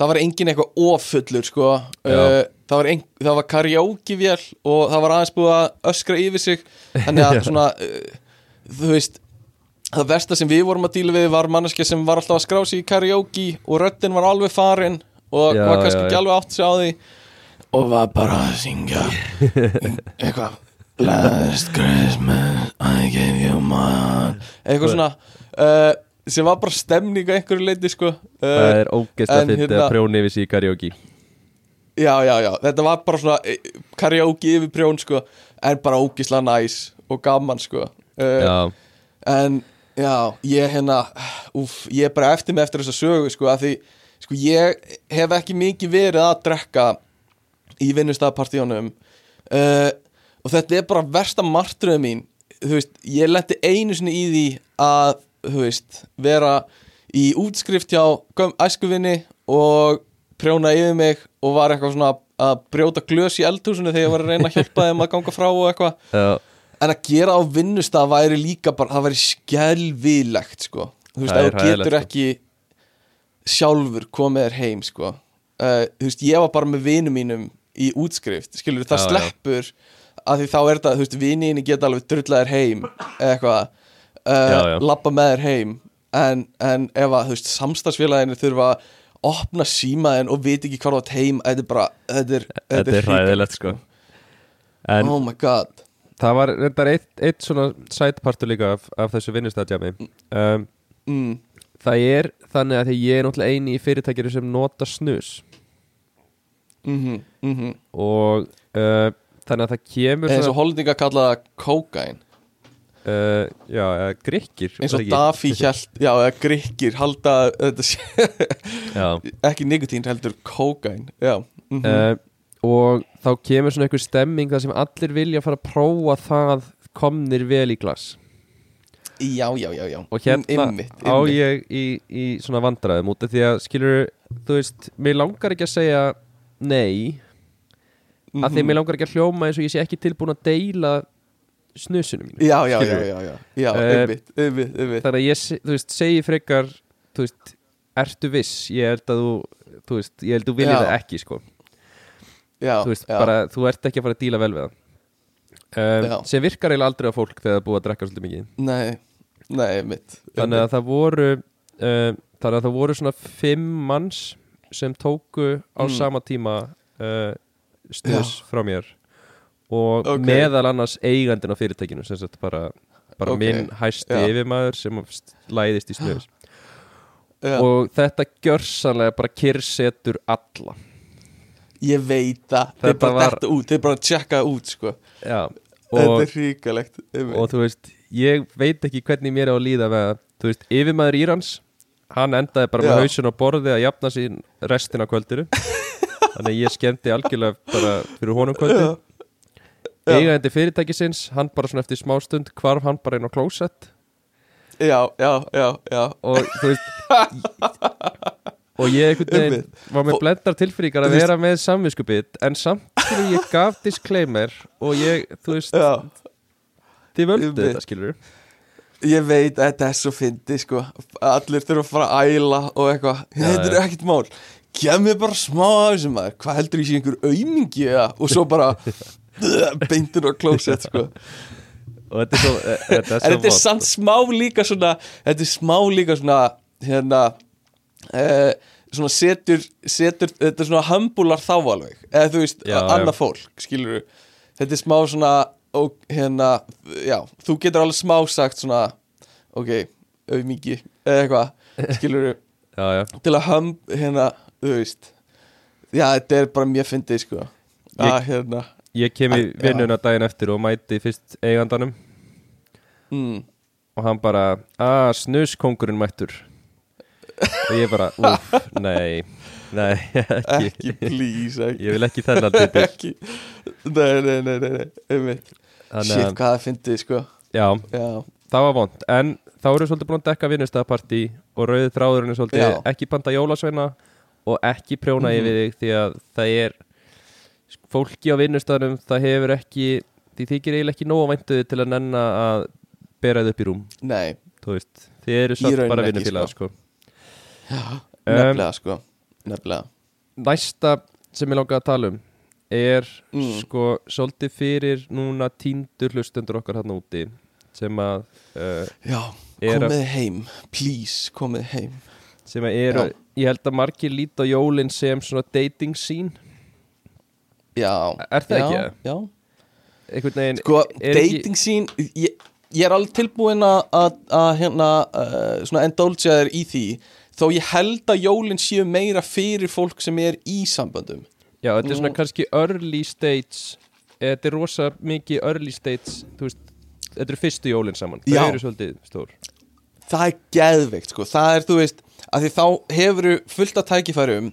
Það var engin eitthvað ofullur sko. Uh, það, var ein, það var karaoke vél og það var aðeins búið að öskra yfir sig. Þannig að svona uh, Þú veist Það versta sem við vorum að díla við var manneskja sem var alltaf að skrá sig í karaoke og röddin var alveg farin og Já, var kannski já, ekki alveg átt sig á því og var bara að syngja. Eitthvað Last Christmas I gave you my heart. Eitthvað svona uh, sem var bara stemning á einhverju leiti sko. Það uh, er ógeðslega en fyndið hérna- að prjóni yfir í karaoke. Já já já. Þetta var bara svona eh, karaoke yfir prjón sko. En bara ógislega næs og gaman sko. Uh, já, en já ég hérna úf, ég er bara eftir mig eftir þessa sögu sko að því sko ég hef ekki mikið verið að drekka í vinnustæðapartíunum uh, og þetta er bara versta martröðu mín. Þú veist, ég lendi einu sinni í því að, þú veist, vera í útskrift hjá æskuvinni og prjóna yfir mig og var eitthvað svona að brjóta glös í eldhúsinu þegar ég var að reyna að hjálpa þeim að ganga frá og eitthvað. Já, en að gera á vinnustaf væri líka bara, það væri skelvilegt sko, þú veist, Það er getur sko. ekki sjálfur komið þér heim sko. Uh, þú veist, ég var bara með vinum mínum í útskrift, skilur það Já, já. sleppur að því þá er þetta, þú veist, viniðinni geta alveg drullaðir heim eitthvað Já, já. uh, lappa með þér heim en, en ef að, þú veist, samstagsfélaginu þurfa að opna símaðin og veit ekki hvað það heim, þetta er bara þetta er, Þetta er hræðilegt sko En oh my god það var reyndar eitt, eitt svona sætpartur líka af, af þessu vinnustæðjami um, mm. Það er þannig að því ég er náttúrulega eini í fyrirtækjari sem nota snus Mm -hmm, og uh, þannig að það kemur eins og holdinga kallaða kókain uh, já, eða grikkir eins og? Dafi hjælt, já, eða grikkir halda ekki nikotín heldur kókain já, mm uh, og þá kemur svona einhver stemming þar sem allir vilja fara að prófa það komnir vel í glas. Já, já, já, já. Og hérna Einmitt, á einmitt. ég í, í svona vandræðum út af því að skilur, þú veist, mér langar ekki að segja nei. Af því að Mhm. mér langar ekki að hljóma eins og ég sé ekki tilbúin að deila snusunum mínu. Já, já, já, já, já, já, Eh, einmitt, einmitt, einmitt. þannig að ég, þú veist, segi frekar þú veist, ertu viss? Ég held að þú, þú veist, ég held að þú viljið það ekki, sko. Já, þú veist, já, bara, þú ert ekki að fara að díla vel við það. Um, sem virkar eiginlega aldrei á fólk þegar það búið að drekka svolítið mikið. Nei, nei, einmitt þannig að það voru uh, þannig að það voru svona fimm manns sem tóku á Mm. sama tíma uh, snus frá mér. Og Ok. meðal annars eigandinn á fyrirtækinu sem sagt bara, bara Ok, minn hæsti já. yfirmaður sem læðist í já, og þetta gjörsanlega bara kyrsetur alla. Ég veit það, þeir Þetta bara var- detta út. Þeir bara tjekka út, sko. Já, þetta og, er hríkalegt og þú veist ég veit ekki hvernig mér er á að líða með að þú veist, yfirmaður Írans hann endaði bara með Já. hausin á borði að jafna sín restina kvöldinu. Þannig ég skemmti algjörlega bara fyrir honum kvöldi. Já, Já. eigandi fyrirtækisins, hann bara svona eftir smá stund hvarf hann bara inn á klósett. Já, já, já, já. Og þú veist og ég einhvern veginn var með blendar tilfríkar að Þú vera með samviskupið en samt fyrir ég gaf disclaimer og ég, þú veist, já. þið völdu þetta skilur Ég veit að þetta er svo fyndi sko. Allir þurfa að fara að æla og eitthvað. Þetta er já. ekkert mál. Gef mér bara smá af þessum maður. Hvað heldur ég sé einhver aumingi eða Og svo bara Beintur á klósett sko. Og þetta er svo, e- þetta er þetta er samt sko. smá líka svona Þetta er smá líka svona Hérna uh, Svona setur, setur Þetta er svona humbular þá alveg. Eða þú veist, annað fólk Skilur Þetta er smá svona og hérna, já, þú getur alveg smá sagt svona ok, auðmiki, eða eitthvað skilur já. til að hömm, hérna, þú veist já, þetta er bara mjög fyndið sko. Að, hérna. ég kem í Já. vinnuna daginn eftir og mæti fyrst eigandanum. Mm, og hann bara, að snuskongurinn mættur. Og ég bara, úff, nei nei, ekki, ekki, please ekki, ég vil ekki þennan ekki. Nei, nei, nei, nei, nei, shit, að- hvað það fyndið sko. Já, já, það var vond en þá við svolítið búin að dekka vinnustæðapartí og rauðið þráðurinn er svolítið Já. ekki panta jólasveina og ekki prjóna Mhm. yfir þig því að það er fólki á vinnustæðunum það hefur ekki því þykir eiginlega ekki nóg að væntuði til að nenna að bera þið upp í rúm. Nei. Þið eru samt bara ekki, vinnufélaga sko. nefnilega sko, nefnilega. Næsta sem ég langaði að tala um er Mm. sko svolítið fyrir núna tíndur hlustendur okkar hann úti sem að uh, já, komið heim. Please, komið heim. sem að eru, Já. ég held að margir líta á jólin sem svona dating scene. Já, Er það já, ekki? já einhvern veginn Sko, dating scene ég, ég er alveg tilbúin að- hérna, uh, svona þér í því. Þó ég held að jólin séu meira fyrir fólk sem er í samböndum já, þetta er svona kannski early stage þetta er rosa mikið early stage þú veist, þetta eru fyrstu jólin saman. Þau Já. eru svolítið stór. Það er geðveikt, sko, það er, þú veist að því þá hefur fullt af tækifærum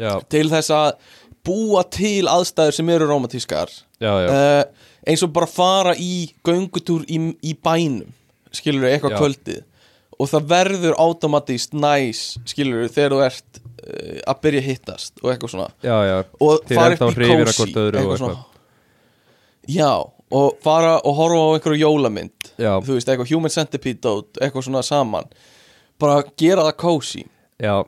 já, til þess að búa til aðstæður sem eru romantískar já, já, uh, eins og bara fara í göngutúr í, í bænum skilur við eitthvað Já. kvöldið. Og það verður automatist næs skilur við þegar þú ert að byrja að hittast og eitthvað svona. Já, já og fara upp í kósi og já og fara og horfa á einhverju jólamynd Já, þú veist, eitthvað human centipede eitthvað svona saman. Bara gera það cozy já.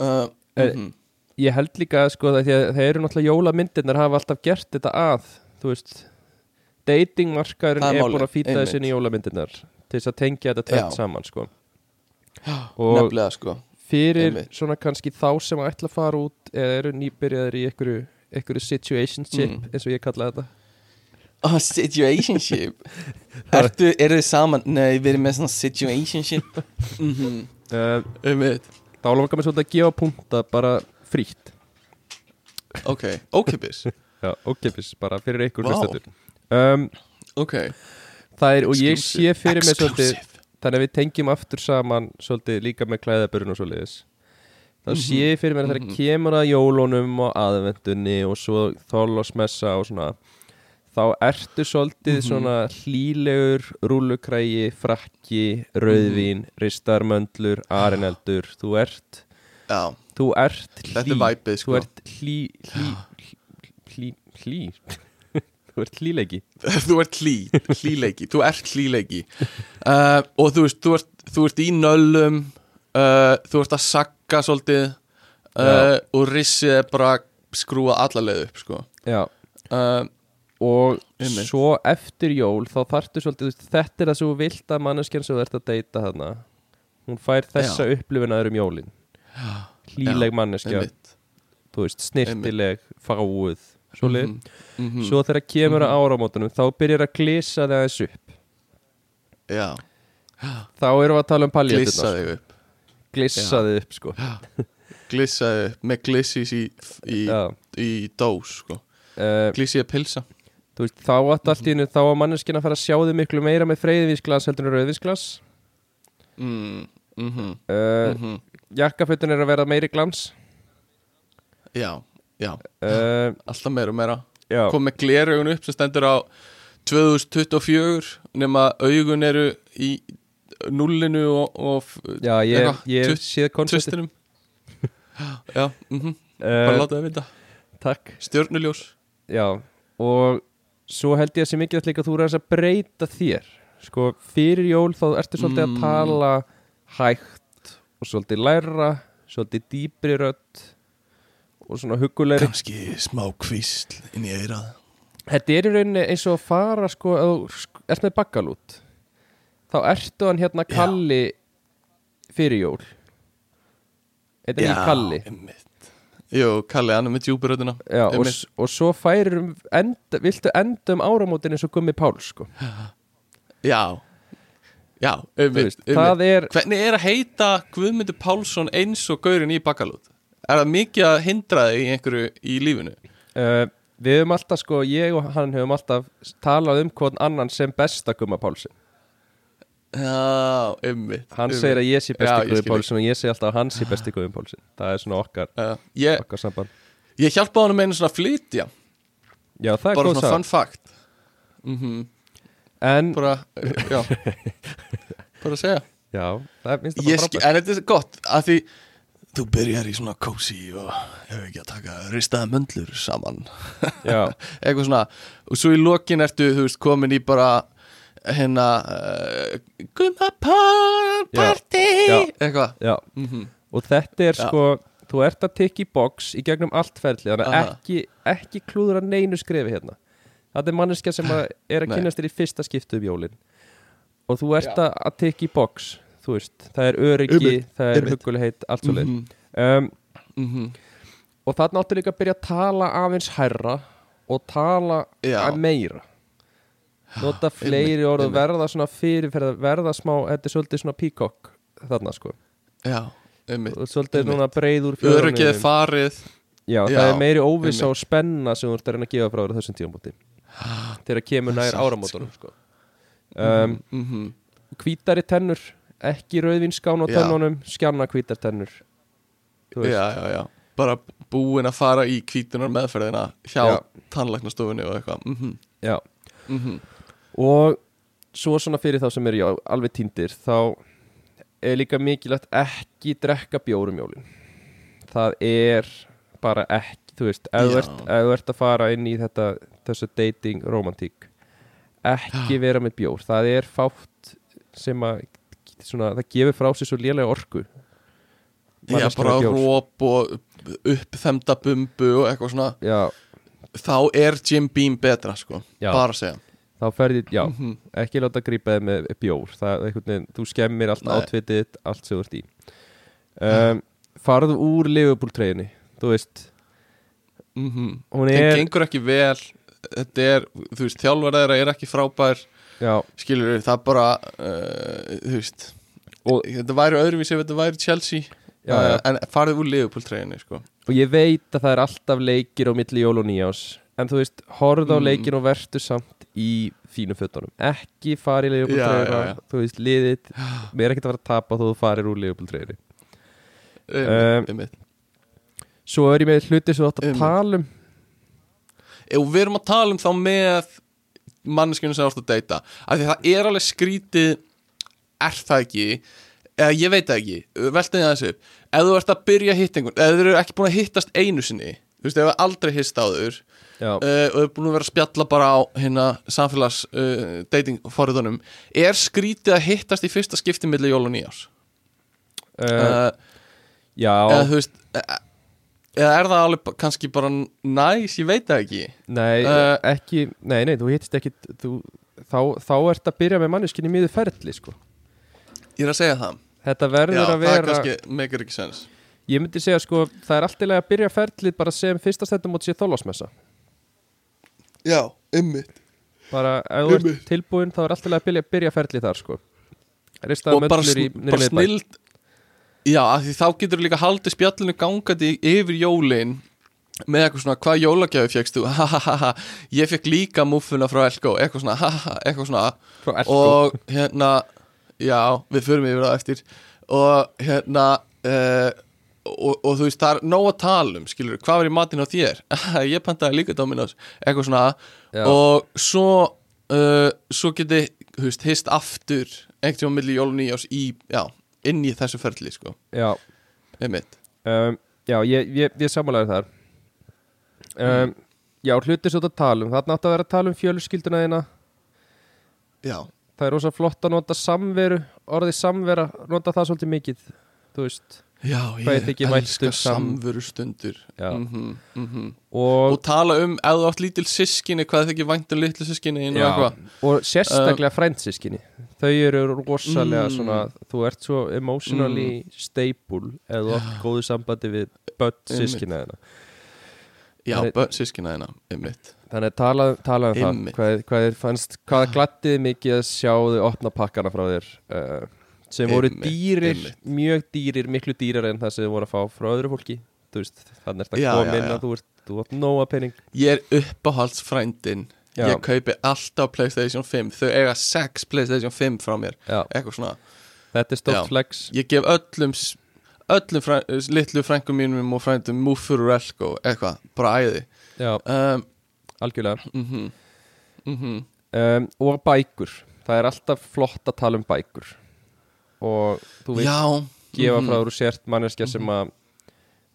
Uh, Eh, mhm. Ég held líka sko það það eru náttúrulega jólamyndirnar hafa alltaf gert þetta að þú veist datingmarkaðurinn er búin að fýta einmitt. þessi inn í jólamyndirnar til þess að tengja þetta tvennt Já. saman sko. Og nefnilega sko fyrir einmitt. svona kannski þá sem ætla að fara út eða eru nýbyrjaðir í einhverju, einhverju situationship Mm. eins og ég kalla þetta. Oh, situationship? Ertu, eru þið saman? Nei, við erum með svona situationship. Mhm. Uh, um þá langar mér svolítið að gefa punta bara frítt. Ok, ókipis Já, ókipis, bara fyrir einhver Vá. hlustendur. Um, ok, Það er, og ég sé fyrir mig svolítið þannig að við tengjum aftur saman svolítið líka með klæðaburinn og svoleiðis. Þá Mhm. sé ég fyrir mér að þegar Mhm. kemur að jólunum og aðvendunni og svo þóllosmessa og svona þá ertu svolítið Mhm. svona hlýlegur rúlukrægi, frakki rauðvín, ristarmöndlur arineldur, þú ert já, þú ert hlý er væpið þú sko. ert hlý hlý, hlý, hlý þú ert hlýleiki. Þú ert hlý, hlýleiki. Þú ert hlýleiki. Uh, og þú veist, þú ert, þú ert í nöllum uh, þú ert að sakka svolítið uh, og rissið er bara skrúa alla leið upp sko. Já, uh, og Einmitt. svo eftir jól þá þarftu svolítið, þetta er það þú vilt að manneskjan sem þú ert að deyta þarna hún fær þessa upplifun að um jólin hlýleg manneskja. einmitt. Þú veist, snirtileg, fáuð svoleið, Mhm, mhm. svo þegar kemur að áramótunum þá byrjar að glisa það aðeins upp. Já, þá erum við að tala um glissa paljeturnar þig upp. Glissa þig upp sko. Glissa þig upp. Með glissis í, í, í dós sko. Uh, glissið að pilsa? veist, þá átt allt í hennu þá að manneskjan að fara að sjá þig miklu meira með freyðinsglas heldur en rauðinsglas mm, mhm, uh, mhm. jakkafötun er að vera meiri glans. Já, já, uh, alltaf meira og meira. já, kom með gleraugun upp sem stendur á 2024 nema augun eru í nullinu og, og já ég, eitthvað, ég séð konceptið. tvistinum já, mhm, bara uh, láta það vita. Takk. Stjörnuljós. Já, og svo held ég að sé mikið að líka að þú er að breyta þér. Sko, fyrir jól þá ertu svolítið Mm. að tala hægt og svolítið læra svolítið dýpri rödd og svona hugulegri kannski smá kvísl inn í eirað Þetta er í rauninni eins og að fara sko, þú ert með baggalút þá ertu hann hérna Já. Kalli fyrir jól Þetta er ekki Kalli einmitt. jú, Kalli, hann er með djúpuröðina Já, og, og svo færir enda, viltu enda um áramótin eins og Gummi Páls sko. já, já, einmitt. það er hvernig er að heita Guðmundur Pálsson eins og gaurin í bakalút er það mikið að hindra þig í einhverju í lífinu? Uh, Við höfum alltaf sko, ég og hann höfum alltaf talað um hvern annan sem besta Gumma Pálsson já, einmitt Hann segir að ég sé besti Pálsson og ég segi alltaf að hann sé besti Gummi Pálsson Það er svona okkar, uh, ég, okkar samband. Ég hjálpaði hann með einu svona að flytja. Já, það er bara góð svona sag fun fact. Mm En, bara, já. Bara að segja. Já, það er minnst ég bara frábært en þetta er gott að því þú byrjar í svona cozy og hefur ekki að taka ristaða möndlur saman. Eitthvað svona og svo í lokin ertu, þú veist, komin í bara hérna uh, Gumma Pál Party já. eitthvað mm og þetta er Já. sko þú ert að tikka í box í gegnum allt ferli þannig að ekki, ekki klúður að neinu skrefi hérna. Þetta er manneskja sem að er að kynast þér í fyrsta skiptu um jólin. Og þú ert Já. að, tikka í box þú veist, það er öryggi, Einmitt, það er hugulegheit allt svo leið Mhm, um, mhm. og þarna áttu líka að byrja að tala aðeins hærra og tala meira. Nota fleiri orð og verða svona fyrirferða verða smá, þetta er svolítið svona peacock þarna sko, já, einmitt og svolítið einmitt. núna breiður öryggið er farið. Já, Já, það er meiri óviss á einmitt. spenna sem þú ert að reyna að gefa frá þér þessum tíðanbúti þegar kemur nær áramótunum sko. um, mm -hmm. hvítari tennur ekki rauðvinskán á tennunum skjanna hvítar tennur. Þú veist. já, já, já. Bara búin að fara í kvítunar meðferðina hjá Já. tannlæknastofunni og eitthvað. Mm Já. -hmm. og svo svona fyrir þá sem eru já, alveg týndir þá er líka mikilvægt ekki drekka bjórum jólin það er bara ekki þú veist, ef þú ert, ef þú ert að fara inn í þetta þessu dating romantík ekki vera með bjór. Það er fátt sem að svona, það gefur frá sér svo lélega orku. Já, bara róp og uppþemda bumbu og eitthvað svona. Já, Þá er Jim Beam betra, sko Já. Bara að segja. Þá ferði, já, Mhm. ekki láta grípa þið með bjór. Það er veginn, þú skemmir allt átvitið allt sem þú ert í. Um, farðu úr Liverpool treyjunni, þú veist. Mm hún Það er, gengur ekki vel. Þetta er, þú veist, þjálfar þeirra er ekki frábær já, Skilur það bara uh, Þú veist Og- Þetta væri öðruvísi ef þetta væri Chelsea Já, já. Uh, En farið úr Liverpool treyjunni, sko og ég veit að það er alltaf leikir á milli jól og nýjás en þú veist, horfðu á Mm. leikin og vertu samt í fínu fötunum ekki fari í Já, já, já. þú veist, liðið mér er ekkert að fara að tapa þó þú farir úr Liverpool treyjunni Um, um, um, svo er ég með hluti sem þú átt að Einmitt. tala um Ef við erum að tala um þá með manneskjörnum sem þú ert að deyta. Af því það er alveg skrítið er það ekki? Eða ég veit það ekki, veltaði það þessu ef þú ert að byrja einhvern ef þú eru ekki búin að hittast einu sinni þú veist, ef þú aldrei hittst áður já, uh, og þú er búin að vera að spjalla bara á hérna samfélags uh, dating forriðunum er skrítið að hittast í fyrsta skipti milli jól og nýjás uh, uh, já. eða þú veist eða er það alveg kannski bara næs, ég veit það ekki. Nei, uh, ekki nei, nei, þú hittist ekki þú, þá, þá ert að byrja með manneskinni miður ferli sko. ég er að segja það. Þetta verður Já, að það er vera kannski, meikir ekki sens. Ég myndi segja sko, það er alltaf að byrja ferlið bara sem fyrsta stendum mót sér þólásmessa Já, ymmit bara ef þú ert tilbúin þá er alltaf að byrja, byrja ferlið þar sko. Bara, möllur í, sn niður í bara miðbæ. snild Já, af því þá getur líka haldið spjallinu gangandi yfir jólin með eitthvað svona, hvað jólagjafi fegst þú? Ha, ha, ha, ha, ég fekk líka muffuna frá Elko, eitthvað svona, ha, ha, ha, eitthvað svona og hérna já, við förum yfir það eftir. Og hérna uh, og, og þú veist, það er nóg að tala um skilur, hvað var í matinn á þér? ég pantaði líka Dominos, eitthvað svona. Já. og svo uh, svo geti, þú veist, hist aftur einhvern tíma milli jól og nýjás í, já, inn í þessu ferli, sko. Já, um, já, ég, ég, ég samanlega þar. Um, já, hlutir svo að tala um þarna átt að vera að tala um fjölskylduna þína. Já. Það er rosa flott að nota samveru orðið samvera, nota það svolítið mikið þú veist Já, ég um sam- samveru stundur Já. mm -hmm, og, Og tala um, þú átt lítil sískinni hvað þykir vænt um litlu sískinni og og sérstaklega frændsískinni þau eru rosalega Mm. svona þú ert svo emotionally stable eða átt góðu sambandi við börn Einmitt. sískina þeirna Já, börn sískina þeina, einmitt. Þannig tala, tala um það. Hvað, hvað fannst, hvað gladdiði mikið að sjá þau opna pakkana frá þér uh, sem voru dýrir einmitt. mjög dýrir, miklu dýrar en það sem þau voru að fá frá öðru fólki. Þú veist, þannig Já, komin já, já. að þú ert, þú ert nóga penning Ég er uppáhaldsfrændin Já. Ég kaupi alltaf Playstation 5 Þau eiga 6 Playstation 5 frá mér. Já, Eitthvað svona. Þetta er stórt Já. flex. Ég gef öllum Öllum fræ, litlu frængum mínum og frændum Múfur og Elko, eitthvað, bara æði. Um, algjörlega. mm -hmm, um, og bækur, það er alltaf flott að tala um bækur og þú veist Já gefa mhm. frá þú sért manneskja sem að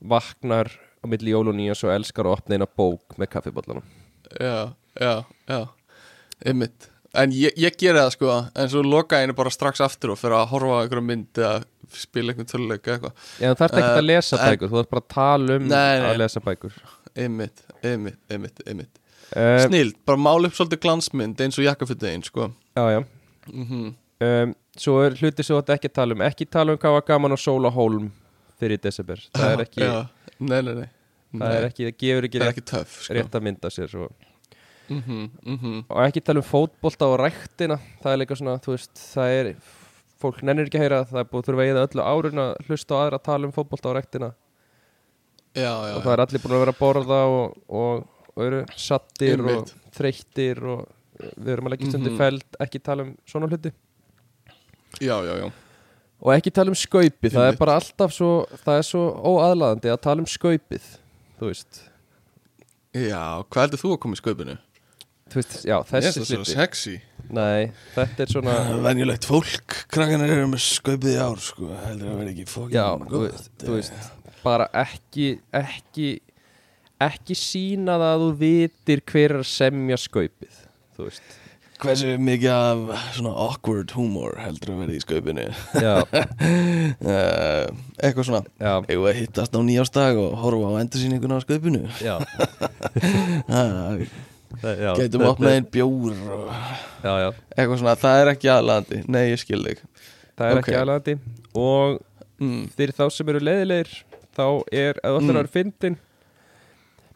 vaknar á milli jól og nýjas og elskar að opna eina bók með kaffibóllanum Já, já, já Einmitt. En ég, ég geri það sko En svo loka einu bara strax aftur og fyrir að horfa á einhverja mynd eða spila einhvern töluleik eða eitthvað. Já, þú þarft ekki Eh, að lesa en- bækur, þú þarft bara að tala um Nei, nei. að lesa bækur. Einmitt, einmitt, einmitt, einmitt. Um, Snild, bara mála upp svolítið glansmynd eins og jakkafuttegin sko. Já, já. Mm um, Svo er hluti sem þú ætti ekki tala um. Ekki tala um hvað var gaman á Sóla Hólm fyrir desember. Það er ekki, já, Nei, nei, nei. Það er ekki, það gefur ekki Það er rétt, ekki töff sko. rétt að mynda sér svo. mm -hmm, Og ekki tala um fótbolta og ræktina. Það er líka svona, þú veist, það er Fólk nennir ekki að heyra, það er búið þurfa að eða öllu árun að hlusta á aðra að tala um fótbolta og ræktina. Já, já, og það er allir búin að vera að borða og, og, og eru sattir og Einmitt. þreyttir og við erum að leggja stundi Mhm. feld ekki tala um svona hluti já, já, já. Og ekki tala um skaupið, það er bara alltaf svo það er svo óaðlaðandi að tala um skaupið þú veist, Já, hvað heldur þú að koma í sköpunu? þú veist já, Ég er þessi svo hluti. sexy. Nei, þetta er svona Venjulegt fólk, krakkanar eru með sköpið í ár sko. Heldur að vera ekki fókin já, þú veist, þú veist bara ekki ekki ekki sína það að þú vitir hver er að semja skaupið þú veist Hversu mikið af svona awkward humor heldur að verði í skaupinu? Uh, Eitthvað svona. Að hittast á nýjástag og horfa á endursýninguna á skaupinu? Já, Gætum opnað einn bjór Já, já, eitthvað svona, það er ekki aðlandi Nei, ég skil þig. Það er Ok. ekki aðlandi Og mm, fyrir þá sem eru leiðilegir Þá er, ef ætlar að vera fyndin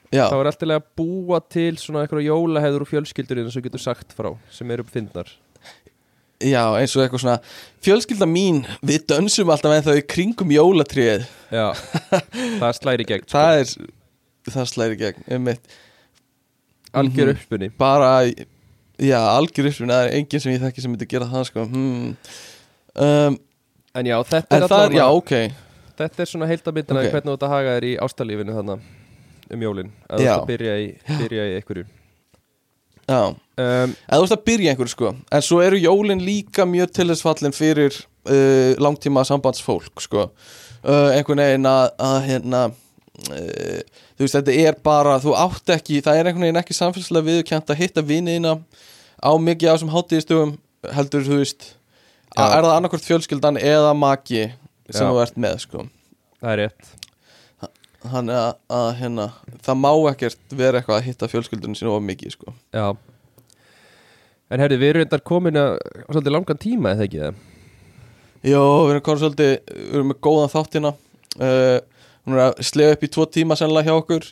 Já, Þá er alltaf að búa til svona eitthvað jólahefður og fjölskyldur eins og getur sagt frá Sem eru fyndnar já, eins og eitthvað svona Fjölskylda mín, við dönsum alltaf ennþá í kringum jólatrið Já, það slæri gegn sko. Það er, það slæri gegn einmitt. Algjör Mhm. uppspunni Bara, já, algjör uppsvinn Það er enginn sem ég þekki sem myndi gera það sko. hmm. um, En já, þetta er, En það er, já, allavega- ok Þetta er svona heildabindina Ok. okay. hvernig þú þetta haga þér í ástalífinu þannig um jólin að þú ert að byrja í, byrja í einhverju. Já, um, eða þú veist að byrja einhverju sko. En svo eru jólin líka mjög til þess fallin fyrir uh, langtíma sambandsfólk sko. Uh, Einhvern veginn að, að hérna uh, Þú veist, þetta er bara, þú átt ekki Það er einhvern veginn ekki samfélagslega viðurkjent að hitta viniðina á mikið af þessum hátíðistugum heldur, þú veist Já. að Er það annarkvort fjölskyldan eða maki sem Já. þú ert með sko. Það er rétt Þannig að, að hérna, það má ekkert vera eitthvað að hitta fjölskyldunum sínu of mikið sko. Já. En herri, við erum reyndar komin að svolítið langan tíma eða ekki það Jó, við erum konum svolítið, við erum með góðan þáttina uh, Hún er að slega upp í tvo tíma sennilega hjá okkur.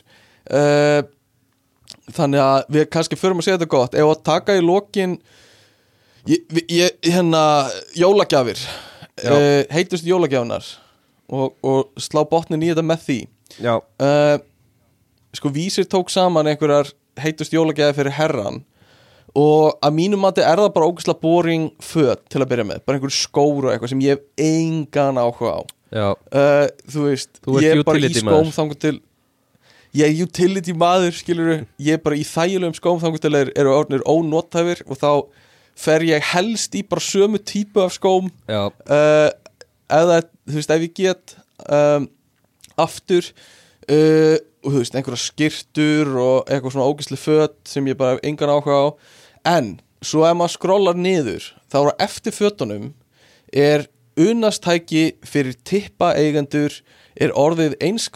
Uh, Þannig að við kannski förum að segja þetta gott. Ef að taka í lokin ég, ég, Hérna, jólagjafir. Uh, Heitust jólagjafinar og, og slá botnin í þetta með því uh, Sko vísir tók saman einhverjar heitust jólagjafir fyrir herran og að mínum mati er það bara ógæslega boring föt til að byrja með, bara einhver skór og eitthvað sem ég hef engan áhuga á. Já, uh, þú veist, Þú ég er bara í skóm þangur til ég er utility maður, skilur ég er bara í þægilegum skóm þangur til er, eru orðnir ónóttæfir og þá fer ég helst í bara sömu típu af skóm. Já. Uh, eða, þú veist, ef ég get um, aftur uh, og þú veist, einhverja skirtur og eitthvað svona ógæsli föt sem ég bara engan áhuga á en, svo ef maður skrólar niður þá er eftir fötunum er unastæki fyrir tippa eigendur er orðið eins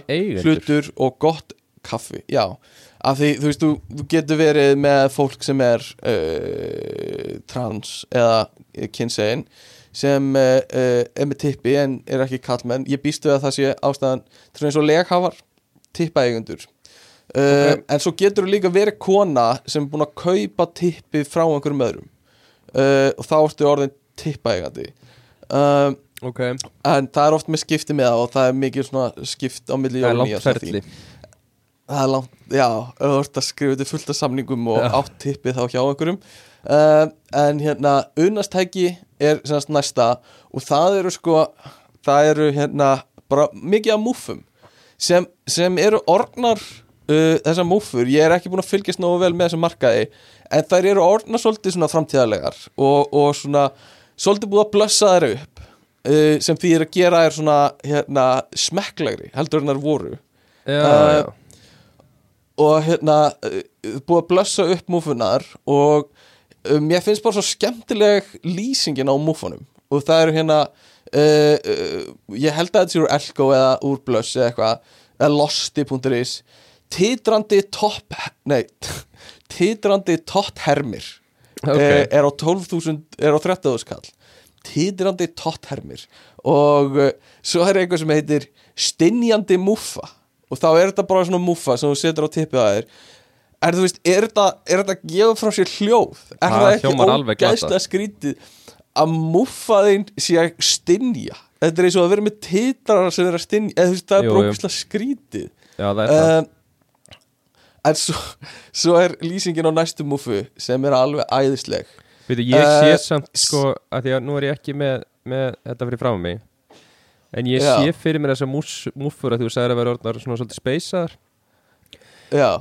Tippaeigendur? hlutur og gott kaffi, já af því, þú veist, þú, þú getur verið með fólk sem er uh, trans eða kynsegin sem uh, uh, er með tippi en er ekki kallmenn ég býstu að það sé ástæðan til eins og leghafar tippaeigendur. Uh, Ok. en svo getur þú líka verið kona sem er búin að kaupa tippi frá einhverjum öðrum. Uh, og þá ertu orðin tippaeigandi. Uh, Ok, en það er oft með skipti með það og það er mikið skipt á milli og ferli. Það er langt, já, að skrifa þetta fullt af samningum og Já. átt tippið þá hjá einhverjum. Uh, En hérna, unastæki er semast næsta og það eru sko, það eru hérna bara mikið af múffum sem, sem eru orgnar uh, þessar múffur, ég er ekki búin að fylgjast nógu vel með þessum markaði en þær eru orgnar svolítið svona framtíðarlegar og, og svona svolítið búið að blössa þær upp uh, sem því er að gera þær svona hérna smekklegri heldur en þær voru. Já, Uh, já, og hérna uh, búið að blössa upp múfunar og um, mér finnst bara svo skemmtileg lýsingin á múfunum og það eru hérna uh, uh, ég held að þetta sé úr Elko eða úr Blöss eða eitthvað eða losti.is titrandi topp nei, titrandi totthermir ok. okay. er á 12.000 er á 30.000 kall. Titrandi totthermir og uh, svo er eitthvað sem heitir stinjandi múffa og þá er þetta bara svona múffa sem þú setur á tippið að þér er þú veist, er þetta, að gefa frá sér hljóð? Er Það það ekki ógæslega skrítið að múffa þinn sé að stinja þetta er eins og að vera með titrar sem er að stinja eða þú veist, það er ógæslega skrítið. Já, það er það. Um, en svo, svo er lýsingin á næstu múfu sem er alveg æðisleg. Veitu, ég sé Eh, samt sko að því að nú er ég ekki með, með þetta fyrir frá mig En ég Já. sé fyrir mér þessar múffur að þú sagðir að vera orðnar svona svolítið speysaðar. já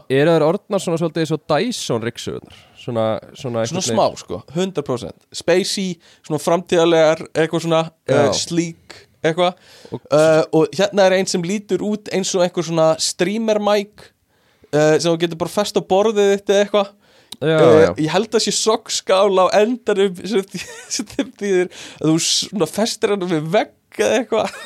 Eru þær orðnar svona svolítið eins og Dyson riksuðunar Svona, svona, Svona smá sko, 100% Spacey, svona framtíðarlegar Eitthvað svona Já. uh, sleek Eitthvað. Og- uh, Og hérna er einn sem lítur út eins og einhver svona streamer mic uh, Sem þú getur bara fest á borðið þitt eða eitthvað. Já, uh, já, Ég held að sé sokkskál á endanum sem þýðir að þú festir hann við vegg eða eitthvað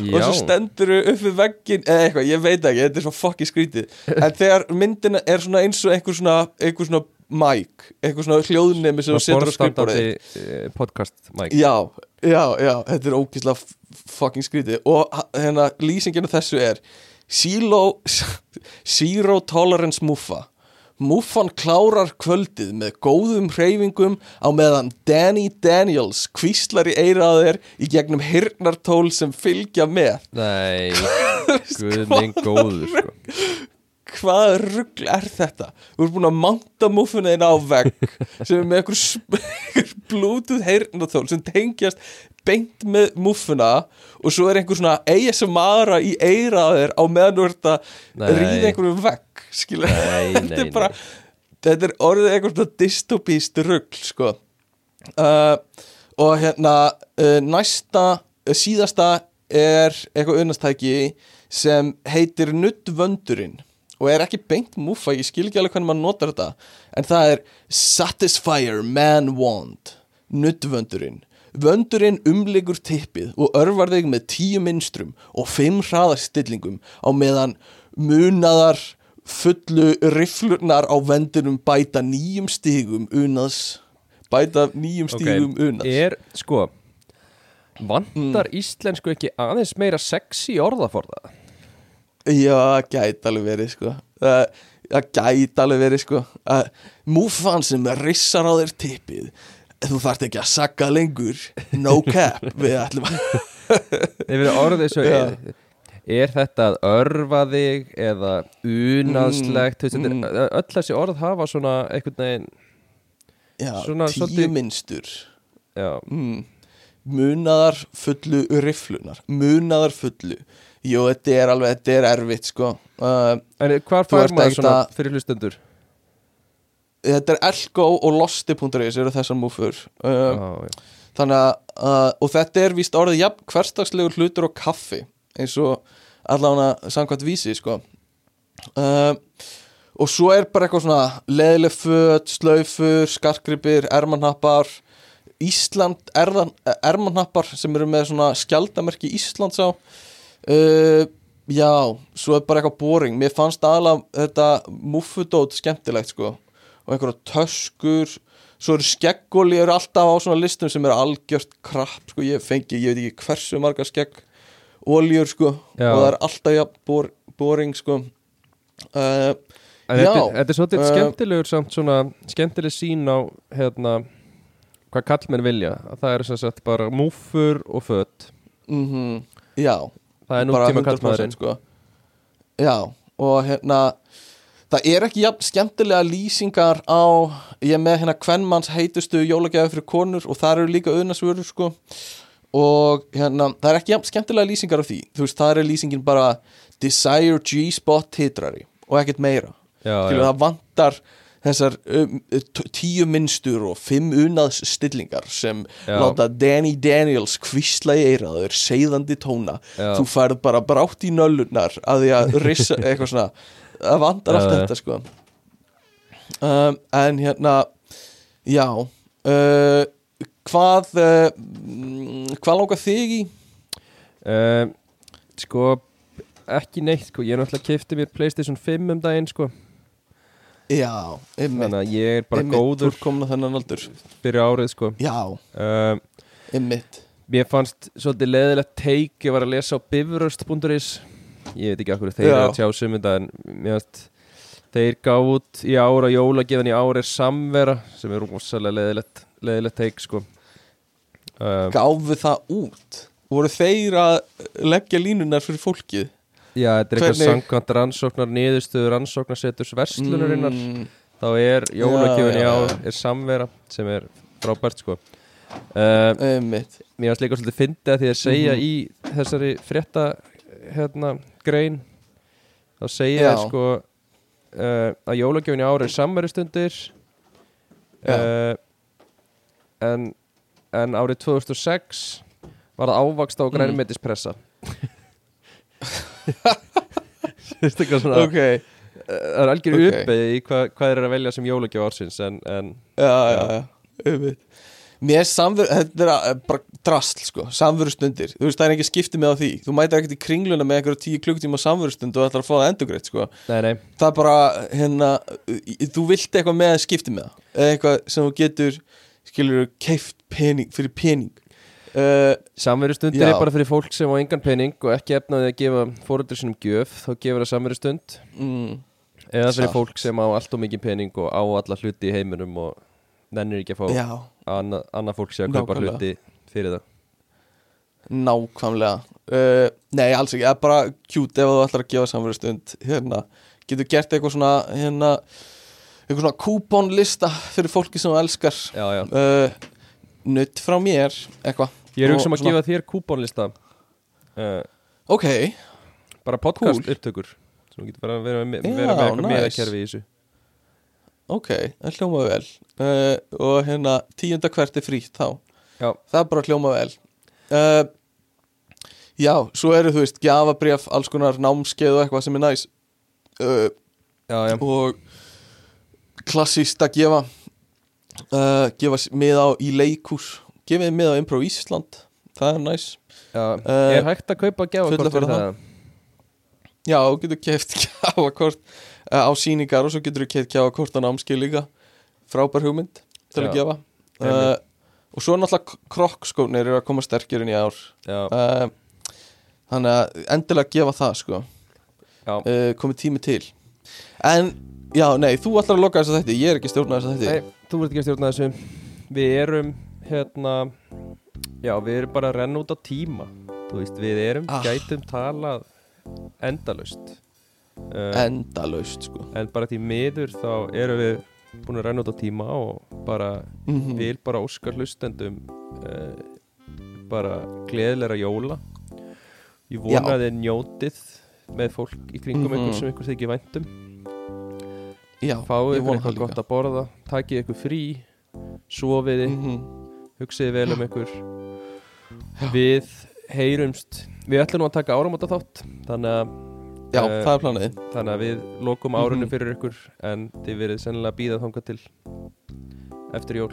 og já. svo stendur upp við veggin eða eitthvað, ég veit ekki, þetta er svo fokki skrítið. En þegar myndina er svona eins og einhver svona, einhver svona mic einhver svona hljóðnemi sem þú setur á skrifborðið. eh, podcast mic. Já, já, já, þetta er ógíslega fucking skrítið. Og hérna lýsinginu þessu er Zero, zero tolerance muffa Muffan klárar kvöldið með góðum hreyfingum á meðan Danny Daniels kvíslar í eiraðir í gegnum hirnartól sem fylgja með Nei, guð minn góður sko. Hvaða rugl er þetta? Þú ert búin að manta muffuna þín á vegg sem er með einhver, bluetooth heyrnartól sem tengjast beint með muffuna og svo er einhver svona ASMR í eiraðir á meðan þú ert að ríða einhverjum vegg Nei, þetta er bara þetta er orðið svona dystopíst rugl sko. Uh, og hérna uh, næsta, uh, síðasta er eitthvað unnastæki sem heitir Nuddvöndurinn og er ekki beint múfa, ég skil ekki alveg hvernig maður notar þetta en það er Satisfyer Man Wand Nuddvöndurinn. Vöndurinn umlegur tippið og örvar þig með tíu minnstrum og fimm hraðarstillingum á meðan munaðar fullu rifflurnar á vendinum bæta nýjum stigum unaðs. Bæta nýjum stigum unaðs. Er, sko Vantar íslensku ekki aðeins meira sexy orðaforða? Já, gæti alveg verið sko. Það það gæti alveg verið sko. Uh, Múfan sem rissar á þér tippið. Þú þarft ekki að sagga lengur. No cap Við ætlum að Yfir orðið svo Já. Er, þetta að örfa þig eða unanslegt mm, Mm, öll þessi orð hafa svona einhvern veginn Já, Svona já, mm. Munaðar fullu rifflunar Munaðar fullu. Jú, þetta er alveg, þetta er erfitt sko. Uh, En hvar Þú fær maður svona fyrir hlustendur? Þetta er Elko og Losti.is eru þessar múfur uh, Já, já. Þannig að, uh, og þetta er víst orðið jafn hverstagslegur hlutur og kaffi eins og allavega samkvæmt vísi sko. Uh, og svo er bara eitthvað svona leðileg föt, slaufur, skarkripir, ermanhappar Ísland, erðan, ermanhappar sem eru með svona skjaldamerki Íslands á. Uh, já, svo er bara eitthvað boring. Mér fannst aðalega þetta muffudót skemmtilegt sko. Og einhverja töskur. Svo eru skeggóli eru alltaf á svona listum sem eru algjört krapp sko, ég fengi, ég veit ekki hversu margar skegg óljur sko Já. og það er alltaf ja, bor, boring sko. Uh, En Já, þetta, er svolítið uh, skemmtilegur samt svona skemmtileg sín á hérna hvað kallmenn vilja. Að það eru sem sagt bara múfur og fött mm já. Það er bara nútíma 100% kallmaðurinn sko. já og hérna það er ekki jafn skemmtilega lýsingar á ég með hérna hvernmanns heitustu jólagjafi fyrir konur og það eru líka auðnarsvörur sko og hérna það er ekki skemmtilega lýsingar á því. Þú veist það er lýsingin bara desire G-spot titrari og ekkert meira. Já, Skilur, já. það vantar þessar um, tíu minnstur og fimm unaðs stillingar sem Já. láta Danny Daniels kvísla í eiraður seiðandi tóna. Þú færð bara brátt í nöllunar að því að rissa eitthvað svona. Það vantar allt þetta sko. Um, en hérna já uh, hvað uh, hvað langar þig í? Uh, sko ekki neitt sko, ég er náttúrulega kefti mér Playstation 5 um daginn sko. Já, einmitt, þannig að ég er bara einmitt góður á þennan aldur. fyrir árið sko. Já, uh, einmitt. Mér fannst svolítið leðilegt teik ég var að lesa á bifröst.is ég veit ekki hverju þeir að tjá þetta en mér fannst þeir gáð út í ár og jólagefan í ár er samvera sem er rosalega leðilegt, leðilegt teik sko uh, gáfu það út? Voru þeir að leggja línunar fyrir fólkið? Já, þetta er eitthvað samkvæmt rannsóknar niðurstöður rannsóknarseturs verslunarinnar. Mm, þá er jólagefin í Já, er samvera sem er frábært sko. Uh, Mér varst líka svolítið fyndið að því að segja Mhm. í þessari frétta hérna, grein þá segja þeir sko uh, að jólagjöfin í ári er samverðustundir uh, en, en árið 2006 var það ávakst á Mm. grænmetispressa Þú veist eitthvað svona ok, það er algjör Ok. okay. uppið í hvað, hvað er að velja sem jólagjöf ársins en, en Já, já, já, auðvitað. Mér er samveru, þetta er að- bara drasl sko, samveru stundir Þú veist, það er ekki skiptið með á því. Þú mætir ekkert í kringluna með einhverja tíu klukktíma samveru stund og ætlar að fá það endugreitt sko. Nei, nei, Það er bara, hérna, þú vilt eitthvað með skiptið með það. Eitthvað sem þú getur, skilur, keift pening, fyrir pening. Uh, samverustundir Já. er bara fyrir fólk sem á engan pening og ekki efnaði að gefa fóröldur sinum gjöf þá gefur það samverustund. Mm, eða fyrir fólk sem á allt og mikið pening og á alla hluti í heiminum og nennir ekki að fá Já, annað anna fólk sé að kaupa hluti fyrir það. Nákvæmlega. Uh, Nei, alls ekki, það er bara cute ef þú ætlar að gefa samveru stund Hérna, getur gert eitthvað svona, hérna Eitthvað svona kúponlista fyrir fólki sem þú elskar. Uh, Nutt frá mér, eitthvað. Ég er hugsa um að gefa þér kúponlista. Uh, Ok, bara podcast Cool. upptökur sem getur bara að vera með, Já, vera með eitthvað nice. meðakerfi í þessu. Ok, það hljóma vel. Uh, Og hérna, tíunda hvert er frítt þá. Já. Það bara hljóma vel. Já, svo eru þú veist Gjafabrif, alls konar námskeið og eitthvað sem er næs uh, Já, já, og klassíst að gefa uh, gefa miða á í leikús gefið miða á Improv Ísland það er næs já. Eh, Er hægt að kaupa fulla gjafakort fyrir það. það? já, þú getur keft gjafakort uh, á síningar og svo getur þú keft gjafakort á námskeið líka frábær hugmynd til að Já, gefa uh, einmitt. og svo náttúrulega krokkskónir eru að koma sterkir inn í ár uh, þannig að endilega gefa það sko uh, komið tími til en já, nei, þú ætlar að loka þess að þetta ég er ekki stjórnað þess að þetta Nei, þú verður ekki að stjórna þessu. Við erum hérna Já, við erum bara að renna út á tíma. Þú veist, við erum, Ah. gætum talað endalaust. Uh, endalaust sko. En bara því miður þá erum við búin að renna út á tíma og bara mm vil bara óskar hlustendum uh, bara gleðilega jóla. Ég vona Já. að þið njótið með fólk í kringum Mhm. ykkur sem ykkur þykir væntum já, vona eitthvað gott að borða Takið ykkur frí Sofiði mm hugsiði vel um ykkur. Við heyrumst við ætlum nú að taka áramóta þátt þannig að, já, Eh, það er planið. þannig að við lokum árunum Mhm. fyrir ykkur en þið verið sennilega að býða þangað til eftir jól.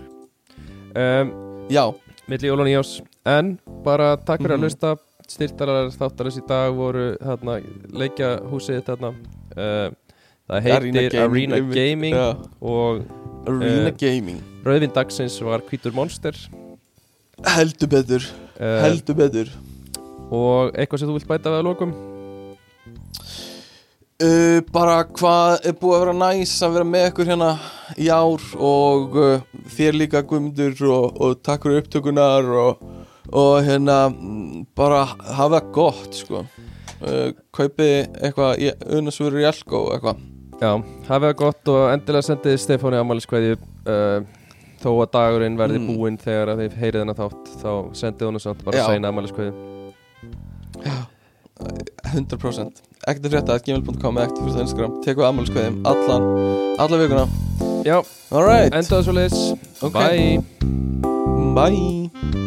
Um, já, milli jól og nýjás en bara takk fyrir Mhm. að hlusta. Styrtarar þáttarins í dag voru þarna, leikjahúsið þarna. Uh, það heitir Arena einmitt. Gaming já, og Arena Eh, Gaming. rauðvin dagsins var Hvítur Monster. Heldur betur, uh, heldur betur. og eitthvað sem þú vilt bæta við að lokum? Uh, bara hvað er búið að vera næs að vera með ykkur hérna í ár og uh, þér líka Guðmundur og, og takk fyrir upptökunar og, og hérna bara hafa gott sko. Uh, kaupi eitthvað unnasvörur í Elko eitthvað Já, hafið það gott og endilega sendið Stefáni ámæliskveðju uh, þó að dagurinn verði Mm. búinn þegar að þið heyrið hennar þátt þá sendið hún samt bara Já. sæna ámæliskveðju 100% ekkert að frétta, gmail.com eða ekkert fyrir Instagram. Teku ammálskveðum allan alla vikuna. Já, alright, endaðu svo leis Ok. Bye. Bye